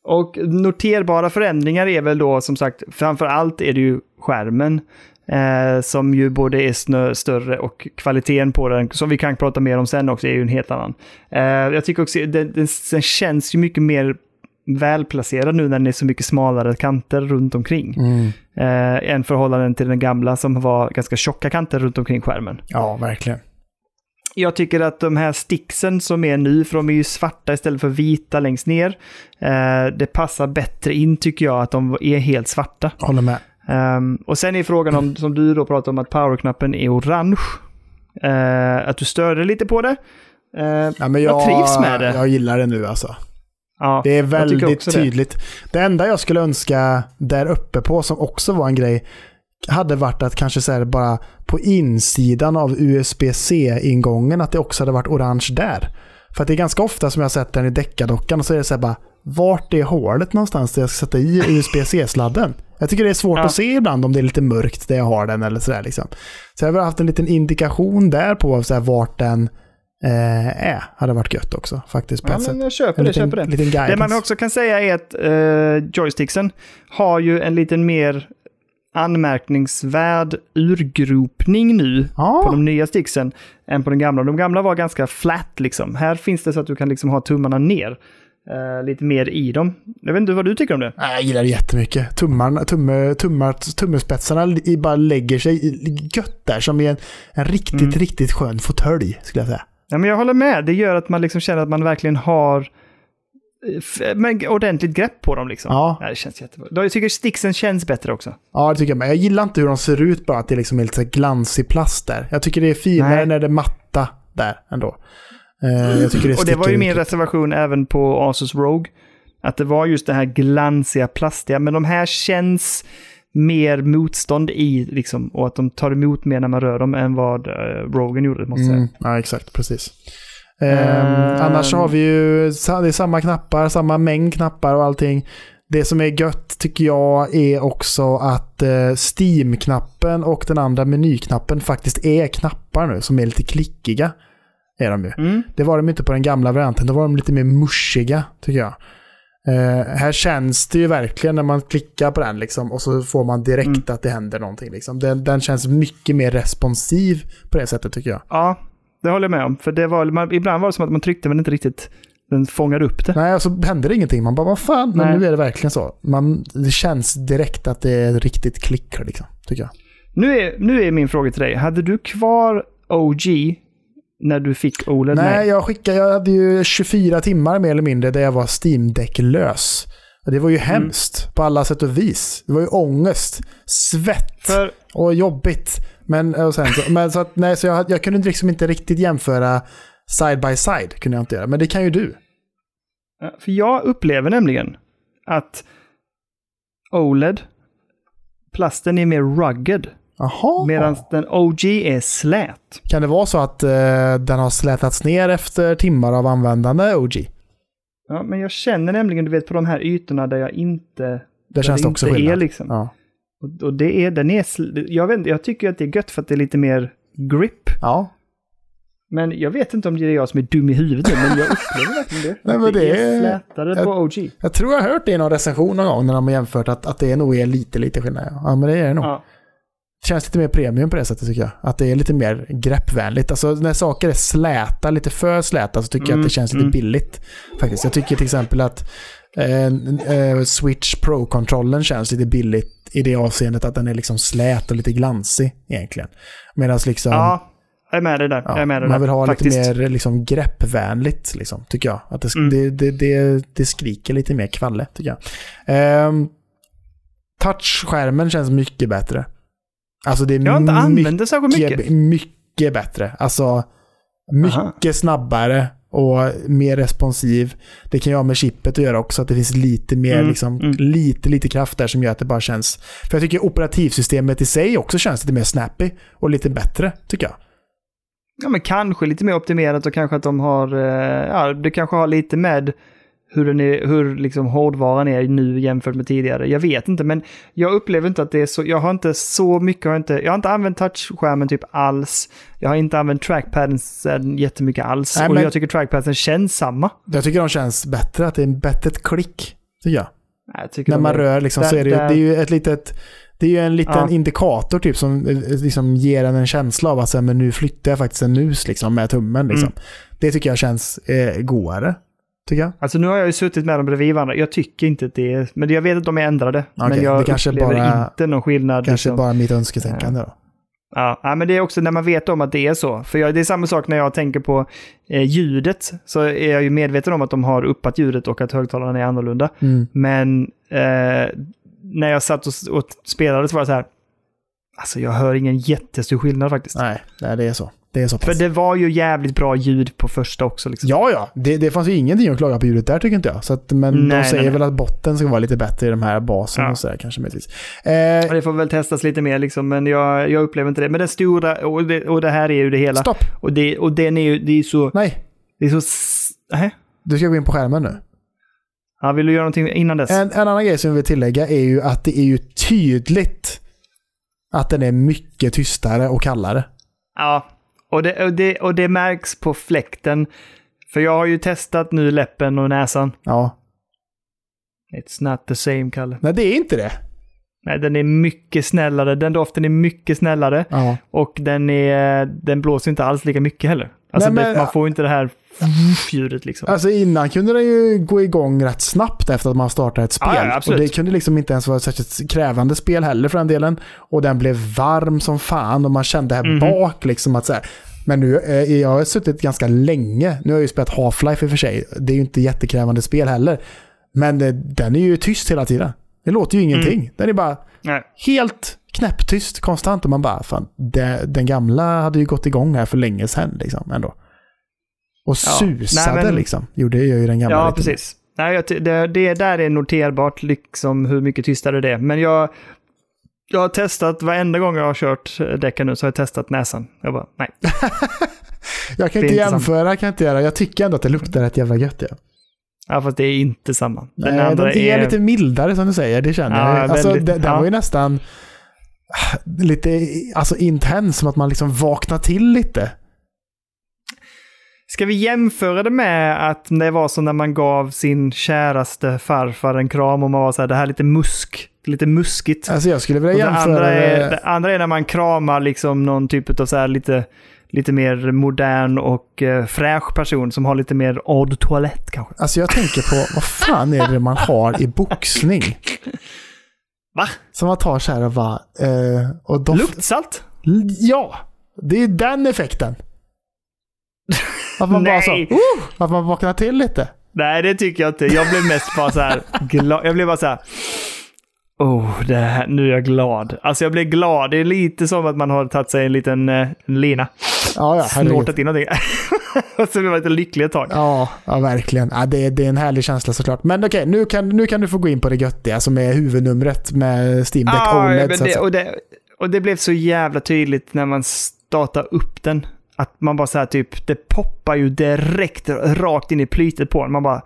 och noterbara förändringar är väl då som sagt, framför allt är det ju skärmen. Eh, som ju både är snö, större och kvaliteten på den, som vi kan prata mer om sen också, är ju en helt annan. Eh, jag tycker också, den, den, den känns ju mycket mer välplacerad nu när den är så mycket smalare kanter runt omkring. Mm. Eh, än förhållanden till den gamla som var ganska tjocka kanter runt omkring skärmen. Ja, verkligen. Jag tycker att de här sticksen som är nu, för de är ju svarta istället för vita längst ner, eh, det passar bättre in tycker jag att de är helt svarta. Håller med. Ehm, och sen är frågan om, som du då pratar om, att powerknappen är orange. Eh, att du störde lite på det. Eh, Ja, men jag, jag, trivs med det. Jag gillar det nu alltså. Ja, Det är väldigt också det. tydligt. Det. enda jag skulle önska där uppe på, som också var en grej, hade varit att kanske så här bara på insidan av USB-C-ingången att det också hade varit orange där. För att det är ganska ofta som jag har sett den i deckardockan och så är det så här bara vart är hålet någonstans där jag ska sätta i USB-C-sladden? Jag tycker det är svårt Ja. att se ibland om det är lite mörkt där jag har den eller sådär liksom. Så jag har haft en liten indikation där på så här, vart den eh, är. Hade varit gött också faktiskt på Ja, ett men jag köper En det, liten, köper det. liten guidance. Det man också kan säga är att uh, joysticksen har ju en liten mer anmärkningsvärd urgropning nu Ja. på de nya sticksen än på den gamla. De gamla var ganska flat liksom. Här finns det så att du kan liksom ha tummarna ner. eh, lite mer i dem. Jag vet inte vad du tycker om det. Jag gillar det jättemycket. Tummarna, tumme, tummar, tummespetsarna i- bara lägger sig gött där som i en, en riktigt, Mm. riktigt skön fåtölj skulle jag säga. Ja, men jag håller med. Det gör att man liksom känner att man verkligen har eh, f- men, ordentligt grepp på dem. Liksom. Ja. det känns jättebra. Jag tycker sticksen känns bättre också. Ja, det tycker jag med. Jag gillar inte hur de ser ut bara, att det liksom är lite glansig plast där. Jag tycker det är finare Nej. när det är matta där ändå. Eh, jag tycker det Och det var ju ut min lite. reservation även på Asus Rogue. Att det var just det här glansiga, plastiga. Men de här känns mer motstånd i, liksom, och att de tar emot mer när man rör dem än vad uh, Rogen gjorde, måste jag säga. Mm, ja, exakt. Precis. Ehm, Ehm. annars har vi ju det är samma knappar, samma mängd knappar och allting. Det som är gött tycker jag är också att eh, Steam-knappen och den andra menyknappen faktiskt är knappar nu som är lite klickiga. Är de ju. Mm. Det var de inte på den gamla varianten. Då var de lite mer mushiga, tycker jag. Eh, här känns det ju verkligen när man klickar på den liksom, och så får man direkt Mm. att det händer någonting. Liksom. Den, den känns mycket mer responsiv på det sättet tycker jag. Ja, det håller jag med om. För det var, man, ibland var det som att man tryckte men inte riktigt den fångade upp det. Nej, och så händer det ingenting. Man bara, vad fan? Men nu är det verkligen så. Man, det känns direkt att det är riktigt klick, liksom, tycker jag. Nu är, nu är min fråga till dig. Hade du kvar OG när du fick OLED? Nej, jag skickade, jag hade ju 24 timmar mer eller mindre där jag var steam lös det var ju hemskt på alla sätt och vis. Det var ju ångest, svett För, och jobbigt. Men, och sen, så, men så, att, nej, så jag, jag kunde liksom inte riktigt jämföra side by side. kunde jag inte göra. Men det kan ju du. för jag upplever nämligen att OLED, plasten är mer rugged. Medan den OG är slät. Kan det vara så att eh, den har slätats ner efter timmar av användande OG? Ja, men jag känner nämligen, du vet, på de här ytorna där jag inte... Där känns det också skillnad. är liksom. Ja. Och, och det är, den är... Jag, vet, jag tycker att det är gött för att det är lite mer grip. ja. Men jag vet inte om det är jag som är dum i huvudet nu, men jag upplever verkligen det. [laughs] Nej, men det är- slätare jag- på OG. Jag tror jag har hört det i någon recension någon gång när de har jämfört att, att det nog är lite, lite skillnad. Ja, men det är det nog. Ja. Det känns lite mer premium på det sättet tycker jag. Att det är lite mer greppvänligt. Alltså när saker är släta, lite för släta, så tycker jag Mm, att det känns lite mm. billigt. Faktiskt. Jag tycker till exempel att eh, eh, Switch Pro-kontrollen känns lite billigt i det avseendet att den är liksom slät och lite glansig egentligen. Medan liksom... ja, jag är med dig där. Ja, jag är med dig man vill ha Faktiskt. lite mer liksom, greppvänligt, liksom, tycker jag. Att det, Mm. det, det, det, det skriker lite mer kvalle, tycker jag. Ehm, touchskärmen känns mycket bättre. Alltså det är Jag har inte använt det särskilt mycket. mycket bättre. Alltså mycket snabbare och mer responsiv. Det kan ju ha med chippet att göra också, att det finns lite mer, Mm, liksom, mm. lite, lite kraft där som gör att det bara känns... För jag tycker operativsystemet i sig också känns lite mer snappy och lite bättre, tycker jag. Ja, men kanske lite mer optimerat och kanske att de har, eh, ja, det kanske har lite med hur, den är, hur liksom hårdvaran är nu jämfört med tidigare. Jag vet inte, men jag upplever inte att det är så, jag har inte så mycket, har jag inte, jag har inte använt touchskärmen typ alls. Jag har inte använt trackpaden jättemycket alls. Nej, och men- jag tycker trackpaden känns samma. Jag tycker de känns bättre, att det är en bättre klick, tycker jag. Nej, Jag När man är- rör liksom där- så är det, där- det är ju ett litet... Det är ju en liten Ja. indikator typ som eh, liksom ger en en känsla av att så här, men nu flyttar jag faktiskt en mus liksom, med tummen. Liksom. Mm. Det tycker jag känns eh, godare. Tycker jag. Alltså nu har jag ju suttit med dem bredvid varandra. Jag tycker inte att det är... Men jag vet att de är ändrade. Okej, men jag det kanske upplever bara- inte någon skillnad. Kanske liksom. bara mitt önsketänkande då. Ja, men det är också när man vet om att det är så. För jag, det är samma sak när jag tänker på eh, ljudet. Så är jag ju medveten om att de har uppat ljudet och att högtalarna är annorlunda. Mm. Men eh, när jag satt och, och spelade så var det så här. Alltså jag hör ingen jättestor skillnad faktiskt. Nej, det är så. Det är så pass. För det var ju jävligt bra ljud på första också. Liksom. Ja, ja. Det, det fanns ju ingenting att klaga på ljudet där tycker inte jag. Så att, men Nej, de säger nej, nej. väl att botten ska vara lite bättre i de här basen Ja. och sådär kanske möjligtvis. Eh, Det får väl testas lite mer liksom, men jag, jag upplever inte det. Men det stora, och det, och det här är ju det hela. stopp! Och, det, och den är ju, det är så... Nej, Det är så... s- nähä? du ska gå in på skärmen nu. Ja, vill du göra någonting innan dess? En, en annan grej som jag vill tillägga är ju att det är ju tydligt att den är mycket tystare och kallare. Ja, och det, och, det, och det märks på fläkten. För jag har ju testat nu läppen och näsan. Ja. It's not the same, Kalle. Nej, det är inte det. Nej, den är mycket snällare. Den doften är mycket snällare. Ja. Och den, är, den blåser inte alls lika mycket heller. Alltså Nej, men- det, man får inte det här ljudet liksom. Alltså innan kunde den ju gå igång rätt snabbt efter att man startade ett spel. Ja, ja, och det kunde liksom inte ens vara ett särskilt krävande spel heller för den delen. Och den blev varm som fan och man kände här Mhm. bak liksom att så här. Men nu, eh, jag har suttit ganska länge. Nu har jag ju spelat Half-Life i och för sig. Det är ju inte jättekrävande spel heller. Men eh, den är ju tyst hela tiden. Det låter ju ingenting. Mm. Den är bara Nej. helt knäpptyst konstant. Och man bara, fan, det, den gamla hade ju gått igång här för länge sedan liksom ändå. Och Ja. susade Nej, men- liksom. Jo, det gör ju den gamla Ja, lite. precis. Nej, det, det där är noterbart liksom hur mycket tystare det är. Men jag, jag har testat, varenda gång jag har kört däcken nu så har jag testat näsan. Jag bara, nej. [laughs] Jag kan är inte inte jämföra, kan jag inte göra. Jag tycker ändå att det luktar rätt jävla gött. Ja. Ja, fast det är inte samma. Den Nej, andra den är, lite mildare som du säger, det känner Ja, jag. Alltså, väldigt- den, den ja. var ju nästan ah, lite alltså, intens, som att man liksom vaknar till lite. Ska vi jämföra det med att det var så när man gav sin käraste farfar en kram och man var så här, det här är lite musk, lite muskigt. Alltså jag skulle vilja det, jämföra andra är, det- det andra är när man kramar liksom någon typ av så här lite, lite mer modern och eh, fräsch person som har lite mer odd toalett kanske. Alltså jag tänker på, vad fan är det man har i boxning? Va? Som man tar så här och bara... Eh, och doft... Luktsalt? Ja! Det är den effekten. Att man bara så... Uh, att man vaknar till lite. Nej, det tycker jag inte. Jag blev mest bara så här glad. Jag blev bara så här... Oh, det här, nu är jag glad. Alltså jag blev glad. Det är lite som att man har tagit sig en liten eh, lina. Ja, ja. Snortat in någonting. [laughs] och så blir man lite lycklig ett tag. Ja, ja verkligen. Ja, det, är- det är en härlig känsla såklart. Men okej, nu, kan, nu kan du få gå in på det göttiga som är huvudnumret med Steam Deck Ah, OLED. det, och, det, och det blev så jävla tydligt när man startade upp den. Att man bara så här typ, det poppar ju direkt rakt in i plytet på den. Man bara,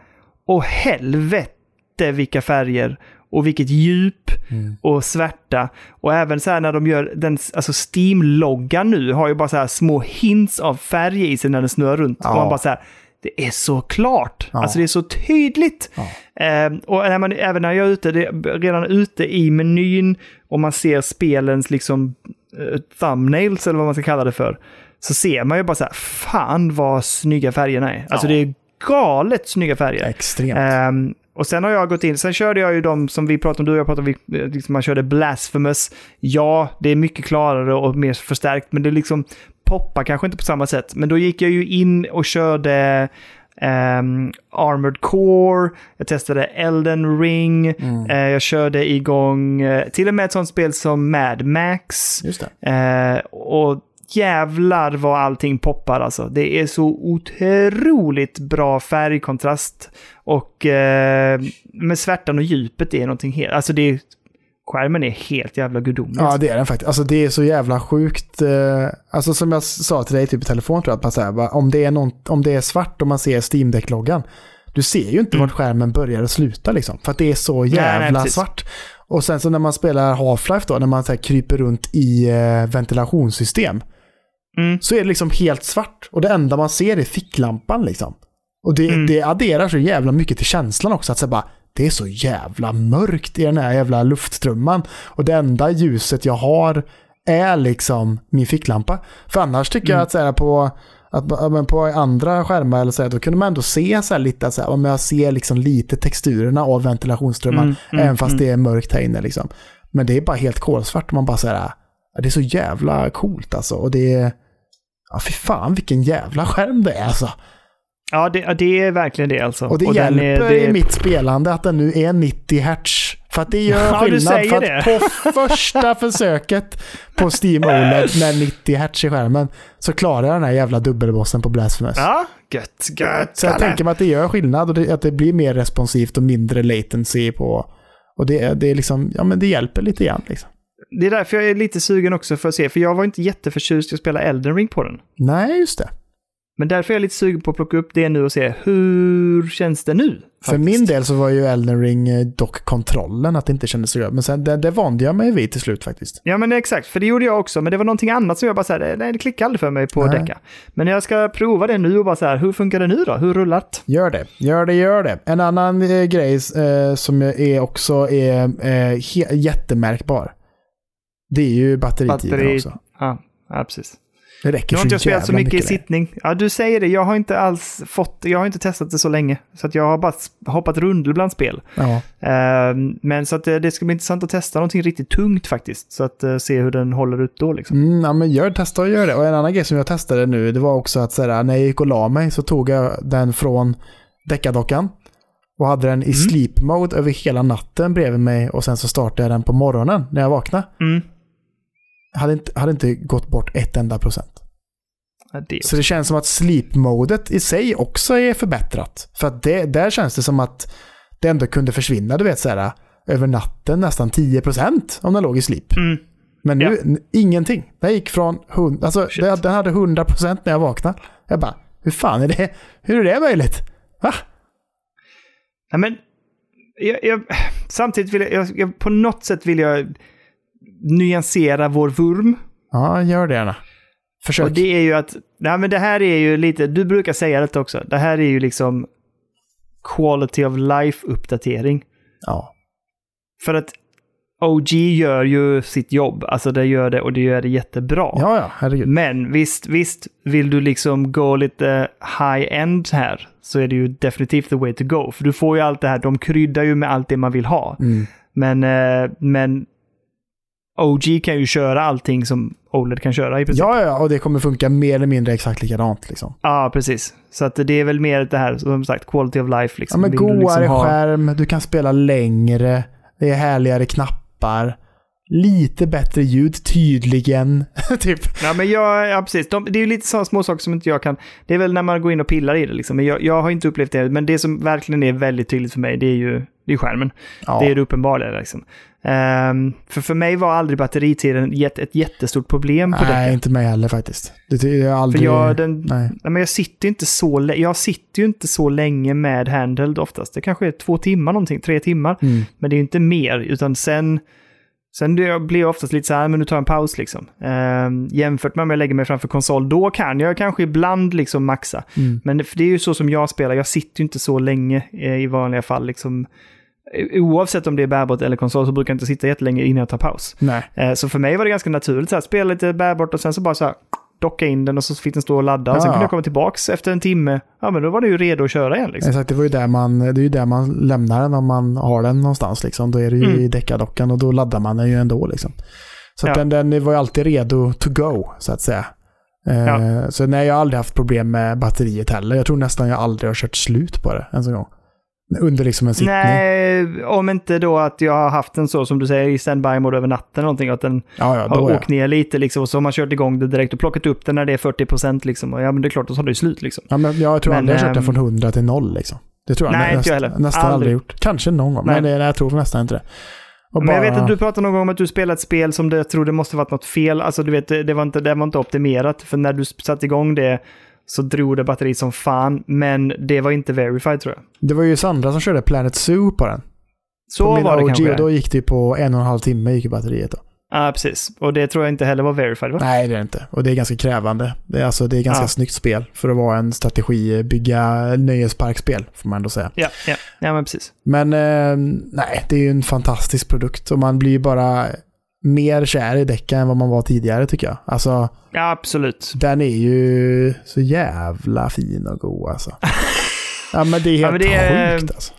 åh helvete vilka färger och vilket djup Mm. och svärta. Och även så här när de gör den, alltså Steam-loggan nu har ju bara så här små hints av färg i sig när den snurrar runt. Ja. Och man bara så här, det är så klart. Ja. Alltså det är så tydligt. Ja. Eh, och när man, även när jag är ute, det, redan ute i menyn och man ser spelens liksom eh, thumbnails eller vad man ska kalla det för. Så ser man ju bara så här, fan vad snygga färgerna är. Alltså Ja. det är galet snygga färger. Extremt. Ehm, och sen har jag gått in, sen körde jag ju de som vi pratade om, du och jag pratade om, vi- eh, liksom man körde Blasphemous. Ja, det är mycket klarare och mer förstärkt, men det liksom poppar kanske inte på samma sätt. Men då gick jag ju in och körde ehm, Armored Core, jag testade Elden Ring, Mm. eh, jag körde igång eh, till och med ett sånt spel som Mad Max. Just det. Eh, och jävlar vad allting poppar alltså. Det är så otroligt bra färgkontrast. Och eh, med svärtan och djupet är någonting helt... Alltså det är... Skärmen är helt jävla gudomlig. Ja, det är den faktiskt. Alltså det är så jävla sjukt. Eh, alltså som jag sa till dig typ i telefon tror jag, att man säger, om, det är någon, om det är svart och man ser Steam Deck-loggan, du ser ju inte vart skärmen börjar och slutar liksom. För att det är så nej, jävla precis. svart. Och sen så när man spelar Half-Life då, när man så kryper runt i eh, ventilationssystem, Mm. så är det liksom helt svart. Och det enda man ser är ficklampan liksom. Och det, Mm. det adderar så jävla mycket till känslan också. Att säga bara, det är så jävla mörkt i den här jävla luftströmman. Och det enda ljuset jag har är liksom min ficklampa. För annars tycker Mm. jag att så här, på, att, men på andra skärmar eller så här, då kunde man ändå se så här lite, så här, om jag ser liksom lite texturerna av ventilationsströmman, Mm, mm, även fast mm. det är mörkt här inne. Liksom. Men det är bara helt kolsvart man bara så här, det är så jävla coolt alltså. Och det är, ja fy fan vilken jävla skärm det är alltså. Ja, det, ja, det är verkligen det alltså. Och det den hjälper är, det, i mitt spelande att den nu är 90 Hz. För att det gör Ja, du skillnad. För det. att på första [laughs] försöket på Steam OLED med 90 Hz i skärmen så klarar jag den här jävla dubbelbossen på Blasphemous. Ja, gött, gött. Så jag Kalle. tänker mig att det gör skillnad och det, att det blir mer responsivt och mindre latency på... Och det, det är liksom, ja men det hjälper lite grann liksom. Det är därför jag är lite sugen också för att se, för jag var inte jätteförtjust i att spela Elden Ring på den. Nej, just det. Men därför är jag lite sugen på att plocka upp det nu och se hur känns det nu? För faktiskt? min del så var ju Elden Ring eh, dock kontrollen att det inte kändes så bra. Men sen det, det vande jag mig vid till slut faktiskt. Ja men exakt, för det gjorde jag också. Men det var någonting annat som jag bara såhär, nej det klickar aldrig för mig på Nej. Deca. Men jag ska prova det nu och bara så här, hur funkar det nu då? Hur rullat? Gör det, gör det, gör det. En annan eh, grej eh, som är också är eh, jättemärkbar. Det är ju batteritiden Batteri- också. Ja, ja precis. Det räcker Nu har så inte jag spelat så jävla mycket i sittning. Ja, du säger det. Jag har inte alls fått, jag har inte testat det så länge. Så att jag har bara hoppat rundor bland spel. Ja. Ehm, men så att det, det ska bli intressant att testa någonting riktigt tungt faktiskt. Så att eh, se hur den håller ut då liksom. Mm, ja, men gör, testa och gör det. Och en annan grej som jag testade nu, det var också att så här, när jag gick och la mig så tog jag den från deckardockan och hade den i sleep mode över hela natten bredvid mig och sen så startade jag den på morgonen när jag vaknade. Mm. Hade inte, hade inte gått bort ett enda procent. Ja, det Så det känns som att sleep-modet i sig också är förbättrat. För att det, där känns det som att det ändå kunde försvinna, du vet, så här, över natten nästan 10% om den låg i sleep. Mm. Men nu, Ja. ingenting. Den gick från 100, alltså Shit. den hade 100% när jag vaknade. Jag bara, hur fan är det, hur är det möjligt? Va? Ja, men jag, jag, samtidigt vill jag, jag, på något sätt vill jag nyansera vår vurm. Ja, gör det gärna. Försök. Och det är ju att, nej men det här är ju lite, du brukar säga det också, det här är ju liksom quality of life-uppdatering. Ja. För att OG gör ju sitt jobb, alltså det gör det och det gör det jättebra. ja, ja, herregud. Men visst, visst, vill du liksom gå lite high-end här så är det ju definitivt the way to go. För du får ju allt det här, de kryddar ju med allt det man vill ha. Mm. Men, eh, men OG kan ju köra allting som OLED kan köra i princip. Ja, ja, och det kommer funka mer eller mindre exakt likadant liksom. Ja, precis. Så att det är väl mer det här, som sagt, quality of life. Ja, Liksom. men Vill du godare liksom ha- skärm, du kan spela längre, det är härligare knappar, lite bättre ljud, tydligen. [laughs] typ. Ja, men jag, ja, precis. De, det är ju lite sådana små saker som inte jag kan... Det är väl när man går in och pillar i det liksom. Men jag, jag har inte upplevt det. Men det som verkligen är väldigt tydligt för mig, det är ju det är skärmen. Ja. Det är det uppenbara liksom. Ehm, för för mig var aldrig batteritiden ett, ett jättestort problem på Nej, däcken. inte mig heller faktiskt. Det jag har För aldrig... jag, den, Nej. nej, men jag sitter ju inte så lä- jag sitter ju inte så länge med handheld oftast. Det kanske är två timmar någonting, tre timmar. Mm. Men det är ju inte mer, utan sen... Sen blir jag, oftast lite så här, men nu tar jag en paus liksom. Ehm, jämfört med om jag lägger mig framför konsol, då kan jag kanske ibland liksom maxa. Mm. Men för det är ju så som jag spelar, jag sitter ju inte så länge eh, i vanliga fall. Liksom. Eh, Oavsett om det är bärbart eller konsol så brukar jag inte sitta jättelänge innan jag tar paus. Nej. Eh, så för mig var det ganska naturligt, här, spela lite bärbart och sen så bara så här, docka in den och så fick den stå och ladda. Och sen Ja. kunde jag komma tillbaks efter en timme. Ja, men då var det ju redo att köra igen liksom. Exakt, det, var ju där man, det är ju där man lämnar den om man har den någonstans. Liksom. Då är det ju Mm. i deckardockan och då laddar man den ju ändå. Liksom. Så att Ja. den, den var ju alltid redo to go, så att säga. Eh, Ja. Så nej, jag har aldrig haft problem med batteriet heller. Jag tror nästan jag aldrig har kört slut på det ens en gång. Under liksom en sittning. Nej, om inte då att jag har haft den så som du säger i standby-mode över natten någonting. Att den Ja, ja, har ja. åkt ner lite liksom och så har man kört igång det direkt och plockat upp den när det är 40% liksom. Och ja, men det är klart, då tar det slut liksom. ja men jag tror Men, aldrig jag har kört den ehm, från 100 till 0 liksom. Det tror jag Nej, inte näst, jag heller. nästan aldrig. Aldrig. gjort. Kanske någon gång, Nej. men det, jag tror nästan inte det. Och Men jag vet bara- att du pratade någon gång om att du spelade ett spel som det, jag tror det måste varit något fel. Alltså du vet, det var inte, det var inte optimerat. För när du satte igång det så drog det batteri som fan. Men det var inte verified tror jag. Det var ju Sandra som körde Planet Zoo på den. Så på min var det OG, kanske. och då gick det på en och en halv timme gick batteriet då. Ja, precis. Och det tror jag inte heller var verified va? Nej, det är det inte. Och det är ganska krävande. Det är, alltså, det är ganska Ja. snyggt spel för att vara en strategi, bygga nöjesparkspel, får man ändå säga. Ja, ja, ja men precis. Men eh, nej, det är ju en fantastisk produkt och man blir ju bara mer kär i däcken än vad man var tidigare tycker jag. Alltså, Ja, absolut. den är ju så jävla fin och god alltså. [laughs] ja, men det är Ja, helt men det är- sjukt alltså.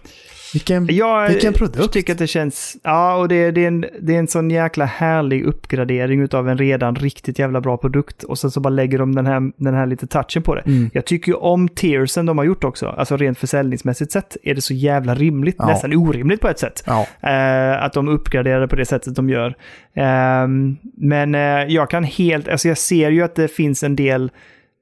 Vilken... Jag Vilken produkt. tycker att det känns... Ja, och det, det, är en, det är en sån jäkla härlig uppgradering av en redan riktigt jävla bra produkt. Och sen så bara lägger de den här, den här lite touchen på det. Mm. Jag tycker ju om tiersen de har gjort också. Alltså rent försäljningsmässigt sett är det så jävla rimligt. Ja. Nästan orimligt på ett sätt. Ja, Eh, att de uppgraderar på det sättet de gör. Ehm, men eh, jag kan helt, alltså jag ser ju att det finns en del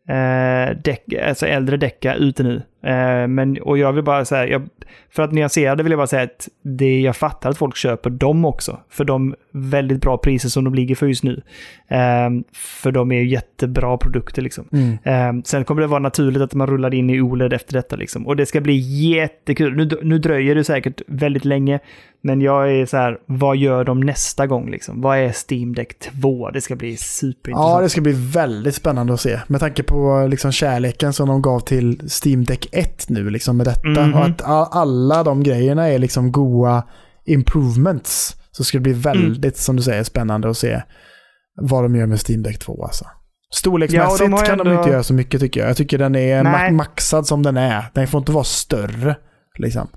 eh, däck, alltså äldre däckar ute nu. Eh, men, och jag vill bara säga, jag, för att nyansera det vill jag bara säga att det, jag fattar att folk köper dem också. För de väldigt bra priser som de ligger för just nu. Ehm, för de är jättebra produkter liksom. Mm. Ehm, sen kommer det vara naturligt att man rullar in i OLED efter detta liksom. Och det ska bli jättekul. Nu, nu dröjer det säkert väldigt länge. Men jag är så här, vad gör de nästa gång liksom? Vad är Steam Deck 2? Det ska bli superintressant. Ja, det ska bli väldigt spännande att se. Med tanke på liksom kärleken som de gav till Steam Deck 1 nu liksom med detta. Mhm. Och att alla de grejerna är liksom goa improvements. Så ska det bli väldigt, som du säger, spännande att se vad de gör med Steam Deck 2 alltså. Storleksmässigt Ja, de kan de ändå- inte göra så mycket tycker jag. Jag tycker den är ma- maxad som den är. Den får inte vara större. Liksom.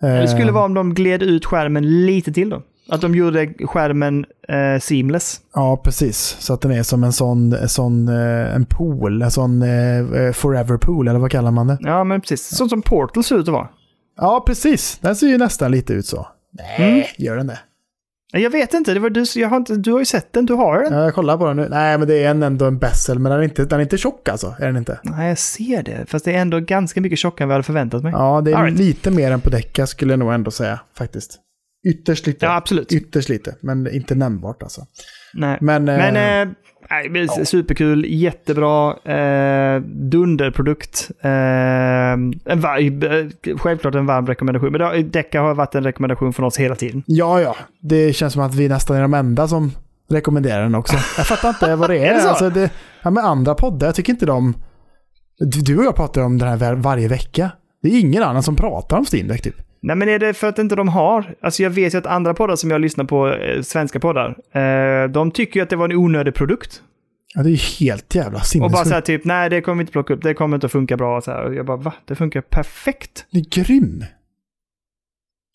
Det skulle Eh, vara om de gled ut skärmen lite till då. Att de gjorde skärmen eh, seamless. Ja, precis. Så att den är som en sån, en sån eh, en pool, en sån eh, forever pool, eller vad kallar man det? Ja, men precis. Sånt som Portal ser ut att vara. Ja, precis. Den ser ju nästan lite ut så. Nej, Mm. gör den det? Jag vet inte, det var du, jag har inte, du har ju sett den, du har den. Ja, jag kollar på den nu. Nej, men det är en, ändå en bessel, men den är, inte, den är inte tjock alltså. Är den inte? Nej, jag ser det. Fast det är ändå ganska mycket tjockare än vad jag hade förväntat mig. Ja, det är right. lite mer än på däcka skulle jag nog ändå säga, faktiskt. Ytterst lite. Ja, absolut. Ytterst lite, men inte nämnbart alltså. Nej. Men, eh, Men eh, nej, men superkul, jättebra, eh, dunderprodukt. Eh, en var, eh, självklart en varm rekommendation, men Deca har varit en rekommendation från oss hela tiden. ja, ja. Det känns som att vi nästan är de enda som rekommenderar den också. Jag fattar inte vad det [laughs] är. Är det så? Alltså, det, ja, med andra poddar, jag tycker inte de... Du du och jag pratar om den här var- varje vecka. Det är ingen annan som pratar om Steam Deck typ. Nej, men är det för att inte de har? Alltså jag vet ju att andra poddar som jag lyssnar på, eh, svenska poddar, eh, de tycker ju att det var en onödig produkt. Ja, det är ju helt jävla Och bara sinnessjukt. så här typ, nej det kommer vi inte plocka upp, det kommer inte att funka bra. Så här. Och jag bara, va? Det funkar perfekt. Det är grym.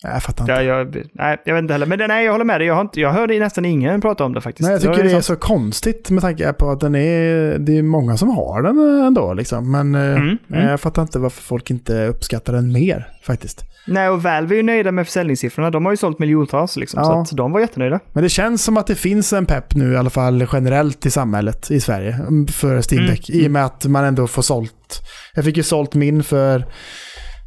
Jag fattar inte. Ja, jag, nej, jag vet inte heller. Men det- nej, jag håller med dig. Jag, har inte, jag hörde nästan ingen prata om det faktiskt. Nej, jag tycker det är liksom- så konstigt med tanke på att den är... Det är många som har den ändå liksom. Men eh, Mm, mm. jag fattar inte varför folk inte uppskattar den mer faktiskt. Nej, och Valve är ju nöjda med försäljningssiffrorna. De har ju sålt miljontals liksom. Ja. Så de var jättenöjda. Men det känns som att det finns en pepp nu i alla fall generellt i samhället i Sverige mm, för Steam Mm, Deck. I och med att man ändå får sålt. Jag fick ju sålt min för,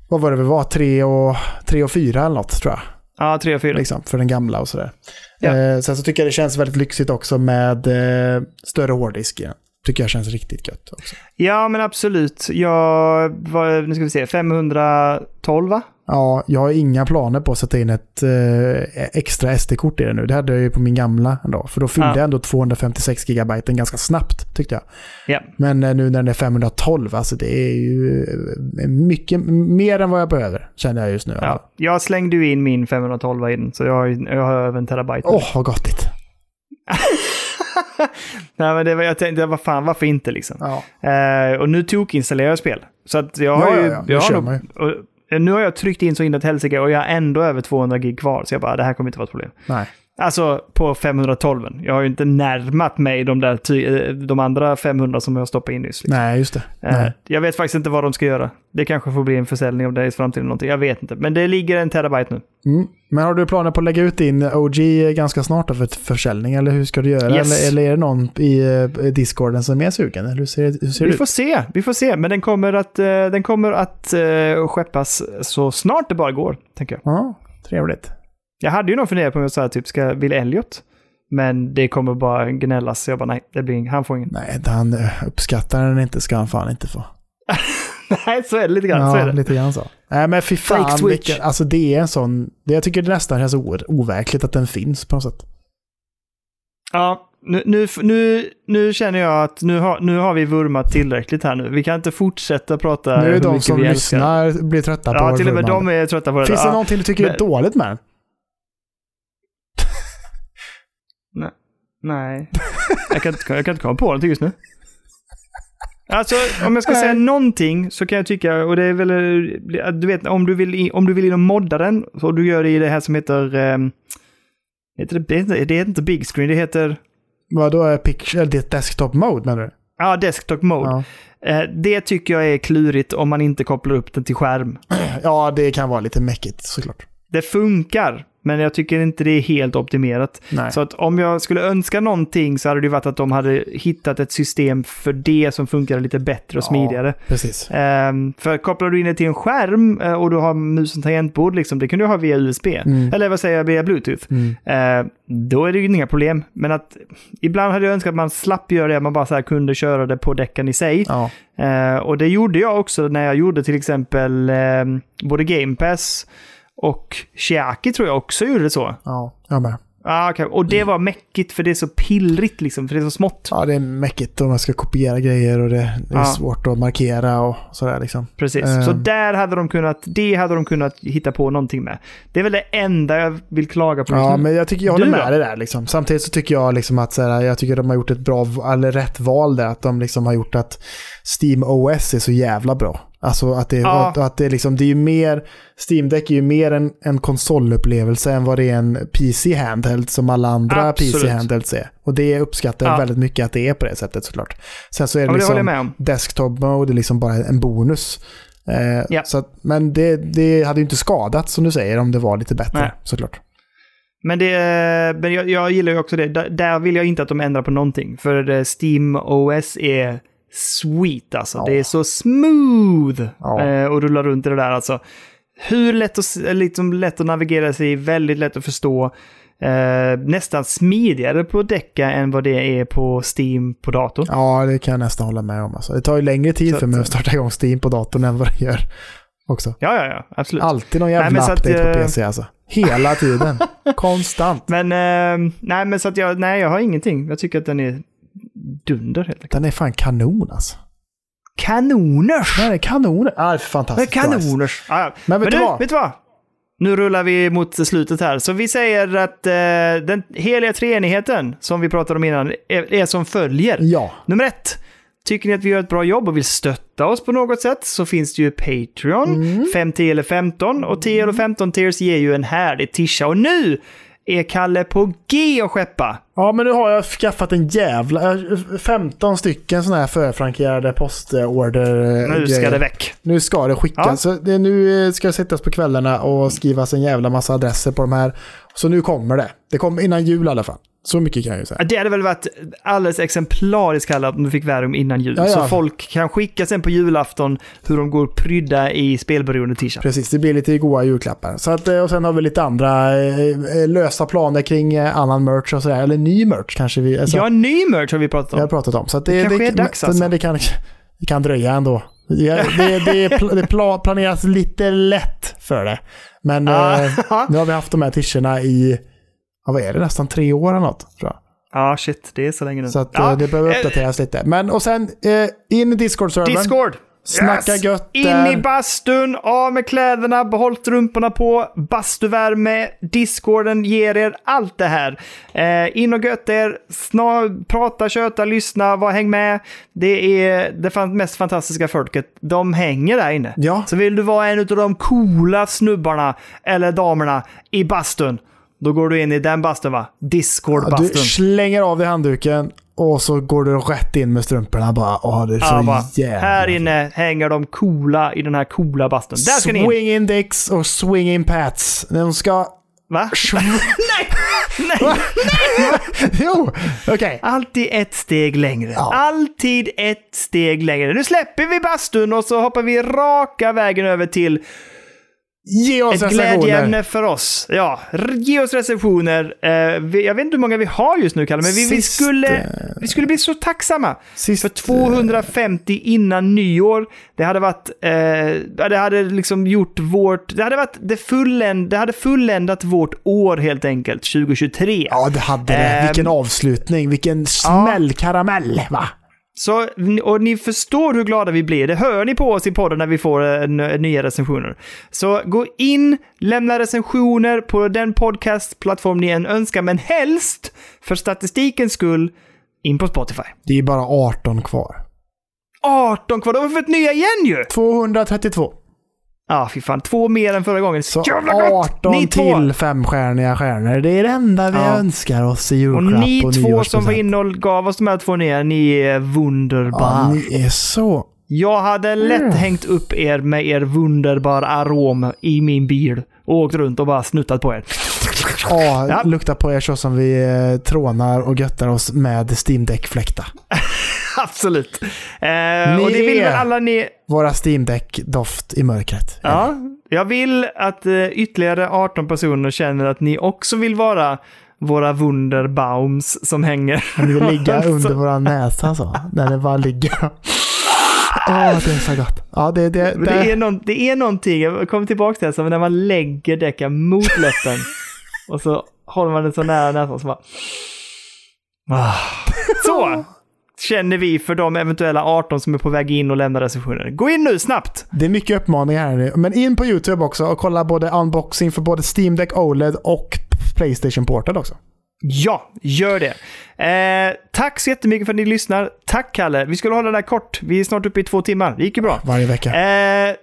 vad var det vi var, tre och, tre och fyra eller något tror jag. Ja, tre och fyra. Liksom, för den gamla och sådär. Ja. Eh, sen så tycker jag det känns väldigt lyxigt också med eh, större hårddisk. Ja. Tycker jag känns riktigt gött också. Ja, men absolut. Jag, vad, nu ska vi se, 512 va? Ja, jag har inga planer på att sätta in ett eh, extra SD-kort i det nu. Det hade jag ju på min gamla ändå. För då fyllde Ja. jag ändå 256 GB ganska snabbt tyckte jag. Ja. Men eh, nu när den är 512, alltså det är ju eh, mycket mer än vad jag behöver, känner jag just nu. Åh, ja. Jag slängde ju in min 512 i den, så jag har, jag har över en terabyte. vad gottigt. [laughs] Nej, men det var, jag tänkte, vad fan, varför inte liksom? Ja. Eh, och nu tokinstallerar jag spel. Så att jag har Ja, ju... ja, ja. Det jag har nog, nu har jag tryckt in så inåt helsike och jag har ändå över 200 gig kvar. Så jag bara, det här kommer inte vara ett problem. Nej. Alltså på 512. Jag har ju inte närmat mig de, där eh, de andra 500 som jag stoppade in nyss. Liksom. Nej, just det. Eh, Nej. Jag vet faktiskt inte vad de ska göra. Det kanske får bli en försäljning av det i framtiden. Någonting. Jag vet inte. Men det ligger en terabyte nu. Mm. Men har du planer på att lägga ut din OG ganska snart då för försäljning? Eller hur ska du göra? Yes. Eller, eller är det någon i eh, Discorden som är sugen? Eller hur ser, hur ser det Vi ut? får se, vi får se. Men den kommer att, den kommer att skeppas så snart det bara går, tänker jag. Ja, trevligt. Jag hade ju nog funderat på om jag sa typ, ska vill Elliot? Men det kommer bara gnällas. Så jag bara, nej, det blir ing- han får ingen. Nej, han eh, uppskattar den inte ska han fan inte få. [laughs] nej, så är det lite grann. så är Ja, det. lite grann så. Nej, men fy Fake fan. Vilken, alltså det är en sån... Det, jag tycker det nästan känns o- overkligt att den finns på något sätt. Ja, nu, nu, nu, nu känner jag att nu har, nu har vi vurmat tillräckligt här nu. Vi kan inte fortsätta prata nu är hur de mycket som vi älskar. lyssnar blir trötta på Ja, till och med vurmande. de är trötta på det. Finns det ja. någonting du tycker är Men- dåligt med den? Nej. Jag kan, inte, jag kan inte komma på någonting just nu. Alltså, om jag ska Nej. säga någonting så kan jag tycka, och det är väl, du vet, om du vill, om du vill in och modda den, så du gör det i det här som heter, um, heter det, det heter- det heter inte big screen, det heter, Vadå är picture, eller det är desktop mode menar du? ja, desktop mode. Ja. Eh, det tycker jag är klurigt om man inte kopplar upp den till skärm. ja, det kan vara lite mäckigt såklart. Det funkar, Men jag tycker inte det är helt optimerat. Nej. Så att om jag skulle önska någonting så hade det varit att de hade hittat ett system för det som funkar lite bättre och smidigare. Precis. Ehm, för kopplar du in det till en skärm eh, och du har mus och tangentbord, liksom, det kan du ha via USB. Mm. Eller vad säger jag, via Bluetooth. Mm. Eh, då är det ju inga problem. Men att ibland hade jag önskat att man slapp göra det, man bara så kunde köra det på däcken i sig. Ja. Eh, och det gjorde jag också när jag gjorde till exempel eh, både Game Pass och Chiaki tror jag också gjorde så. ja, jag med. Ah, okay. Och det var mäckigt för det är så pillrigt liksom, för det är så smått. Ja, det är mäckigt om man ska kopiera grejer och det, det är Ja. svårt att markera och sådär liksom. Precis. Eh. Så där hade de kunnat, det hade de kunnat hitta på någonting med. Det är väl det enda jag vill klaga på Ja, men jag tycker jag håller Du med då? dig där liksom. Samtidigt så tycker jag liksom att så här, jag tycker de har gjort ett bra, eller rätt val där. Att de liksom har gjort att Steam OS är så jävla bra. Alltså att det, Ja. att, att det är liksom, det är ju mer, Steam Deck är ju mer en, en konsolupplevelse än vad det är en PC-handheld som alla andra. PC-handhelds är. Och det uppskattar jag Ja. väldigt mycket att det är på det sättet såklart. Sen så är det Ja, det liksom, om. desktop mode är liksom bara en bonus. Eh, Ja. så att, men det, det hade ju inte skadat som du säger om det var lite bättre Nej. såklart. Men, det, men jag, jag gillar ju också det. Där, där vill jag inte att de ändrar på någonting. För eh, Steam OS är sweet alltså. Ja. Det är så smooth Ja. eh, och rulla runt i det där alltså. Hur lätt att, s- liksom lätt att navigera sig i, väldigt lätt att förstå. Eh, nästan smidigare på Decca än vad det är på Steam på datorn. Ja, det kan jag nästan hålla med om. Alltså. Det tar ju längre tid Så för mig att starta igång Steam på datorn än vad det gör också. Ja, ja, ja. Absolut. Alltid någon Nej, jävla men så att, update på eh, PC alltså. Hela tiden. [laughs] Konstant. Men, eh, nej, men så att jag, nej, jag har ingenting. Jag tycker att den är dunder helt enkelt. Den är fan kanon alltså. Kanoners! Den är kanon. Ja, det är Det är fantastiskt. kanoners. Ja, ja. Men vet du du, vad? vet du vad? Nu rullar vi mot slutet här. Så vi säger att eh, den heliga treenigheten som vi pratade om innan är, är som följer. Ja. Nummer ett. Tycker ni att vi gör ett bra jobb och vill stötta oss på något sätt så finns det ju Patreon. 5, 10 eller 15. Och 10 eller 15 tiers ger ju en härlig tisha. Och nu är Kalle på G att skeppa. Ja, men nu har jag skaffat en jävla... eh, 15 stycken sådana här förfrankerade postorder Nu ska det väck. Nu ska det skickas. Ja. Det, nu eh, ska det sättas på kvällarna och skrivas en jävla massa adresser på de här. Så nu kommer det. Det kommer innan jul i alla fall. Så mycket kan jag ju säga. Ja, Det hade väl varit alldeles exemplariskt kallat om du fick Värm innan jul. Ja, ja. Så folk kan skicka sen på julafton hur de går prydda i spelberoende t-shirt. Precis, det blir lite goa julklappar. Så att, eh, och sen har vi lite andra eh, eh, lösa planer kring eh, annan merch och sådär. Eller ny merch kanske vi... Alltså, Ja, ny merch har vi pratat vi har om. pratat om. Så det, Det kanske är dags, men, alltså. men det kan, det kan dröja ändå. Det, det, det, det pla- planeras lite lätt för det. Men eh, Ja, nu har vi haft de här tischerna i, ja, vad är det, nästan tre år eller något. Tror jag. ja, shit. Det är så länge nu. Så att ja, eh, det behöver eh, uppdateras lite. Men och sen eh, in i Discord-servern. Discord! Snacka Yes! gött In där. i bastun, av med kläderna, behåll strumporna på, bastuvärme, discorden ger er allt det här. Eh, in och gött er, snar, prata, köta, lyssna, var häng med. Det är det mest fantastiska folket. De hänger där inne. Ja. Så vill du vara en av de coola snubbarna eller damerna i bastun, då går du in i den bastun va? Ja, Discord-bastun. Du slänger av dig handduken och så går du rätt in med strumporna bara. Åh, det är så Ja, bara, jävla... här inne hänger de coola i den här coola bastun. Där ska ni in! Swing in dicks och swing in pats. De ska... Va? [laughs] [laughs] Nej! Nej! [laughs] jo, okej. Alltid ett steg längre. Ja. Alltid ett steg längre. Nu släpper vi bastun och så hoppar vi raka vägen över till Ge oss ett glädjeämne för oss. Ja, ge oss recensioner. Eh, jag vet inte hur många vi har just nu, Kalle, men vi, vi, skulle, eh, vi skulle bli så tacksamma. Sist, För 250 innan nyår, det hade varit, eh, det hade liksom gjort vårt, det hade varit det fulländ, det hade fulländat vårt år helt enkelt, 2023. Ja, det hade det. Ehm, Vilken avslutning. Vilken smällkaramell, va? Så, och ni förstår hur glada vi blir. Det hör ni på oss i podden när vi får eh, nya recensioner. Så gå in, lämna recensioner på den podcastplattform ni än önskar, men helst, för statistikens skull, in på Spotify. Det är bara 18 kvar. 18 kvar, då har vi fått nya igen ju! 232. Ja, ah, fy fan. Två mer än förra gången. Så Jävla gott! 18 Ni till femstjärniga stjärnor. Det är det enda vi Ja. önskar oss i Och julklapp ni och två som var inne och gav oss de här två ner, ni är wunderbar. Ja, ni är så... Jag hade lätt Mm. hängt upp er med er wunderbar arom i min bil och åkt runt och bara snuttat på er. Ja, Ja. luktar på er så som vi eh, trånar och göttar oss med Steam Deck-fläkta. [laughs] Absolut. Eh, och det vill väl alla ni... Våra Steam Deck-doft i mörkret. Ja, jag vill att eh, ytterligare 18 personer känner att ni också vill vara våra Wunderbaums som hänger. Ni vill ligga [laughs] under våra näsa så. När det bara ligger. Åh, det är så gott. Ja, det, det, Men det, är någon, det är någonting, jag kommer tillbaka till det, som när man lägger däcken mot läppen och så håller man den så nära näsan så bara... Ah. Så känner vi för de eventuella 18 som är på väg in och lämnar recensioner. Gå in nu snabbt! Det är mycket uppmaningar här nu. Men in på YouTube också och kolla både unboxing för både Steam Deck OLED och Playstation Portal också. Ja, gör det. Eh, tack så jättemycket för att ni lyssnar. Tack Kalle. Vi skulle hålla det här kort. Vi är snart uppe i två timmar. Det gick ju bra. Varje vecka. Eh,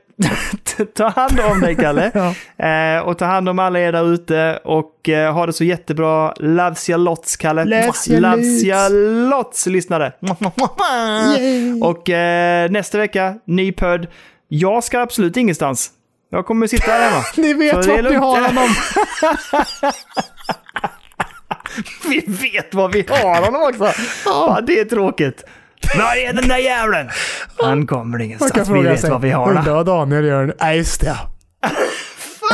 ta hand om dig Kalle. [laughs] Ja. Eh, och ta hand om alla er där ute och eh, ha det så jättebra. Loves ya lots, Kalle. Loves ya Loves ya lots, lyssnare. [laughs] Yay. och eh, nästa vecka, ny podd. Jag ska absolut ingenstans. Jag kommer sitta här hemma. [laughs] Ni vet vart lugnt. har honom. Vi vet vad vi har honom också. Ja, det är tråkigt. Var är den där jävlen? Han kommer Man kan ingenstans. Vi fråga vet sig. vad vi har. Undrar vad Daniel gör. Nej, just det.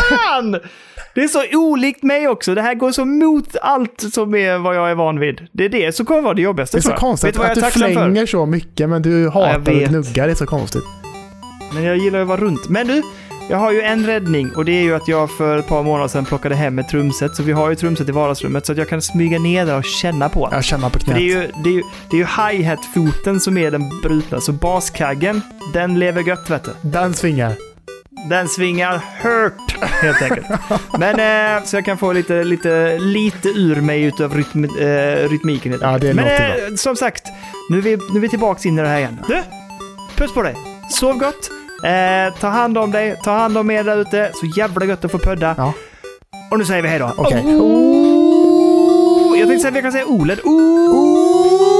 Fan! Det är så olikt mig också. Det här går så mot allt som är vad jag är van vid. Det är det som kommer vara det jobbigaste Det är så konstigt du att du tacksam för? flänger så mycket men du hatar jag vet. att gnugga. Det är så konstigt. Men jag gillar att vara runt. Men du, jag har ju en räddning och det är ju att jag för ett par månader sedan plockade hem ett trumset. Så vi har ju trumset i vardagsrummet så att jag kan smyga ner där och känna på det. Jag känner på knät. det är ju, det är ju, det är ju hi-hat-foten som är den brutna, så baskaggen, den lever gött vet du. Den svingar. Den svingar hört, helt enkelt. Men eh, så jag kan få lite, lite, lite ur mig utav rytm, eh, rytmiken. helt Ja, det Men eh, som sagt, nu är, vi, nu är vi tillbaka in i det här igen. Du, puss på dig. Sov gott. Eh, ta hand om dig, ta hand om er där ute. Så jävla gött att få pudda. Ja. Och nu säger vi hej då. Okej. Oh, jag tänkte säga att vi kan säga OLED. Oh.